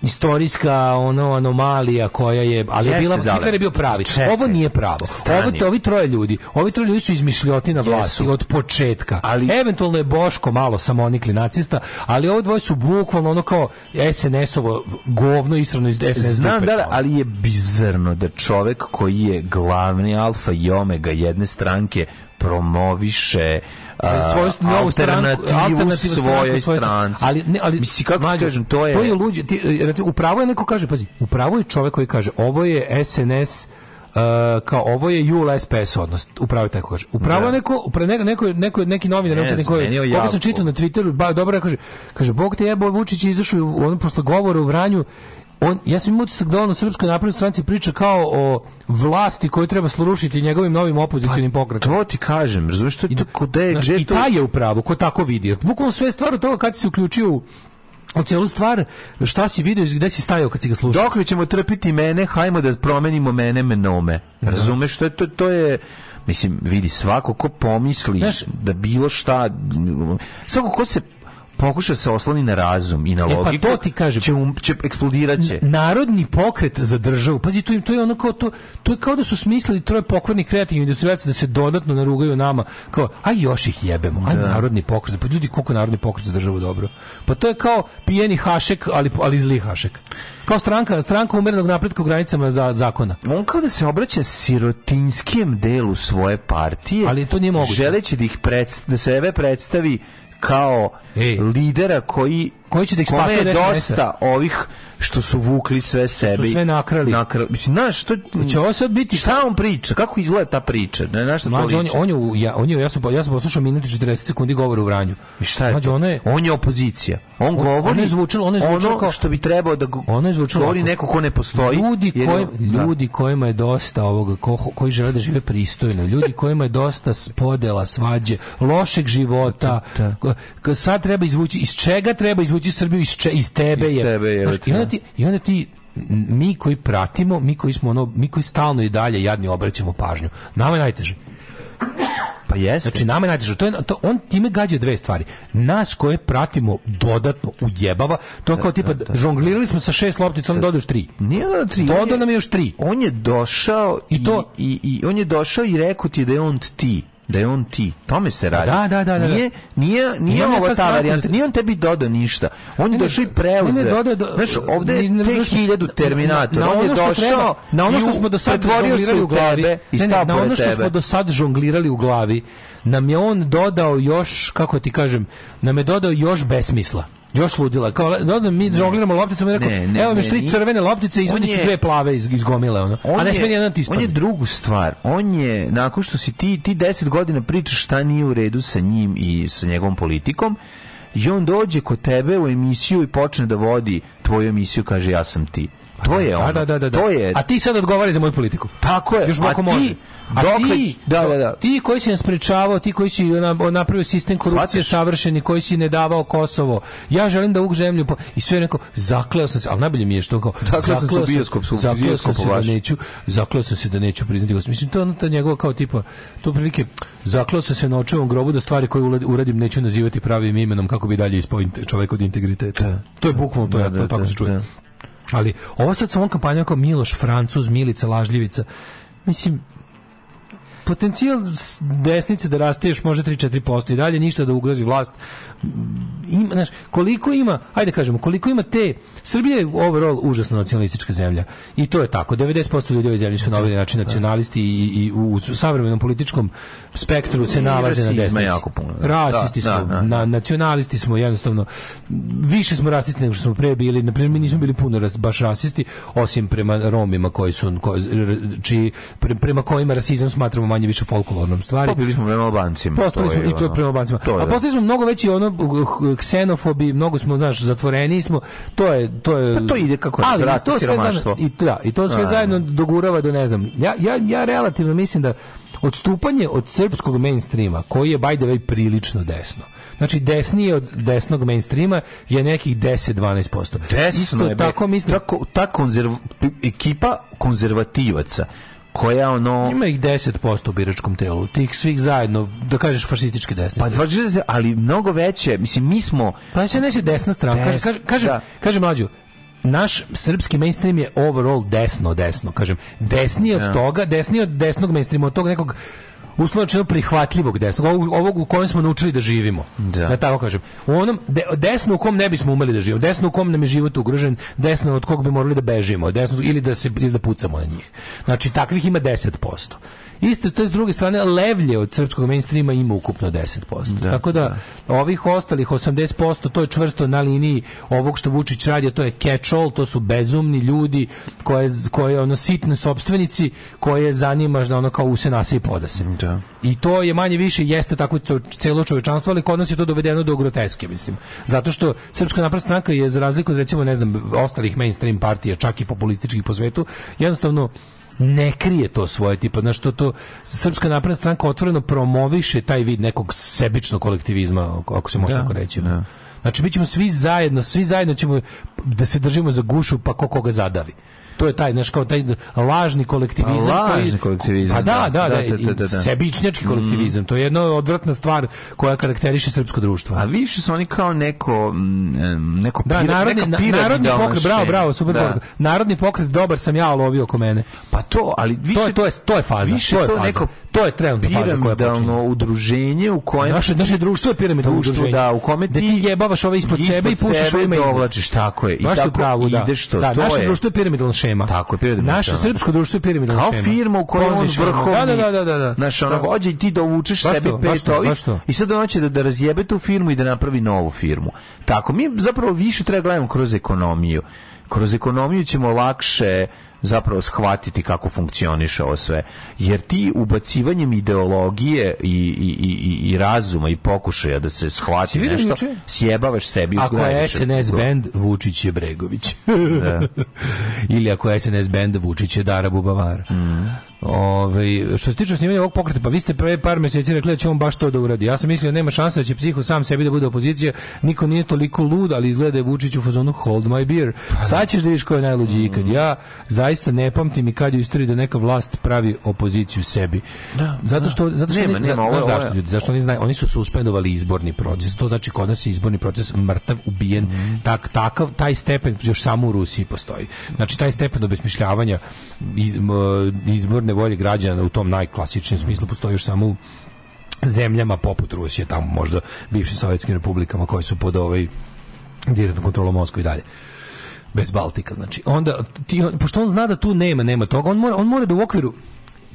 istorijska ono anomalija koja je ali Jeste, je bila da, Hitler je bio da. pravi čekaj, ovo nije pravo stani. ovo ovi troje ljudi ovi troje ljudi su izmišljoti na vlasti Jesu. od početka ali eventualno je Boško malo samo onikli nacista ali ovo dvoje su bukvalno ono kao SNS-ovo govno israno iz SNS znam da li, da, ali je bizarno da čovek koji je glavni alfa i omega jedne stranke promoviše E, svoju novu stranku, alternativu svoje stranci. Ali ne, ali misli kako mađo, kažem, to je To je luđe, ti e, upravo je neko kaže, pazi, upravo je čovjek koji kaže ovo je SNS Uh, e, kao ovo je jul SPS odnos, upravo tako kaže. Upravo da. neko, pre neko, neko, neko, neki novinar, ne, neko, koji sam čitao na Twitteru, ba, dobro kaže, kaže, Bog te jebo, Vučić izašao u, on, posle govora u Vranju on, ja sam imao utisak da on u Srpskoj naprednoj stranci priča kao o vlasti koju treba slušiti njegovim novim opozicionim pa, pokretom. To ti kažem, razumiješ, to je tako da je... I ta je u pravu, ko tako vidi. Bukvalno sve stvar od toga kad si se uključio u u stvar, šta si vidio i gde si stajao kad si ga slušao? Dokle ćemo trpiti mene, hajmo da promenimo mene menome. Da. Razumeš, to je, to, to je mislim, vidi, svako ko pomisli Znaš, da bilo šta, svako ko se pokuša da se osloni na razum i na logiku. E pa to ti kaže, će, um, će eksplodiraće. Narodni pokret za državu. Pazi, to im to je ono kao to, to je kao da su smislili troje pokvarni kreativni industrijalci da se dodatno narugaju nama. Kao, aj još ih jebemo. Aj da. narodni pokret. Pa ljudi, koliko narodni pokret za državu dobro. Pa to je kao pijeni hašek, ali ali zli hašek. Kao stranka, stranka umerenog napretka u granicama za zakona. On kao da se obraća sirotinskijem delu svoje partije. Ali to nije moguće. Želeći da ih predst, da sebe predstavi kao Ej. lidera koji koji će da ih spase je dosta ovih što su vukli sve sebi. Su sve nakrali. Nakra... Mislim, znaš, što... Će ovo sad biti... Šta on priča? Kako izgleda ta priča? Ne, znaš šta Mlađe, to liče? on, je, on je, ja, on je, ja sam, ja sam poslušao minuti 40 sekundi govora u Vranju. I šta je Mlađe, to? je, on je opozicija. On, on govori on je zvučilo, ono, je zvučilo ono kao, što bi trebao da ono je zvučilo govori neko ko ne postoji. Ljudi, koj, da. ljudi kojima je dosta ovoga, ko, koji žele da žive pristojno, ljudi kojima je dosta spodela, svađe, lošeg života, da. sad treba izvući, iz čega treba izvući tuđi Srbiju iz, če, iz tebe. Iz tebe je, znaš, i, onda da. ti, I onda ti mi koji pratimo, mi koji smo ono, mi koji stalno i dalje jadni obraćamo pažnju. Nama je najteže. Pa jeste. Znači nama je najteže. To je, to, on time gađa dve stvari. Nas koje pratimo dodatno ujebava, to je kao da, tipa da, da, da. žonglirali smo sa šest loptica, on da. dodaš tri. Nije tri. Dodao nam je još tri. On je došao i, i to, i, i, on je došao i rekao ti da je on ti da je on ti. Tome se radi. Da, da, da, da. da. Nije, nije, nije Imam ovo ta varijanta. Nije on tebi dodao ništa. On je došao i preuze. Ne, do, Znaš, ovde je te hiljadu Terminator. Na, na on je došao na ono što smo do sad žonglirali u glavi. Tebe ne, ne, na ono što tebe. smo do sad žonglirali u glavi nam je on dodao još, kako ti kažem, nam je dodao još besmisla. Još ludila. Kao da, da, onda mi žongliramo lopticama i rekao, ne, ne, evo mi tri crvene loptice, izvadiću dve plave iz iz gomile ono. On A ne smeni jedan ti da On je drugu stvar. On je nakon što si ti ti 10 godina pričaš šta nije u redu sa njim i sa njegovom politikom, i on dođe kod tebe u emisiju i počne da vodi tvoju emisiju, kaže ja sam ti. Pa to je da, ono. Da, da, da, da. To je... A ti sad odgovaraš za moju politiku. Tako je. Još bako može. A dokle, ti, da, da, da. ti koji si nas pričavao, ti koji si napravio sistem korupcije Svaciš. savršeni, koji si ne davao Kosovo, ja želim da ukžemlju po... i sve neko, zakleo sam se, ali najbolje mi je što kao, zakleo sam se u bioskop, su, zakleo sam se da neću, zakleo sam se da neću priznati Kosovo. Mislim, to je ono ta njegova kao tipa, to prilike, zakleo sam se na očevom grobu da stvari koje uradim neću nazivati pravim imenom kako bi dalje ispao čovjek od integriteta. Da. To je bukvalno to, da, ja, to da, tako se čuje. Ali ova sad sa ovom kampanjom kao Miloš Francuz, Milica Lažljivica, mislim potencijal desnice da raste još može 3-4% i dalje ništa da ugrozi vlast. Mm, ima, znaš, koliko ima, ajde da kažemo, koliko ima te, Srbija je overall užasno nacionalistička zemlja. I to je tako. 90% ljudi ove zemlje su na ovaj da, način da. nacionalisti i, i u, savremenom političkom spektru se nalaze na desnici. Jako puno, da. Rasisti da, smo, da, na, nacionalisti smo jednostavno, više smo rasisti nego što smo pre bili. Naprimjer, mi nismo bili puno ras, baš rasisti, osim prema Romima koji su, koji, čiji, pre, prema kojima rasizam smatramo manje više folklornom stvari. Pobili smo prema Albancima. Postali smo i to prema Albancima. To A da. postali smo mnogo veći ono uh, ksenofobi, mnogo smo znaš zatvoreni smo. To je to je Pa to ide kako ali to sve i da, i to sve da. zajedno dogurava do ne znam. Ja ja ja relativno mislim da odstupanje od srpskog mainstreama koji je by the way prilično desno. Znači desnije od desnog mainstreama je nekih 10-12%. Desno Isto je tako mislim tako, ta konzerv, ekipa konzervativaca koja ono ima ih 10% u biračkom telu tih svih zajedno da kažeš fašistički desni pa ali mnogo veće mislim mi smo pa se ne se desna strana kaže kaže da. kaže mlađu naš srpski mainstream je overall desno desno kažem desnije od toga desnije od desnog mainstreama od tog nekog uslovno prihvatljivog desnog, ovog, ovog u kojem smo naučili da živimo. Da. da tako kažem. U onom de, desno u kom ne bismo umeli da živimo, desno u kom nam je život ugrožen, desno od kog bi morali da bežimo, desno ili da se ili da pucamo na njih. Znači takvih ima 10%. Isto to je s druge strane levlje od srpskog mainstreama ima ukupno 10%. Da, Tako da, da, ovih ostalih 80% to je čvrsto na liniji ovog što Vučić radi, to je catch all, to su bezumni ljudi koje koje ono sitne sopstvenici koje zanimaš da ono kao use nase i podase. Da. Da. I to je manje više jeste tako celo čovečanstvo, ali kod nas je to dovedeno do groteske, mislim. Zato što Srpska napredna stranka je za razliku od recimo ne znam ostalih mainstream partija, čak i populističkih po svetu, jednostavno ne krije to svoje tipa znači što to srpska napredna stranka otvoreno promoviše taj vid nekog sebičnog kolektivizma ako se može da, tako reći da. znači mi ćemo svi zajedno svi zajedno ćemo da se držimo za gušu pa ko koga zadavi to je taj znaš kao taj lažni kolektivizam pa, lažni kolektivizam pa da, da, da, da da da, da, sebičnjački mhm. kolektivizam to je jedna odvratna stvar koja karakteriše srpsko društvo a više su oni kao neko neko da narodni narodni pokret bravo bravo super narodni pokret dobar sam ja lovio oko mene pa to ali više to je to je to je faza više to je faza neko to je trenutna faza koja počinje udruženje u kojem naše naše društvo je piramidalno udruženje da u kome ti jebavaš ove ispod sebe i pušaš ove iznad tako je i tako ideš to to je naše društvo je piramidalno šema. Tako je, piramidalna Naše šema. srpsko društvo je piramidalna šema. Kao firma u kojoj on vrhovni. Da, da, da, da, da. Znaš, ono, vođe da. i ti dovučeš da baš sebi pet i sad on će da, da razjebe tu firmu i da napravi novu firmu. Tako, mi zapravo više treba da gledamo kroz ekonomiju kroz ekonomiju ćemo lakše zapravo shvatiti kako funkcioniše ovo sve. Jer ti ubacivanjem ideologije i, i, i, i razuma i pokušaja da se shvati nešto, uče? sjebavaš sebi u Ako je SNS band, Vučić je Bregović. da. Ili ako je SNS band, Vučić je Dara Bubavar. Mm. Ove, ovaj, što se tiče snimanja ovog pokreta, pa vi ste prve par meseci rekli da će on baš to da uradi. Ja sam mislio da nema šanse da će psiho sam sebi da bude opozicija. Niko nije toliko lud, ali izgleda je Vučić u fazonu hold my beer. Pa da. Sad ćeš da vidiš ko je najluđi ikad. Mm. Ja zaista ne pamtim i kad je u istoriji da neka vlast pravi opoziciju sebi. Da, zato da. što, zato što nema, nema, ovo, zašto ljudi, zašto oni znaju, oni su suspendovali izborni proces. To znači kod nas je izborni proces mrtav, ubijen. Mm. Tak, takav, taj stepen još samo u Rusiji postoji. Znači taj stepen obesmišljavanja iz, izborne bolji građana u tom najklasičnijem smislu postoji još samo u zemljama poput Rusije, tamo možda bivšim sovjetskim republikama koje su pod ovaj direktnom kontrolom Moskve i dalje bez Baltika znači onda ti, pošto on zna da tu nema nema toga on mora on mora da u okviru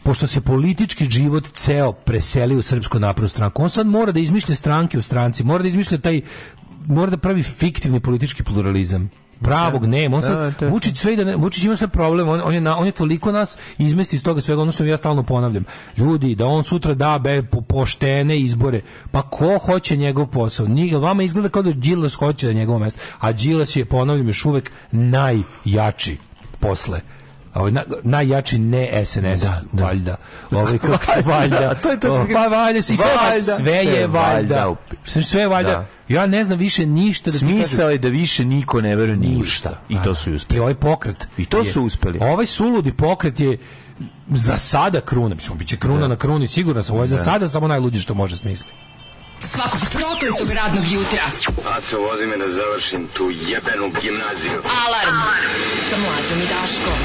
pošto se politički život ceo preselio u srpsku naprednu stranku on sad mora da izmišlja stranke u stranci mora da izmišlja taj mora da pravi fiktivni politički pluralizam pravog da, nema. On se da, da, Vučić sve ide, Vučić ima sad problem, on, on, je, na, on je toliko nas izmesti iz toga svega, ono što ja stalno ponavljam. Ljudi, da on sutra da be, po, poštene izbore, pa ko hoće njegov posao? Ni, vama izgleda kao da Đilas hoće da njegovo mesto, a Đilas je, ponavljam, još uvek najjači posle ovaj na, najjači ne SNS da, da. valjda ovaj kako se valjda to je to ovaj, pa valjda se sve valjda sve je valjda sve je valjda da. ja ne znam više ništa da smisao je da više niko ne veruje ništa i to su uspeli i ovaj pokret i to je, su uspeli ovaj suludi pokret je za sada kruna mislim biće kruna da. na kruni sigurno sam ovo je za da. sada samo najluđi što može smisliti svakog prokletog radnog jutra. Aco, vozi me da završim tu jebenu gimnaziju. Alarm, Alarm. sa mlađom i Daškom.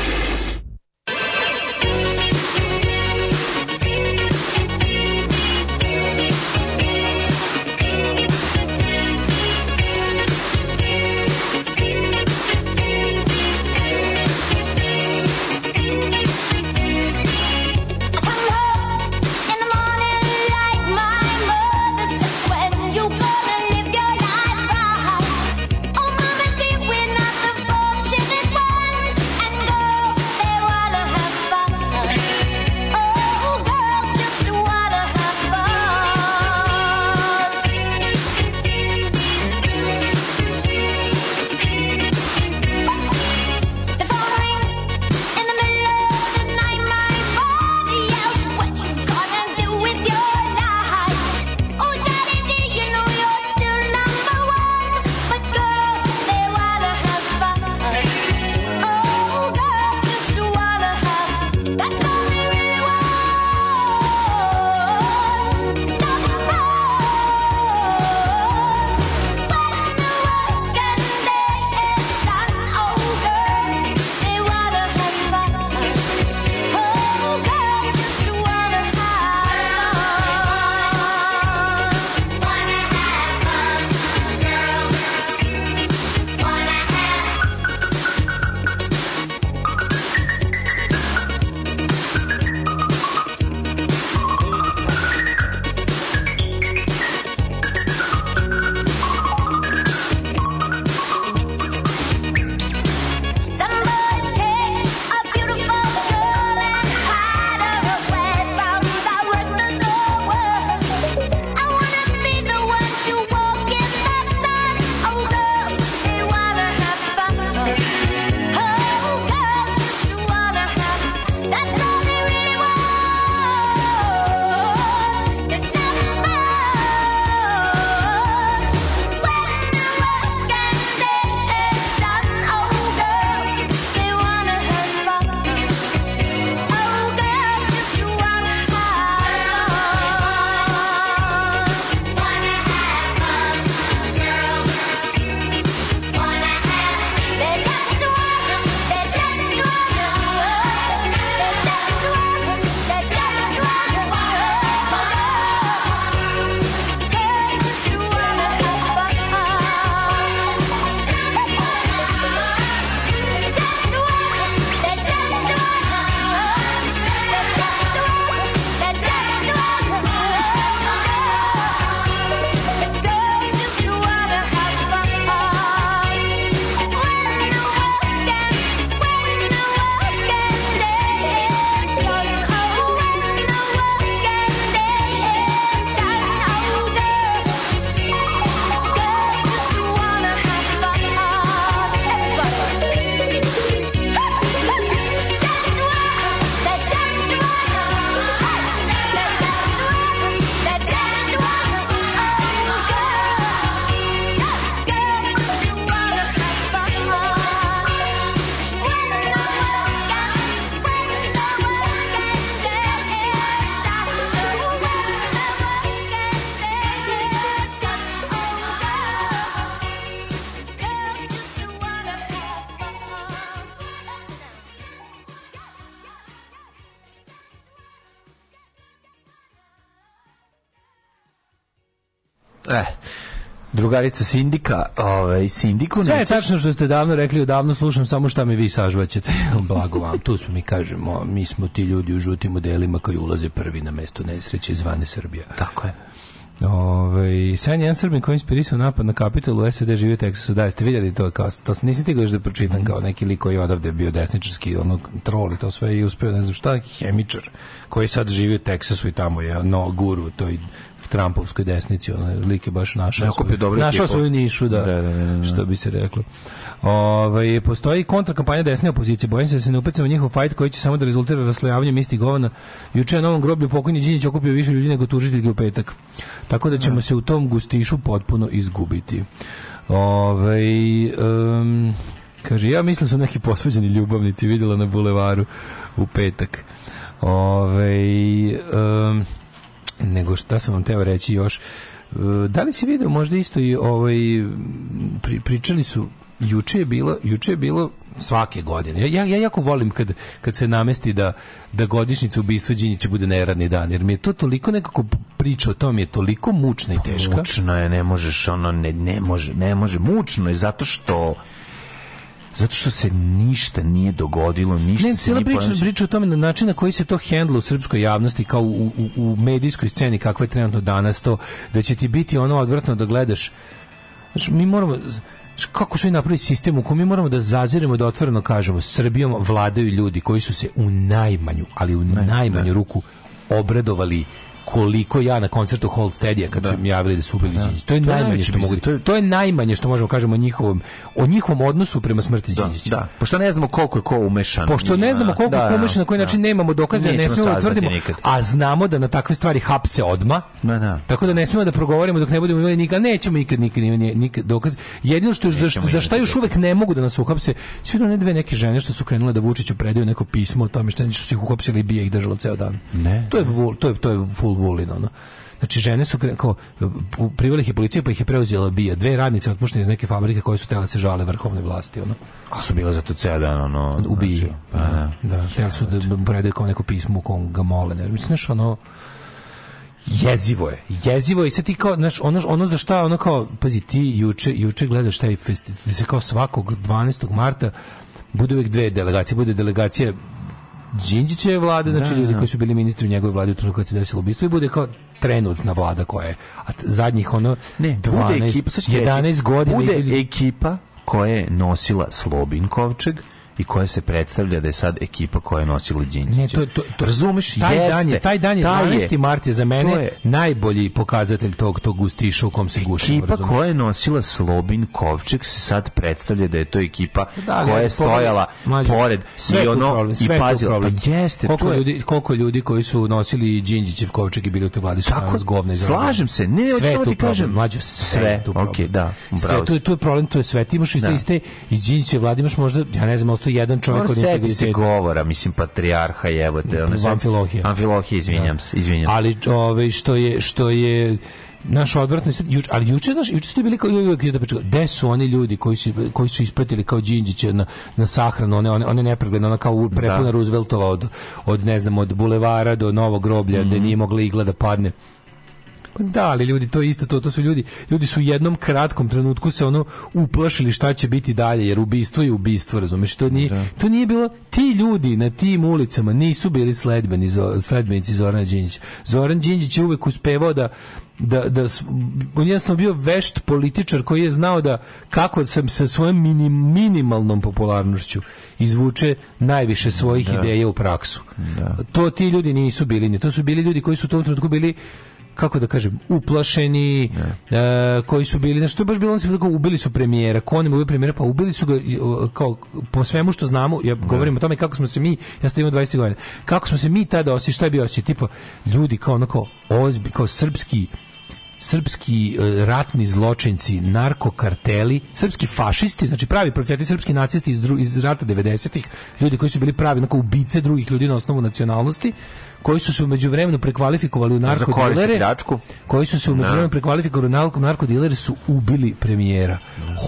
drugarica Sindika, ovaj Sindiku Sve je tačno što ste davno rekli, odavno slušam samo šta mi vi sažvaćete. Blago vam, tu smo mi kažemo, mi smo ti ljudi u žutim modelima koji ulaze prvi na mesto nesreće zvane Srbija. Tako je. Ove, ovaj, Sanj jedan Srbin koji inspirisao napad na kapital u SED živi u Teksasu. Da, jeste vidjeli to kao, to se nisi stigao još da pročitam kao neki lik koji odavde bio desničarski, ono, trol i to sve i uspio, ne znam šta, hemičar, koji sad živi u Teksasu i tamo je, no, guru, to i Trumpovskoj desnici, ono, like baš naša. svoju, našao svoju nišu, da da da, da, da, da, što bi se reklo. Ovaj postoji kontrakampanja desne opozicije, bojim se da se ne upecamo njihov fight koji će samo da rezultira raslojavanjem istih govana. Juče na ovom groblju pokojni Đinjić okupio više ljudi nego tužiteljke u petak. Tako da ćemo se u tom gustišu potpuno izgubiti. Ovaj um, kaže, ja mislim su neki posveđeni ljubavnici videla na bulevaru u petak. Ovaj um, nego šta sam vam teo reći još e, da li si video možda isto i ovaj pri, pričali su juče je bilo juče je bilo svake godine. Ja, ja jako volim kad, kad se namesti da, da godišnjica ubistva Đinjića bude neradni dan, jer mi je to toliko nekako priča o tom je toliko mučna i pa teška. Mučno je, ne možeš, ono, ne, ne može, ne može. Mučno je zato što Zato što se ništa nije dogodilo, ništa ne, se nije priča, priča o tome na način na koji se to hendlo u srpskoj javnosti kao u, u, u medijskoj sceni kakva je trenutno danas to, da će ti biti ono odvrtno da gledaš Znači, mi moramo kako su i napravili sistem u kojem mi moramo da zaziremo da otvoreno kažemo Srbijom vladaju ljudi koji su se u najmanju ali u najmanju ruku obredovali koliko ja na koncertu Hold Holstedija kad da. su mi javili da su ubili da. To je to najmanje što mogu. Da- to, je... to je najmanje što možemo da kažemo o njihovom o njihovom odnosu prema smrti da, Đinđića. Da. Pošto ne znamo koliko je ko umešan. Pošto ne znamo koliko da, je ko umešan, na koji način nemamo dokaze, ne smemo da tvrdimo, a znamo da na takve stvari hapse odma. Da, da. Tako da ne smemo da progovorimo dok ne budemo imali nikad nećemo ikad nikad nikad dokaz. Jedino što za, za šta još uvek ne mogu da nas uhapse, sve ne dve neke žene što su krenule da Vučiću predaju neko pismo o tome što su ih uhapsili i bije ih držalo ceo dan. Ne. To je to je to je full Vulin, ono. Znači žene su kao priveli ih je policija pa ih je preuzela bija. Dve radnice otpuštene iz neke fabrike koje su tela da se žale vrhovne vlasti, ono. A su bile zato ceo dan ono u biji. Znači, pa da. Da, da tele su da znači. predaju kao neko pismo u kom ga mole, ne. Mislim nešto ono jezivo je. Jezivo je i sad ti kao, znaš, ono, ono za šta, ono kao, pazi, ti juče, juče gledaš taj festival, se kao svakog 12. marta bude uvijek dve delegacije, bude delegacija Đinđićeve vlade, znači da, ljudi koji su bili ministri u njegovoj vladi u trenutku kad se desilo ubistvo i bude kao trenutna vlada koja je a zadnjih ono ne, 12, bude ekipa, 11 godina bude ili... ekipa koja je nosila Slobin Kovčeg i koja se predstavlja da je sad ekipa koja je nosila Đinđića. Ne, to, to, to, Razumeš, taj jeste, Dan je, taj dan je, taj 12. Je, mart je za mene je, najbolji pokazatelj tog, tog gustiša u kom se gušimo. Ekipa koja je nosila Slobin Kovček se sad predstavlja da je to ekipa da, da koja je stojala mađu, pored sve i ono problem, sve i pazila. Pa jeste, koliko, to je... ljudi, koliko ljudi koji su nosili Đinđićev Kovček i bili u toj vladi su Tako, govne. Slažem se, ne, sve tu kažem. Mlađo, sve, sve tu problem. Okay, da, bravo sve, to, je, to je problem, to je sve. Ti imaš da. iz, te, iz te iz Đinđiće vlade, imaš možda, ja ne znam, prosto jedan čovjek od integriteta. govora, mislim, patrijarha jebote. Ono Amfilohije. Amfilohije, da. izvinjam se, izvinjam. Ali ove, što je, što je naš odvratni juč, ali juče znaš juče ste bili kao joj da pričam gde su oni ljudi koji su koji su ispratili kao Đinđića na na sahranu one one one nepregledno ona kao da. prepuna da. Rooseveltova od od ne znam od bulevara do novog groblja mm -hmm. da nije mogla igla da padne Pa da, ali ljudi, to je isto to, to su ljudi, ljudi su u jednom kratkom trenutku se ono uplašili šta će biti dalje, jer ubistvo je ubistvo, razumeš? To nije, da. to nije bilo, ti ljudi na tim ulicama nisu bili sledbeni, sledbenici Zorana Đinđića. Zoran Đinđić je uvek uspevao da da, da on jasno bio vešt političar koji je znao da kako sam sa svojom minim, minimalnom popularnošću izvuče najviše svojih da. ideja u praksu. Da. To ti ljudi nisu bili, ne. to su bili ljudi koji su u tom trenutku bili kako da kažem, uplašeni, yeah. E, koji su bili, znači to je baš bilo, se tako, ubili su premijera, ko konem ubili premijera, pa ubili su ga, kao, po svemu što znamo, ja da. govorim yeah. o tome kako smo se mi, ja sam imao 20 godina, kako smo se mi tada osjećali, šta je bio osjećaj, tipa, ljudi kao onako, ozbi, kao srpski, srpski e, ratni zločinci, narkokarteli, srpski fašisti, znači pravi proceti srpski nacisti iz, dru, iz rata 90-ih, ljudi koji su bili pravi onako ubice drugih ljudi na osnovu nacionalnosti, koji su se umeđu vremenu prekvalifikovali u narkodilere, koji su se umeđu da. vremenu prekvalifikovali u narkodilere su ubili premijera.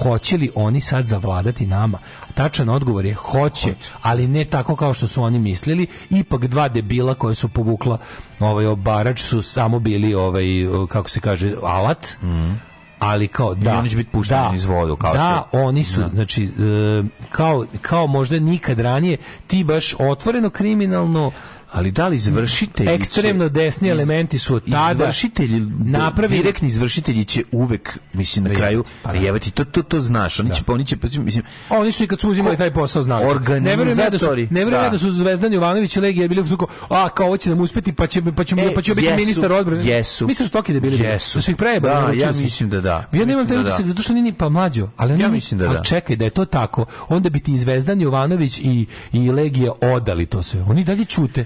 Hoće li oni sad zavladati nama? Tačan odgovor je hoće, ali ne tako kao što su oni mislili. Ipak dva debila koje su povukla ovaj obarač su samo bili ovaj kako se kaže alat. Mm ali kao da oni će biti pušteni da, iz vodu kao da što, oni su da. znači e, kao, kao možda nikad ranije ti baš otvoreno kriminalno ali da li izvršitelji ekstremno će, desni elementi su tada izvršitelji napravili direktni izvršitelji će uvek mislim na kraju pa, da. jevati to to to znaš oni da. će pa oni će pa mislim oni su i kad su uzimali taj posao znali ne verujem da su ne verujem da, da. da. su Zvezdan Jovanović i Legija bili u suko a kao hoće nam uspeti pa će pa će e, pa će biti ministar odbrane jesu mislim što da bili jesu da su ih prejebali da, ja mislim da da ja nemam taj utisak zato što nini pa mlađo ali ja mislim da da čekaj da je to tako onda bi ti Zvezdan Jovanović i i Legija odali to sve oni dalje ćute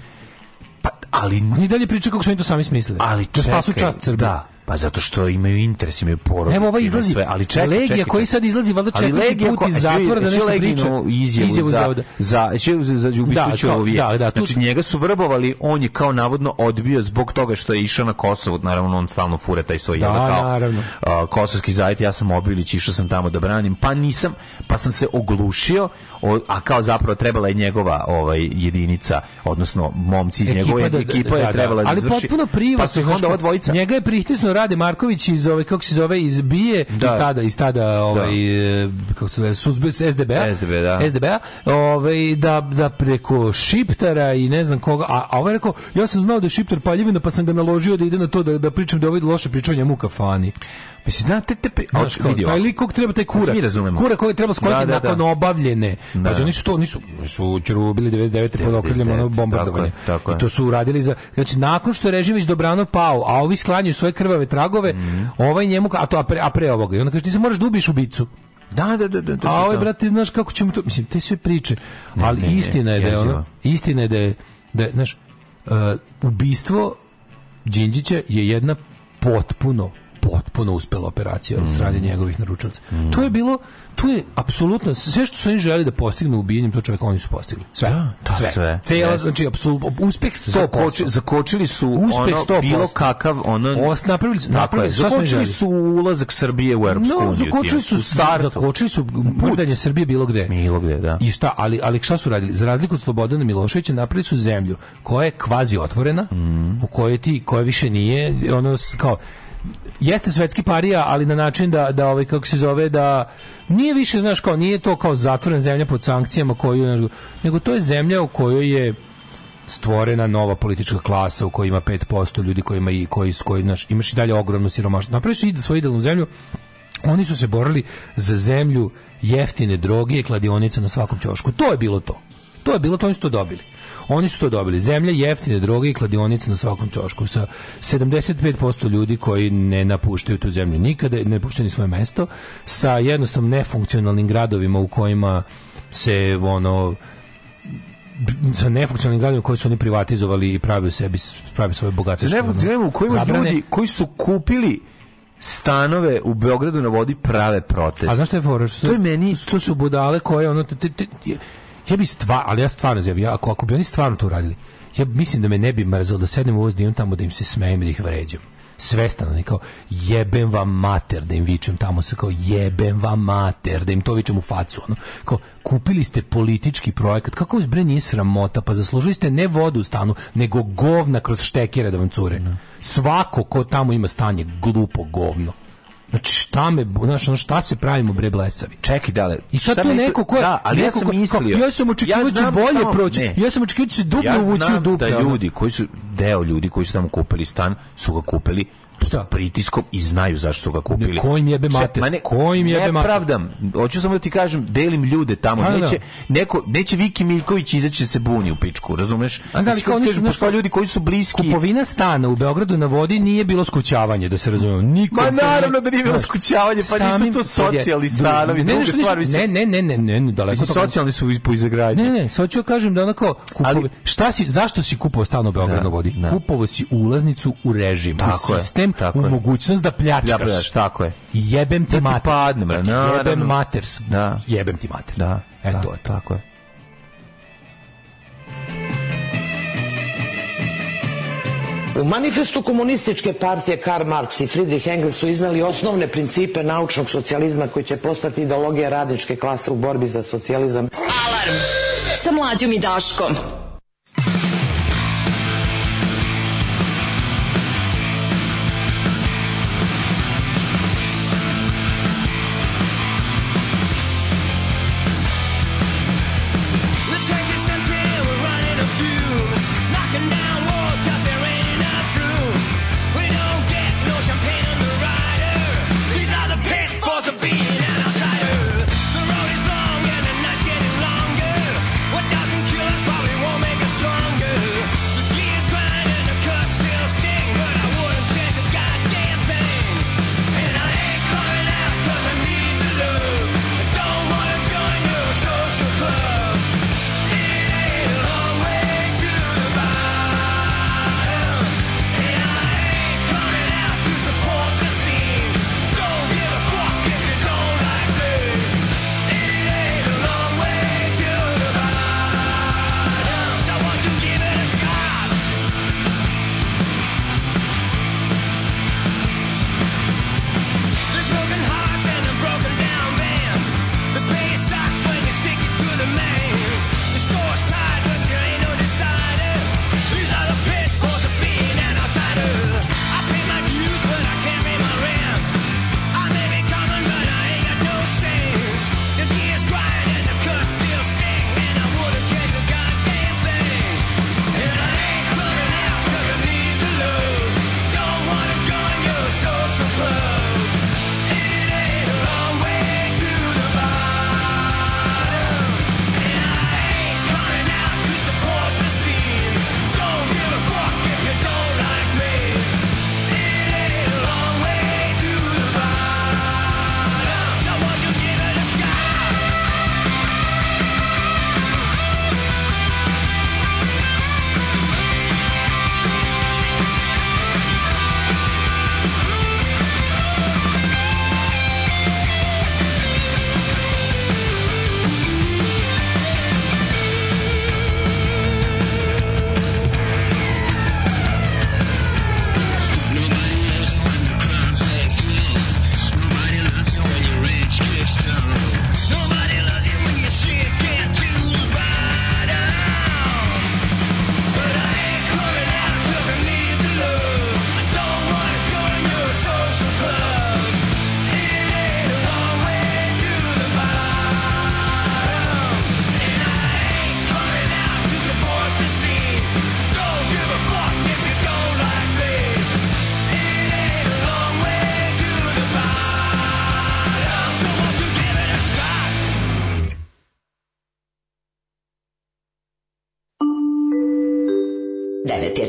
Ali oni dalje pričaju kako su oni to sami smislili. Ali da čekaj, čast Srbije. Da, Pa zato što imaju interes, imaju porodice. Evo ova izlazi, sve, ali čekaj, Legija čekaj, koji sad izlazi valjda četvrti put iz e, zatvora da nešto priča. Izjavu, izjavu za, za, za, za, za da, kao, da, da, tu... Znači njega su vrbovali, on je kao navodno odbio zbog toga što je išao na Kosovo, naravno on stalno fura taj svoj da, jel, da, kao naravno. Uh, kosovski zajet, ja sam Obilić, išao sam tamo da branim, pa nisam, pa sam se oglušio, o, a kao zapravo trebala je njegova ovaj jedinica, odnosno momci iz ekipa njegove da- ekipa da, je trebala da, da, da, da, da, da, da, da, da, da, da, da, Rade Marković iz ove kako se zove iz Bije, da. iz tada iz tada da. ovaj e, kako se zove Suzbe SDB-a. SDB, da. sdb ovaj da da preko Šiptara i ne znam koga, a a ovaj rekao ja sam znao da je Šiptar paljevina, pa sam ga naložio da ide na to da da pričam da ovaj loše priča o njemu kafani. Mislim, da, te, te, Znaš, vidio. Pa ili kog treba taj kura? Mi razumemo. Kura koji treba skloniti da, da, nakon da. obavljene. Da. Znači, nisu to, nisu, su čuru bili 99. pod okriljem ono bombardovanje. Tako, tako I to su uradili za, znači, nakon što je režim iz Dobrano pao, a ovi sklanjaju svoje krvave ove tragove, mm -hmm. ovaj njemu, a, to, a, pre, a pre ovoga. I onda kaže, ti se možeš da ubiš ubicu. Da, da, da, da, da. A ovaj da. brat, znaš kako ćemo to, mislim, te sve priče. Ne, ali ne, istina je da je ono, istina je da je, da je, znaš, uh, ubistvo Đinđića je jedna potpuno potpuno uspela operacija od strane njegovih naručalaca. To je bilo, to je apsolutno sve što su oni želi da postignu ubijanjem to čovjeka oni su postigli. Sve. Da, da sve. sve. Cijela, yes. znači apsolutno uspeh 100%. Zakoči, zakočili su uspeh ono, 100%. bilo kakav ono Os napravili, su, napravili su zakočili su ulazak Srbije u Evropsku no, uniju. Zakočili su zakočili su mrdanje Srbije bilo gde. Milo gde, da. I šta, ali ali šta su radili? Za razliku od Slobodana Miloševića napravili su zemlju koja je kvazi otvorena, mm. u kojoj ti koja više nije ono kao jeste svetski parija, ali na način da da ovaj kako se zove da nije više znaš kao nije to kao zatvorena zemlja pod sankcijama koju nego to je zemlja u kojoj je stvorena nova politička klasa u kojoj ima 5% ljudi koji ima i koji s koji znaš, imaš i dalje ogromno siromaštvo. Napravili su ide svoju idealnu zemlju. Oni su se borili za zemlju jeftine droge i kladionice na svakom ćošku. To je bilo to. To je bilo, to oni su to dobili. Oni su to dobili. Zemlje, jeftine droge i kladionice na svakom čošku sa 75% ljudi koji ne napuštaju tu zemlju nikada, ne napuštaju ni svoje mesto, sa jednostavno nefunkcionalnim gradovima u kojima se ono sa nefunkcionalnim gradovima koji su oni privatizovali i pravili sebi pravi svoje bogate. Nefunkcionalnim u kojima zabrane. ljudi koji su kupili stanove u Beogradu na vodi prave proteste. A znaš šta je fora? To je meni... To su budale koje ono... Te, te, te, ja bi stvar, ali ja stvarno zjavim, ako, ako bi oni stvarno to uradili, ja mislim da me ne bi mrzalo da sednem u voz, da imam tamo da im se smejem i da ih vređam svestan, ali kao jebem vam mater da im vičem tamo se kao jebem vam mater da im to vičem u facu ono kao kupili ste politički projekat kako vas nije sramota pa zaslužili ste ne vodu u stanu nego govna kroz štekere da vam cure da. svako ko tamo ima stanje glupo govno Znači šta me, znači ono šta se pravimo bre blesavi. Čekaj dale. I sad tu neko ko da, ali neko ja sam mislio. Ko, ja sam očekivao ja da bolje proći. Ja sam očekivao da se dubno ja uvući u dubno. da ljudi koji su deo ljudi koji su tamo kupili stan su ga kupili Šta? pritiskom i znaju zašto su ga kupili. Ne, kojim jebe mater? Ma ne, kojim jebe mater? Ne pravdam. Hoću samo da ti kažem, delim ljude tamo. A, da, da, da. neće, da. neko, neće Viki Miljković izaći se buni u pičku, razumeš? A, da, li, kao oni su nešto, ljudi koji su bliski. Kupovina stana u Beogradu na vodi nije bilo skućavanje, da se razumemo. Niko Ma naravno da nije bilo skućavanje, pa samim, nisu to je, stanovi. Ne, ne, ne, ne, ne, ne, ne, daleko. Mislim, socijalni su po izagradnji. Ne, ne, sad ću kažem da onako, kupovi, šta si, zašto si kupovao stan u Beogradu na vodi? Kupovao si ulaznicu u režim, Tako je upadnem tako u mogućnost da pljačkaš. Da pljačkaš, tako je. I jebem ti da mater. Ti padnem, da na, jebem na, mater. Da. Jebem ti mater. Da. E, da, to je Tako je. U manifestu komunističke partije Karl Marx i Friedrich Engels su iznali osnovne principe naučnog socijalizma koji će postati ideologija radničke klase u borbi za socijalizam. Alarm sa mlađom i Daškom.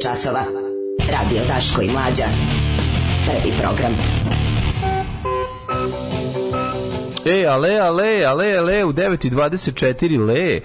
časova. Radio Taško i Mlađa. Prvi program. E, ale, ale, ale, ale, u 9.24, le.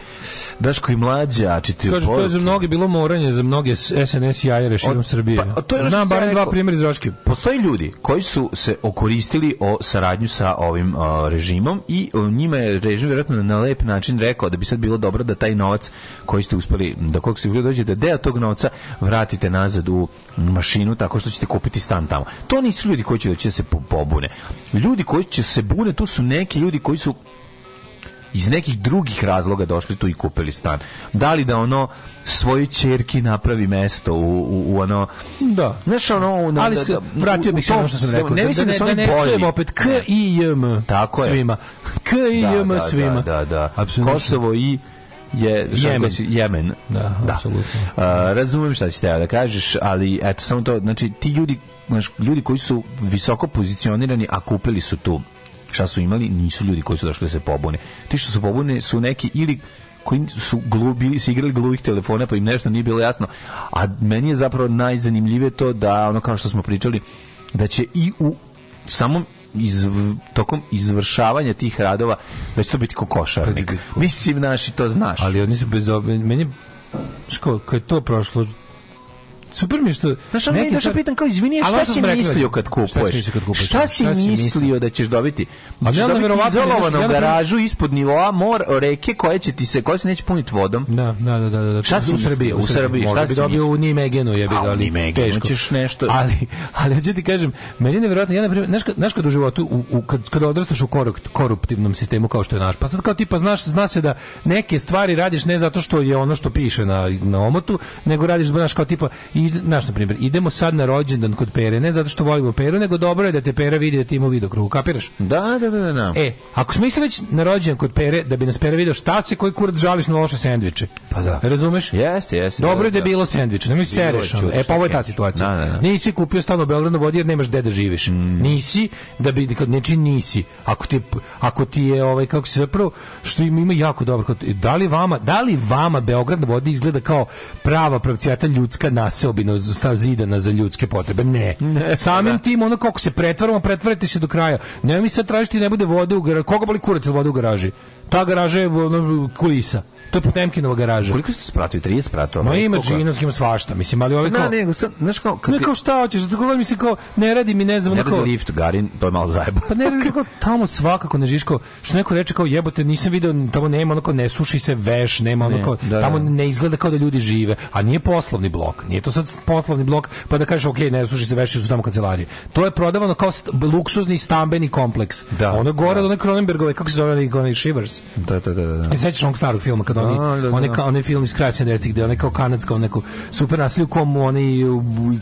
Daško i mlađa, a čitaju Kaže, to je za mnoge bilo moranje, za mnoge SNS jajeve širom Srbije. Pa, to je Znam barem dva primjera iz Roške. Postoje ljudi koji su se okoristili o saradnju sa ovim o, režimom i o, njima je režim vjerojatno na lep način rekao da bi sad bilo dobro da taj novac koji ste uspeli, da kog ste uspeli dođe, da deo tog novca vratite nazad u mašinu tako što ćete kupiti stan tamo. To nisu ljudi koji će da će se pobune. Ljudi koji će se bune, tu su neki ljudi koji su iz nekih drugih razloga došli tu i kupili stan. Da li da ono svojoj ćerki napravi mesto u, u, u ono da. Znaš ono u, ali da, da, vratio bih se ono što sam rekao. Ne da- mislim da, da, da, ne čujem opet da. K i JM Tako je. svima. K i da, JM da, svima. Da, da, da. Apsolutno. Kosovo i je Jemen. Si, Jemen. Da, da. apsolutno. razumem šta si teo da kažeš, ali eto samo to, znači ti ljudi, znači, ljudi koji su visoko pozicionirani, a kupili su tu šta su imali, nisu ljudi koji su došli da se pobune. Ti što su pobune su neki ili koji su glubi, su igrali gluvih telefona pa im nešto nije bilo jasno. A meni je zapravo najzanimljivije to da ono kao što smo pričali da će i u samom iz, tokom izvršavanja tih radova da će to biti kokošarnik. Pa da Mislim, naši to znaš. Ali oni su bez meni što kad je to prošlo super mi što znaš ono meni došao da pitan kao izvini šta si mislio kad kupuješ šta si mislio da ćeš dobiti a ne verovatno izolovano garažu ispod nivoa mora reke koje će ti se koje se neće puniti vodom da da da da da, da. šta si u Srbiji u Srbiji šta si dobio u Nimegenu jebi ga ali teško ćeš nešto ali ali hoću ti kažem meni je neverovatno ja na primer znaš znaš kad u životu u kad kad odrastaš u koruptivnom sistemu kao što je naš pa sad kao tipa znaš zna se da neke stvari radiš ne zato što je ono što piše na na omotu nego radiš baš kao tipa I, naš, na primjer, idemo sad na rođendan kod Pere, ne zato što volimo Peru, nego dobro je da te Pera vidi da ti ima vidokrugu, kapiraš? Da, da, da, da. da. E, ako smo se već na rođendan kod Pere, da bi nas Pera video šta se koji kurac žališ na loše sendviče. Pa da. Razumeš? Jeste, jeste. Dobro je da, da, da. bilo sendvič, nemoj sereš. E, pa ovo je ta situacija. Da, da, da, Nisi kupio stan u Beogradu vodi jer nemaš gde da živiš. Mm. Nisi, da bi, kad neči nisi. Ako ti, ako ti je, ovaj, kako se zapravo, što im ima jako dobro. Da li vama, da li vama Beograd vodi izgleda kao prava pravcijata ljudska naselja sobino stav zidana za ljudske potrebe. Ne. Pa Samim da. tim, ono kako se pretvaramo, pretvarite se do kraja. Ne mi se tražiti da ne bude vode u garaži. Koga boli kurac da vode u garaži? Ta garaža je ono, kulisa. To je Potemkinova garaža. Koliko ste spratili? 30 spratova? Ma ima džinovski, ima svašta. Mislim, ali ove kao... Ne, ne, znaš kao... Kad... Ne kao šta hoćeš, tako da mi se kao, ne radi mi, ne znam... Ne radi lift, Garin, to je malo zajeba. Pa ne radi kao, tamo svakako ne žiš kao, što neko reče kao jebote, nisam video, tamo nema onako, ne suši se veš, nema onako, ne, da, tamo ne izgleda kao da ljudi žive, a nije poslovni blok, nije to sad poslovni blok, pa da kažeš, ok, ne služi se veše su tamo kancelarije. To je prodavano kao st luksuzni stambeni kompleks. Da. Ono gore, da. one Kronenbergove, kako se zove, onaj, onaj Shivers. Da, da, da. da. Sećaš onog starog filma, kada da, oni, da, da, da. one, kao, onaj film iz kraja 70 gde oni kao kanadska, on neko super nasilje u komu oni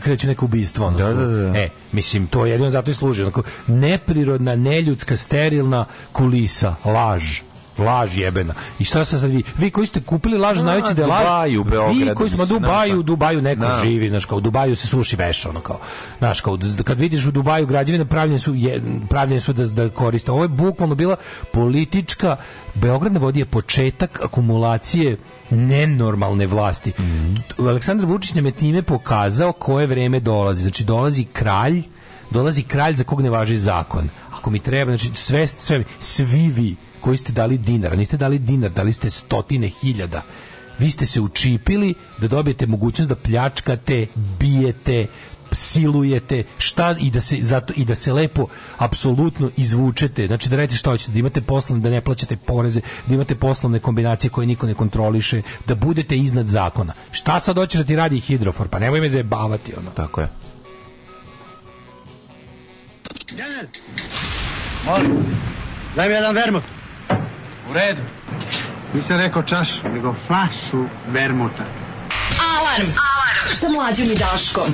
kreću neko ubistvo. Ono, da, da, da, da. E, mislim, to je jedino zato i služi. Onako, neprirodna, neljudska, sterilna kulisa, laž laž jebena. I šta se sad vi? Vi koji ste kupili laž znajući da je laž. Dubaju, Beograd. vi koji smo Dubaju, u Dubaju neko na. Da. živi, znaš, kao u Dubaju se suši veš, ono kao. Znaš, kao kad vidiš u Dubaju građevine pravljene su je, pravljene su da da koriste. Ovo je bukvalno bila politička Beograd na vodi je početak akumulacije nenormalne vlasti. Mm -hmm. Aleksandar Vučić nam je time pokazao koje vreme dolazi. Znači dolazi kralj, dolazi kralj za kog ne važi zakon. Ako mi treba, znači sve, sve svi vi koji ste dali dinar, niste dali dinar, dali ste stotine hiljada vi ste se učipili da dobijete mogućnost da pljačkate, bijete, silujete, šta i da se zato i da se lepo apsolutno izvučete. Znači da radite šta hoćete, da imate poslovne, da ne plaćate poreze, da imate poslovne kombinacije koje niko ne kontroliše, da budete iznad zakona. Šta sad hoćeš da ti radi hidrofor? Pa nemoj me zajebavati ono. Tako je. Molim, daj mi jedan vermut. U redu. Nisam rekao čaš, nego flašu vermuta. Alarm! Alarm! Sa mlađim i Daškom.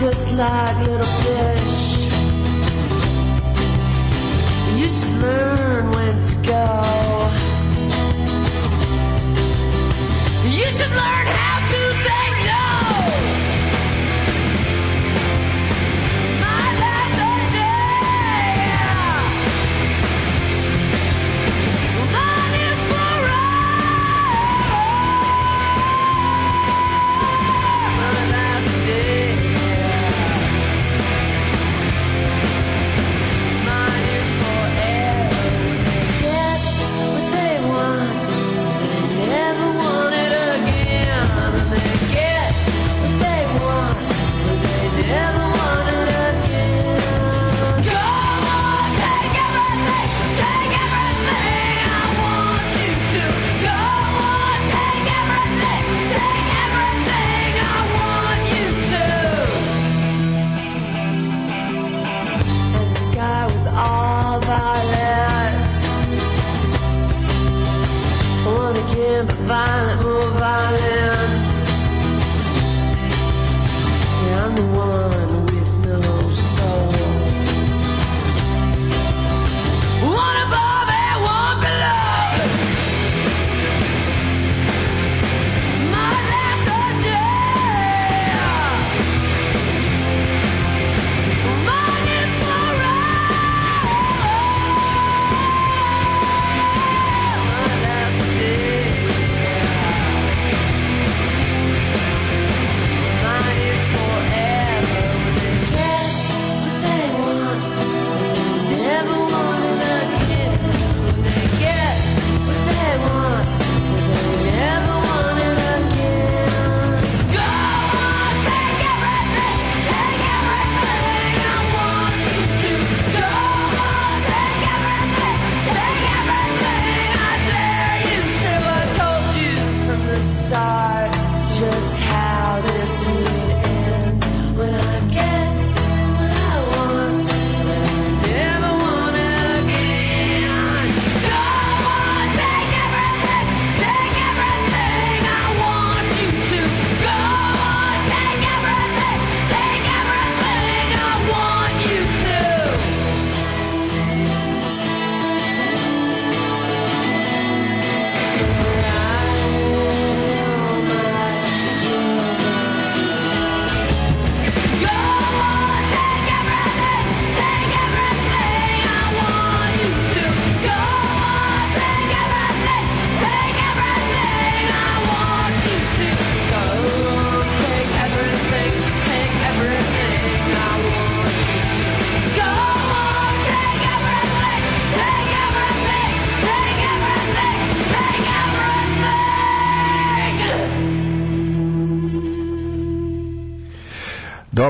just like little fish. You should learn.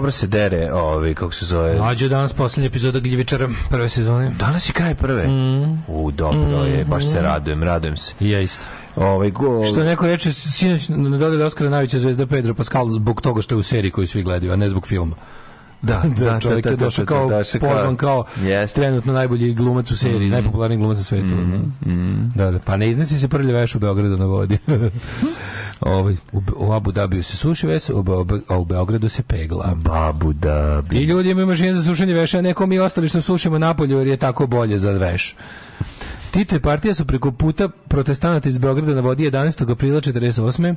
dobro se dere, ovaj kako se zove. Mlađe danas poslednja epizoda Gljivičara prve sezone. Danas je kraj prve. Mm. U dobro mm. je, baš se radujem, radujem se. Ja isto. Ovaj go... Što neko reče sinoć na dodali Oskara najveća zvezda Pedro Pascal zbog toga što je u seriji koju svi gledaju, a ne zbog filma. Da, da, da, da, čovjek da, da, je došao da, kao da, da, pozvan kao yes. trenutno najbolji glumac u seriji, mm -hmm. najpopularniji glumac na svetu. Mm -hmm. Da, da, pa ne iznesi se prlje veš u Beogradu na vodi. Ovaj u Abu Dabiju se suši veš, a u Beogradu se pegla. Babu Dhabi. I ljudi imaju mašine za sušenje veša, neko mi ostali što sušimo napolju jer je tako bolje za veš. Tito i partija su preko puta protestanata iz Beograda na vodi 11. aprila 48.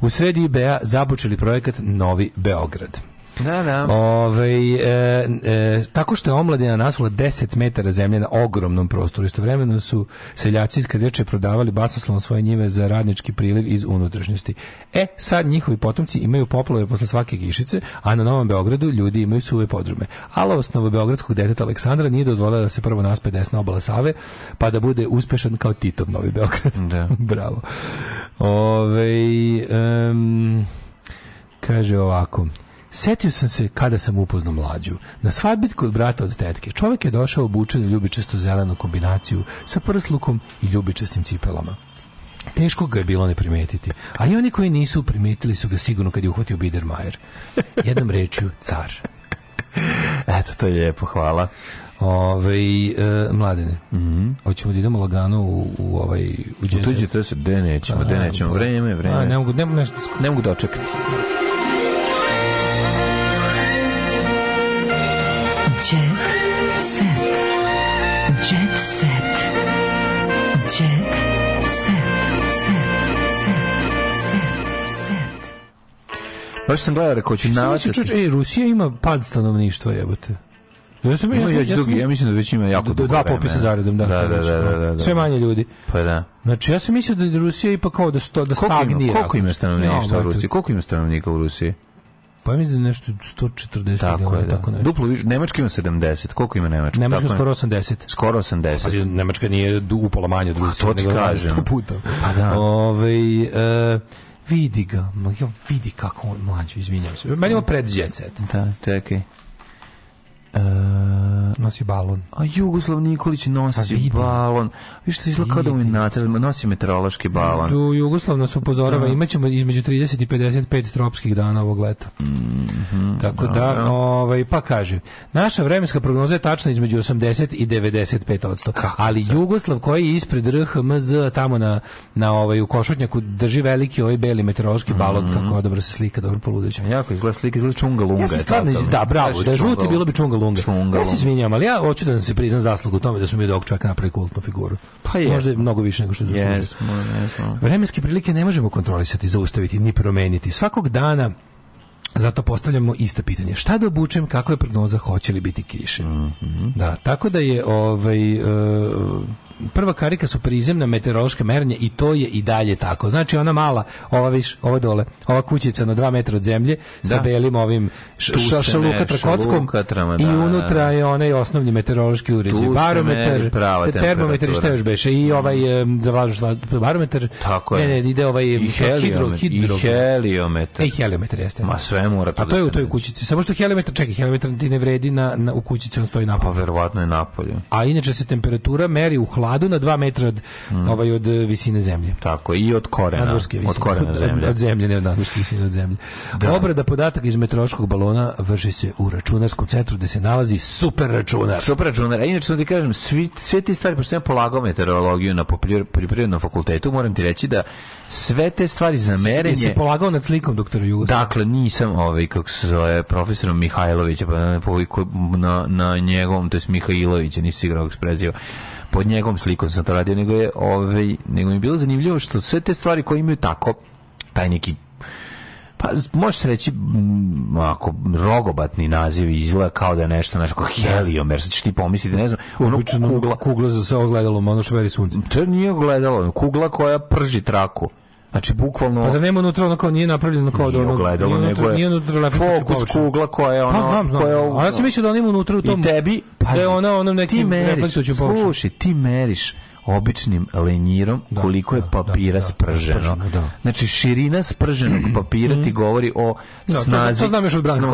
u sredi IBA započeli projekat Novi Beograd. Na, da, na. Da. Ove, e, e, tako što je omladina nasula 10 metara zemlje na ogromnom prostoru. Istovremeno su seljaci iz Krdeče prodavali basnoslovom svoje njive za radnički priliv iz unutrašnjosti. E, sad njihovi potomci imaju poplove posle svake kišice, a na Novom Beogradu ljudi imaju suve podrume. Alovost novobeogradskog deteta Aleksandra nije dozvolila da se prvo naspe desna obala Save, pa da bude uspešan kao Titov Novi Beograd. Da. Bravo. Ove, um, kaže ovako Setio sam se kada sam upoznao mlađu. Na svadbi kod brata od tetke Čovek je došao obučen u ljubičastu zelenu kombinaciju sa prslukom i ljubičastim cipelama. Teško ga je bilo ne primetiti, a i oni koji nisu primetili su ga sigurno kad je uhvatio Bidermajer. Jednom rečju, car. Eto, to je lijepo, hvala. Ove, e, mladene, mm -hmm. hoćemo da idemo lagano u, u ovaj... U, u tuđe, to se, de nećemo, de nećemo, vreme, vreme. A, ne mogu, ne, mogu, ne, ne, ne mogu dočekati. Baš sam gledao, rekao ću navačati. Rusija ima pad stanovništva, jebote. Ja sam, ima ja, već ja dugi, ja mislim da već ima jako dugo Dva popisa zaredom, da, da, da, da, da, da, da. Sve manje ljudi. Pa da. Znači, ja sam mislio da je Rusija ipak kao da, sto, da koliko stagnira. Ima, koliko ima stanovništva u Rusiji? Koliko ima stanovnika u Rusiji? Pa mislim da nešto 140 tako miliona, je, da. tako nešto. Duplo više, Nemačka ima 70, koliko ima Nemačka? Nemačka tako skoro 80. Skoro 80. Pa, znači, Nemačka nije upola manje od pa Rusije, nego 20 puta. Pa da. Ove, e, Vidi ga, vidi kako on mlađo, izvinjam se. Meni je ovo pred jet set. Da, čekaj. Uh, nosi balon. A Jugoslav Nikolić nosi pa vidi. balon. Viš što izgleda kao da mu nacrt, nosi meteorološki balon. Tu Jugoslav nas upozorava, da. imaćemo između 30 i 55 tropskih dana ovog leta. Mm -hmm, Tako da, da, da, ovaj, pa kaže, naša vremenska prognoza je tačna između 80 i 95 odsto. Ali Jugoslav koji je ispred RHMZ tamo na, na ovaj, u Košutnjaku drži veliki ovaj beli meteorološki balon, mm -hmm. kako dobro se slika, dobro poludeća. Jako izgleda slika, izgleda čunga lunga. Ja se stvarno, da, bravo, znači, da žuti bilo bi čunga Lunga. Čunga ja se izvinjam, ali ja hoću da se priznam zaslugu u tome da su mi od ovog čovjeka napravili kultnu figuru. Pa je. Možda je mnogo više nego što zaslužuje. Yes, Vremenske prilike ne možemo kontrolisati, zaustaviti, ni promeniti. Svakog dana zato postavljamo isto pitanje. Šta da obučem, kakva je prognoza, hoće li biti kiše? Mm -hmm. Da, tako da je ovaj, uh, prva karika su prizemna meteorološka merenja i to je i dalje tako. Znači ona mala, ova viš, ova dole, ova kućica na 2 metra od zemlje da. sa belim ovim šaluka trakockom i da, da, unutra da. je onaj osnovni meteorološki uređaj. Barometar, te termometar i šta još beše i mm. ovaj um, za barometar. Tako je. Ne, ne, ide ovaj I heliomet, hidro, hidro, i heliometar. E, heliometar jeste. Ma sve mora to A to je u toj kućici. Samo što heliometar, čekaj, heliometar ti ne vredi na, na u kućici, on stoji napolje. Pa verovatno je napolju. A inače se temperatura meri u hladu padu na 2 metra od, mm. ovaj, od eh, visine zemlje. Tako, i od korena. Od korena zemlje. Od, od zemlje, ne od nadmorske visine, od zemlje. Da. Obrada podataka iz meteorološkog balona vrši se u računarskom centru gde se nalazi super računar. Super računar. A inače, ti kažem, svi, sve ti stvari, pošto sam polagao meteorologiju na poljoprivrednom fakultetu, moram ti reći da sve te stvari za merenje... Si, polagao nad slikom doktora Jugoslava? Dakle, nisam, ovaj, kako se zove, profesorom Mihajlovića, pa na, na, na njegovom, to jest Mihajlovića, nisi igrao kako se preziva pod njegovom slikom sam to radio, nego je, ovaj, nego mi je bilo zanimljivo što sve te stvari koje imaju tako, taj neki pa može se reći m, ako rogobatni naziv izgleda kao da je nešto naš kao helium jer sad ćeš ti pomisliti ne znam ono kugla kugla za sve ogledalo ono što veri sunce to nije ogledalo kugla koja prži traku Znači bukvalno Pa da nema unutra ono kao nije napravljeno kao da ono gledalo nego je nije unutra fokus kugla koja je pa ono pa, znam, znam, koja je ona se misli da ona ima unutra u tom i tebi pa da ona onom nekim refleksujućim površinama. Slušaj, ti meriš običnim lenjirom da, koliko je da, papira da, da, sprženo. Da. Znači širina sprženog mhm. papira ti mhm. govori o da, snazi. To, to znam još od Branka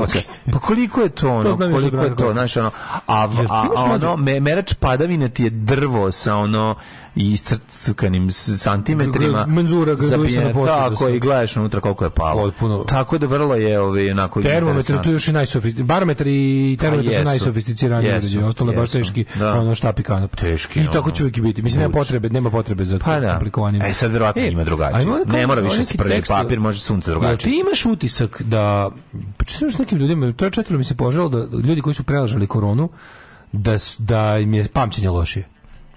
Pa koliko je to ono? To znam koliko je to, znači ono, a, a, a ono, merač padavine ti je drvo sa ono i iscrcanim santimetrima. Menzura zabijena, tako, i gledaš unutra koliko je palo. Potpuno. Tako da vrlo je ovaj, onako Termometar tu još i najsofisticiran. Barometar i termometar pa, su najsofisticiraniji uređaji. Ostalo je baš teški, da. ono štapi kanap. Teški. I tako će uvijek biti. Mislim, nema potrebe, nema potrebe za pa, da. E sad verovatno e, ima drugačije. Da ne mora više se prvi papir, može sunce drugačije. Ti imaš utisak da, pa čisto nekim ljudima, to je četvr mi se požalo da ljudi koji su prelažali koronu, da, da im je pamćenje lošije.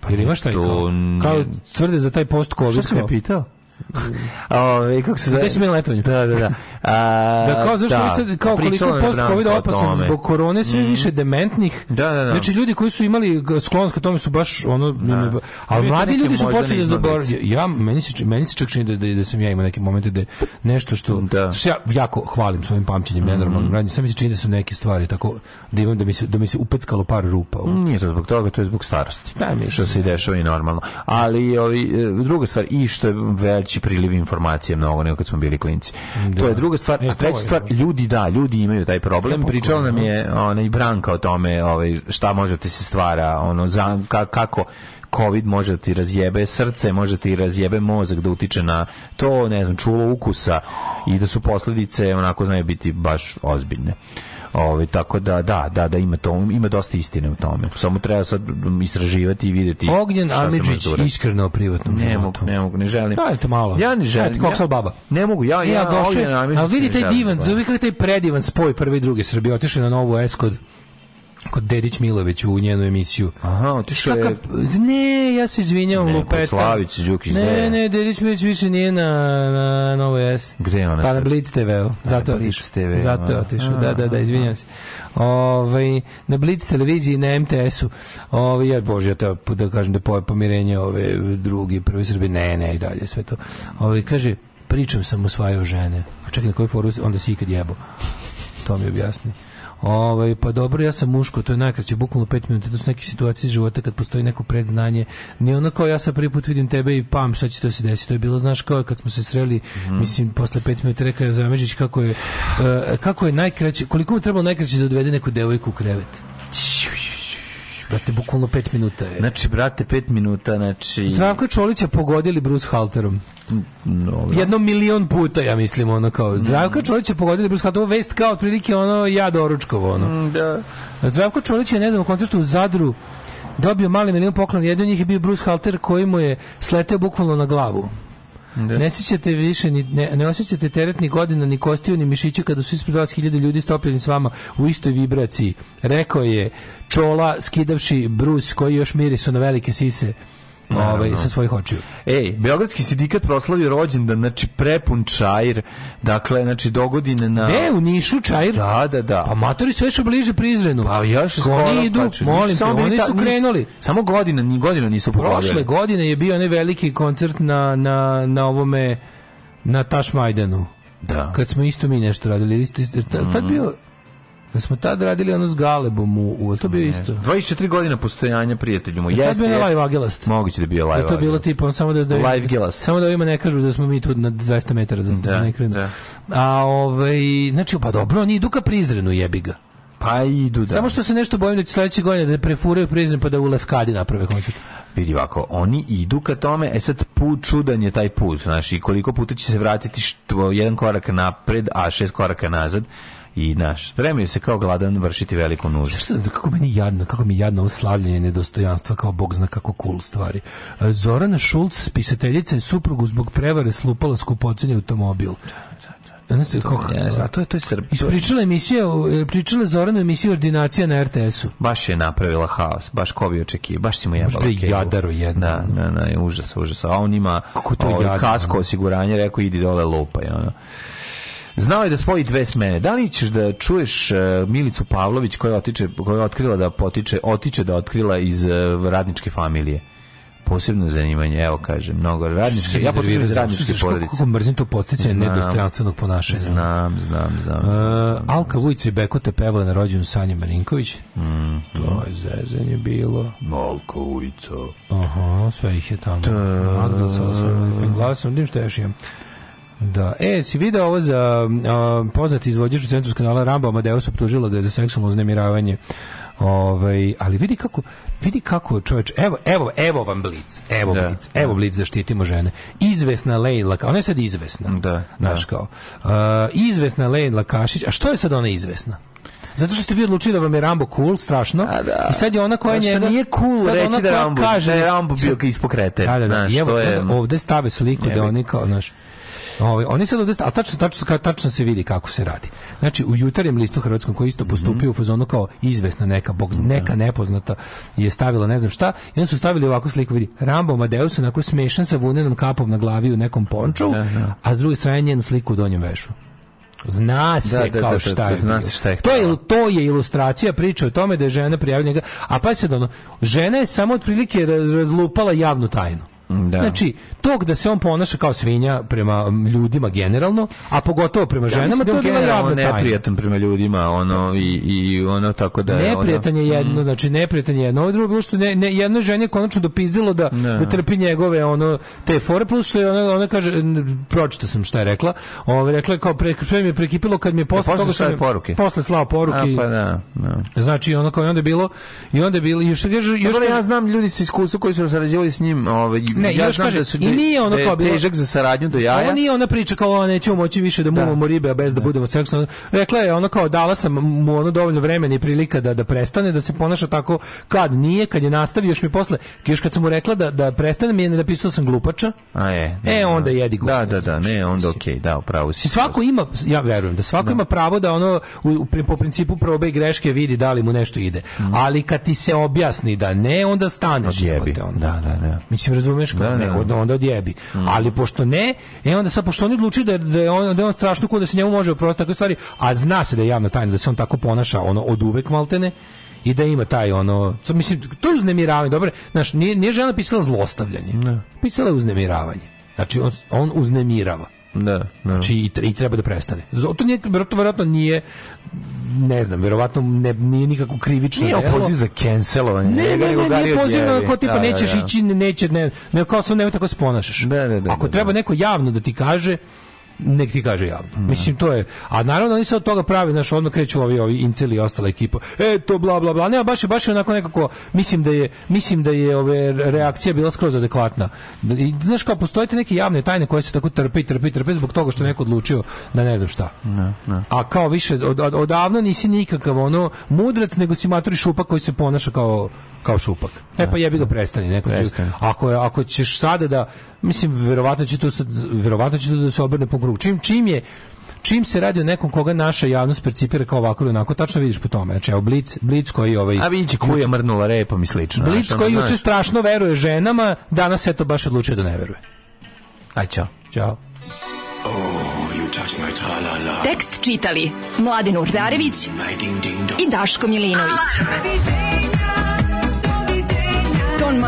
Pa ili baš taj kao, kao tvrde za taj post-covid. Šta si me pitao? Ove, kako se zove? Gde si na letovanju? Da, da, da. A, da kao zašto da, sad, pa kao koliko je post covid opasan zbog korone sve mm. više dementnih. Da, da, da. Znači ljudi koji su imali sklonost ka tome su baš ono da. ali mladi ljudi su počeli da zaboravljati. Ja meni se meni se čak čini da, da, da sam ja imao neke momente da nešto što da. što ja jako hvalim svojim pamćenjem mm. nenormalnim radnjim. Samo mi se čini da su neke stvari tako da imam da mi se da mi se upeckalo par rupa. Mm, nije to zbog toga, to je zbog starosti. Da, mi što se dešava i normalno. Ali ovi e, druga stvar i što je već veći priliv informacije mnogo nego kad smo bili klinci. Da. To je da. druga stvar, e, a treća stvar, ljudi da, ljudi imaju taj problem. Pričala nam da. je ona i Branka o tome, ovaj šta možete se stvara, ono za, kako covid može da ti razjebe srce, može da ti razjebe mozak da utiče na to, ne znam, čulo ukusa i da su posledice onako znaju biti baš ozbiljne. Ovi, ovaj, tako da da, da, da ima to, ima dosta istine u tome. Samo treba sad istraživati i videti. Ognjen Amidžić da iskreno o privatnom ne životu. Mogu, ne mogu, ne želim. Dajte malo. Ja ne želim. Ajde, ja, baba. Ne mogu, ja e, ja, ja Ognjen Amidžić. A vidi taj divan, da. vidi taj predivan spoj prvi i drugi Srbije, otišli na novu Eskod kod Dedić Milović u njenu emisiju. Aha, otišao je... Ne, ja se izvinjavam, ne, Lupeta. Slavić, Đukić, ne, ne, Dedić Milović više nije na, na Novo S. Gde ona? Pa na Blitz TV-u. Zato, Blitz TV, zato otišao, da, da, da, izvinjam se. Ove, ovaj, na Blitz televiziji na MTS-u. Ove, ovaj, ja, bože, ja te, da kažem da je pomirenje ove drugi, prvi Srbi, ne, ne, i dalje, sve to. Ove, ovaj, kaže, pričam sam usvajao žene. Pa čekaj, na koju foru, onda si ikad jebo. To mi objasni. Ovaj pa dobro, ja sam muško, to je najkraće, bukvalno 5 minuta, to su neke situacije iz života kad postoji neko predznanje. Ni ono kao ja sa prvi put vidim tebe i pam šta će to se desiti. To je bilo znaš kao kad smo se sreli, mm. mislim posle 5 minuta rekao je Zameđić kako je uh, kako je najkraće, koliko mu trebalo najkraće da odvede neku devojku u krevet. Brate, bukvalno 5 minuta je. Znači, brate, 5 minuta, znači... Zdravko Čolića pogodili Bruce Halterom. No, Jedno milion puta, ja mislim, ono kao... Zdravka mm. Čolića pogodili Bruce Halterom, vest kao otprilike ono ja doručkovo, ono. Mm, da. Zdravko Čolić je nedavno koncertu u Zadru dobio mali milion poklon, jedan od njih je bio Bruce Halter koji mu je sleteo bukvalno na glavu. Da. Ne sjećate više, ni, ne, ne osjećate teret ni godina, ni kostiju, ni mišića kada su ispred vas hiljade ljudi stopljeni s vama u istoj vibraciji. Rekao je Čola skidavši brus koji još mirisu na velike sise ovaj, sa svojih očiju. Ej, Beogradski sindikat proslavio rođendan, znači prepun čajir, dakle, znači dogodine na... De, u Nišu čajir? Da, da, da. Pa matori su još bliže Prizrenu. Pa još skoro. Oni idu, kači. molim te, oni su krenuli. Nis, samo godina, ni godina nisu prošle. Prošle godine je bio onaj veliki koncert na, na, na ovome, na Tašmajdanu. Da. Kad smo isto mi nešto radili, isto, isto, tad mm. bio Da smo tad radili ono s Galebom u, u to bio isto. 24 godina postojanja prijatelju mu. E, jeste, jeste. Bio live agilast. Moguće da bio live. Da to bilo tipa samo da, da live agilast. Samo da ovima ne kažu da smo mi tu na 200 metara da, da ne krenu. Da. A ovaj znači pa dobro, oni idu ka Prizrenu jebi ga. Pa idu da. Samo što se nešto bojim da će sledeće godine da prefuraju Prizren pa da u Lefkadi naprave koncert vidi ovako, oni idu ka tome, e sad put, čudan je taj put, znaš, i koliko puta će se vratiti što, jedan korak napred, a šest koraka nazad, i naš spremio se kao gladan vršiti veliku nuždu. Što kako meni jadno, kako mi jadno uslavljanje nedostojanstva kao bog zna kako cool stvari. E, Zorana Šulc, pisateljica i suprugu zbog prevare slupala skupoceni automobil. Da, da, da. Ne znam kako. Ja ne znam, to je to je Srbija. Ispričala emisija, e, pričala Zorana emisija Ordinacija na RTS-u. Baš je napravila haos, baš ko bi očekio, baš si mu jebala. Baš je jadaro jedno. Da, da, da, užas, užas. A on ima kako to ovaj, kasko osiguranje, rekao idi dole lupa, je ono. Znao je da spoji dve smene. Da li ćeš da čuješ e, Milicu Pavlović koja otiče, koja je otkrila da potiče, otiče da otkrila iz e, radničke familije? posebno zanimanje, evo kažem, mnogo radnički. Ja potpuno iz radničke porodice. Kako mrzim to podsjećanje nedostojanstvenog ponašanja. Znam, znam, znam. znam, e, znam uh, Alka Vujica i Bekota pevala na rođenu Sanja Marinković. Mm, to je zezanje bilo. Alka Vujica. Aha, sve ih je tamo. Nadglasala sve glasom. Dim što još imam. Da. E, si video ovo za uh, poznati izvođač u kanala Rambo Amadeus optužila ga za seksualno uznemiravanje. Ovaj, ali vidi kako vidi kako čovjek. evo, evo, evo vam blic, evo da, blic, evo da. blic zaštitimo žene. Izvesna Lejla, ona je sad izvesna, da, naš da. kao. Uh, izvesna Leila Kašić, a što je sad ona izvesna? Zato što ste vi odlučili da vam je Rambo cool, strašno. A da. I sad je ona koja njega... nije cool sad reći da Rambo, kaže, da je Rambo bio ispokretan. Da, da, da. I evo, je... ovde stave sliku da oni kao, znaš, Ovaj oni su ovde, a tačno, tačno, tačno se vidi kako se radi. Znači u jutarnjem listu hrvatskom koji isto postupio mm -hmm. u fazonu kao izvesna neka bog, da. neka nepoznata je stavila ne znam šta, i oni su stavili ovako sliku vidi Rambo Amadeus onako smešan sa vunenom kapom na glavi u nekom ponču, da, da. a s druge strane njenu sliku u donjem vešu. Zna se da, kao da, šta, da, je zna se šta je. To je to je ilustracija priče o tome da je žena prijavljena, a pa se da žena je samo otprilike razlupala javnu tajnu. Da. Znači, tog da se on ponaša kao svinja prema ljudima generalno, a pogotovo prema ja, ženama, da to je bila javna tajna. neprijatan prema ljudima, ono, i, i ono tako da... Neprijatan je jedno, mm. znači, neprijatan je jedno. Ovo drugo bilo što ne, ne, jedno ženje konačno dopizdilo da, ne. Da. da trpi njegove, ono, te fore, plus što je ona, ona kaže, pročito sam šta je rekla, ovo, rekla je kao, pre, sve mi je prekipilo kad mi je e, posle, toga što je poruke. posle slao poruke. A, pa da, da. Znači, ono kao, i onda je bilo, i onda je bilo, i još, još, još, još, ja znam ljudi sa iskustvom koji su razrađivali s njim, ovaj, Ne, ja još kaže, da su i nije ono da kao bilo... Težak za saradnju do jaja. Ovo nije ona priča kao, o, nećemo moći više da, da muvamo ribe, a bez da, da budemo seksualni. Rekla je, ono kao, dala sam mu ono dovoljno vremena i prilika da, da prestane, da se ponaša tako kad nije, kad je nastavi, još mi posle, još kad sam mu rekla da, da prestane, mi je napisao sam glupača, a je, ne, e, e da, onda jedi glupača. Da, da, da, ne, onda okej, okay, da, upravo si. Svako ima, ja verujem, da svako da. ima pravo da ono, u, u, po principu probe i greške vidi da li mu nešto ide. Mm. Ali kad ti se objasni da ne, onda staneš. Odjebi, da, da, da. Mislim, razumijem razumeš kako da, da. ne, onda, onda odjebi. Mm. Ali pošto ne, e onda sa pošto oni odluči da, da, je on, da je on strašno ko da se njemu može oprostiti takve stvari, a zna se da je javna tajna da se on tako ponaša ono od uvek maltene i da ima taj ono, co, mislim, to je uznemiravanje, dobro, znaš, nije, nije žena pisala zlostavljanje, ne. pisala je uznemiravanje. Znači, on, on uznemirava. Da, da. Znači i, i treba da prestane. Zato nije, verovatno nije ne znam, verovatno ne, nije nikako krivično. Nije opoziv za cancelovanje. Ne, ne, ne, nije poziv na ko tipa da, da nećeš da, da. ići, neće, ne, ne, kao sam nemoj tako se ponašaš. Da, da, da, Ako da, da. treba neko javno da ti kaže, nek ti kaže javno. Mm. Mislim to je. A naravno oni se od toga pravi, znaš, onda kreću ovi ovi Intel i ostala ekipa. E to bla bla bla. Ne, baš je baš je onako nekako mislim da je mislim da je ove reakcija bila skroz adekvatna. I znaš kao postoje neke javne tajne koje se tako trpe i trpe i trpe zbog toga što neko odlučio da ne znam šta. Ne, ne. A kao više od, od, odavno nisi nikakav ono mudrat, nego si matori šupa koji se ponaša kao kao šupak. E pa da. jebi ga prestani, neko će, ako ako ćeš sada da mislim verovatno će to sad, verovatno će to da se obrne po krugu. Čim čim je čim se radi o nekom koga naša javnost percipira kao ovako ili onako, tačno vidiš po tome. Znači, evo, Blic, Blic koji ovaj... A vidi kuja znači, mrnula repom i slično. Blic znaš, koji juče strašno veruje ženama, danas se to baš odlučio da ne veruje. Aj, čao. Ćao. Oh, you touch my -la -la. Tekst čitali Mladin Urdarević i Daško Milinović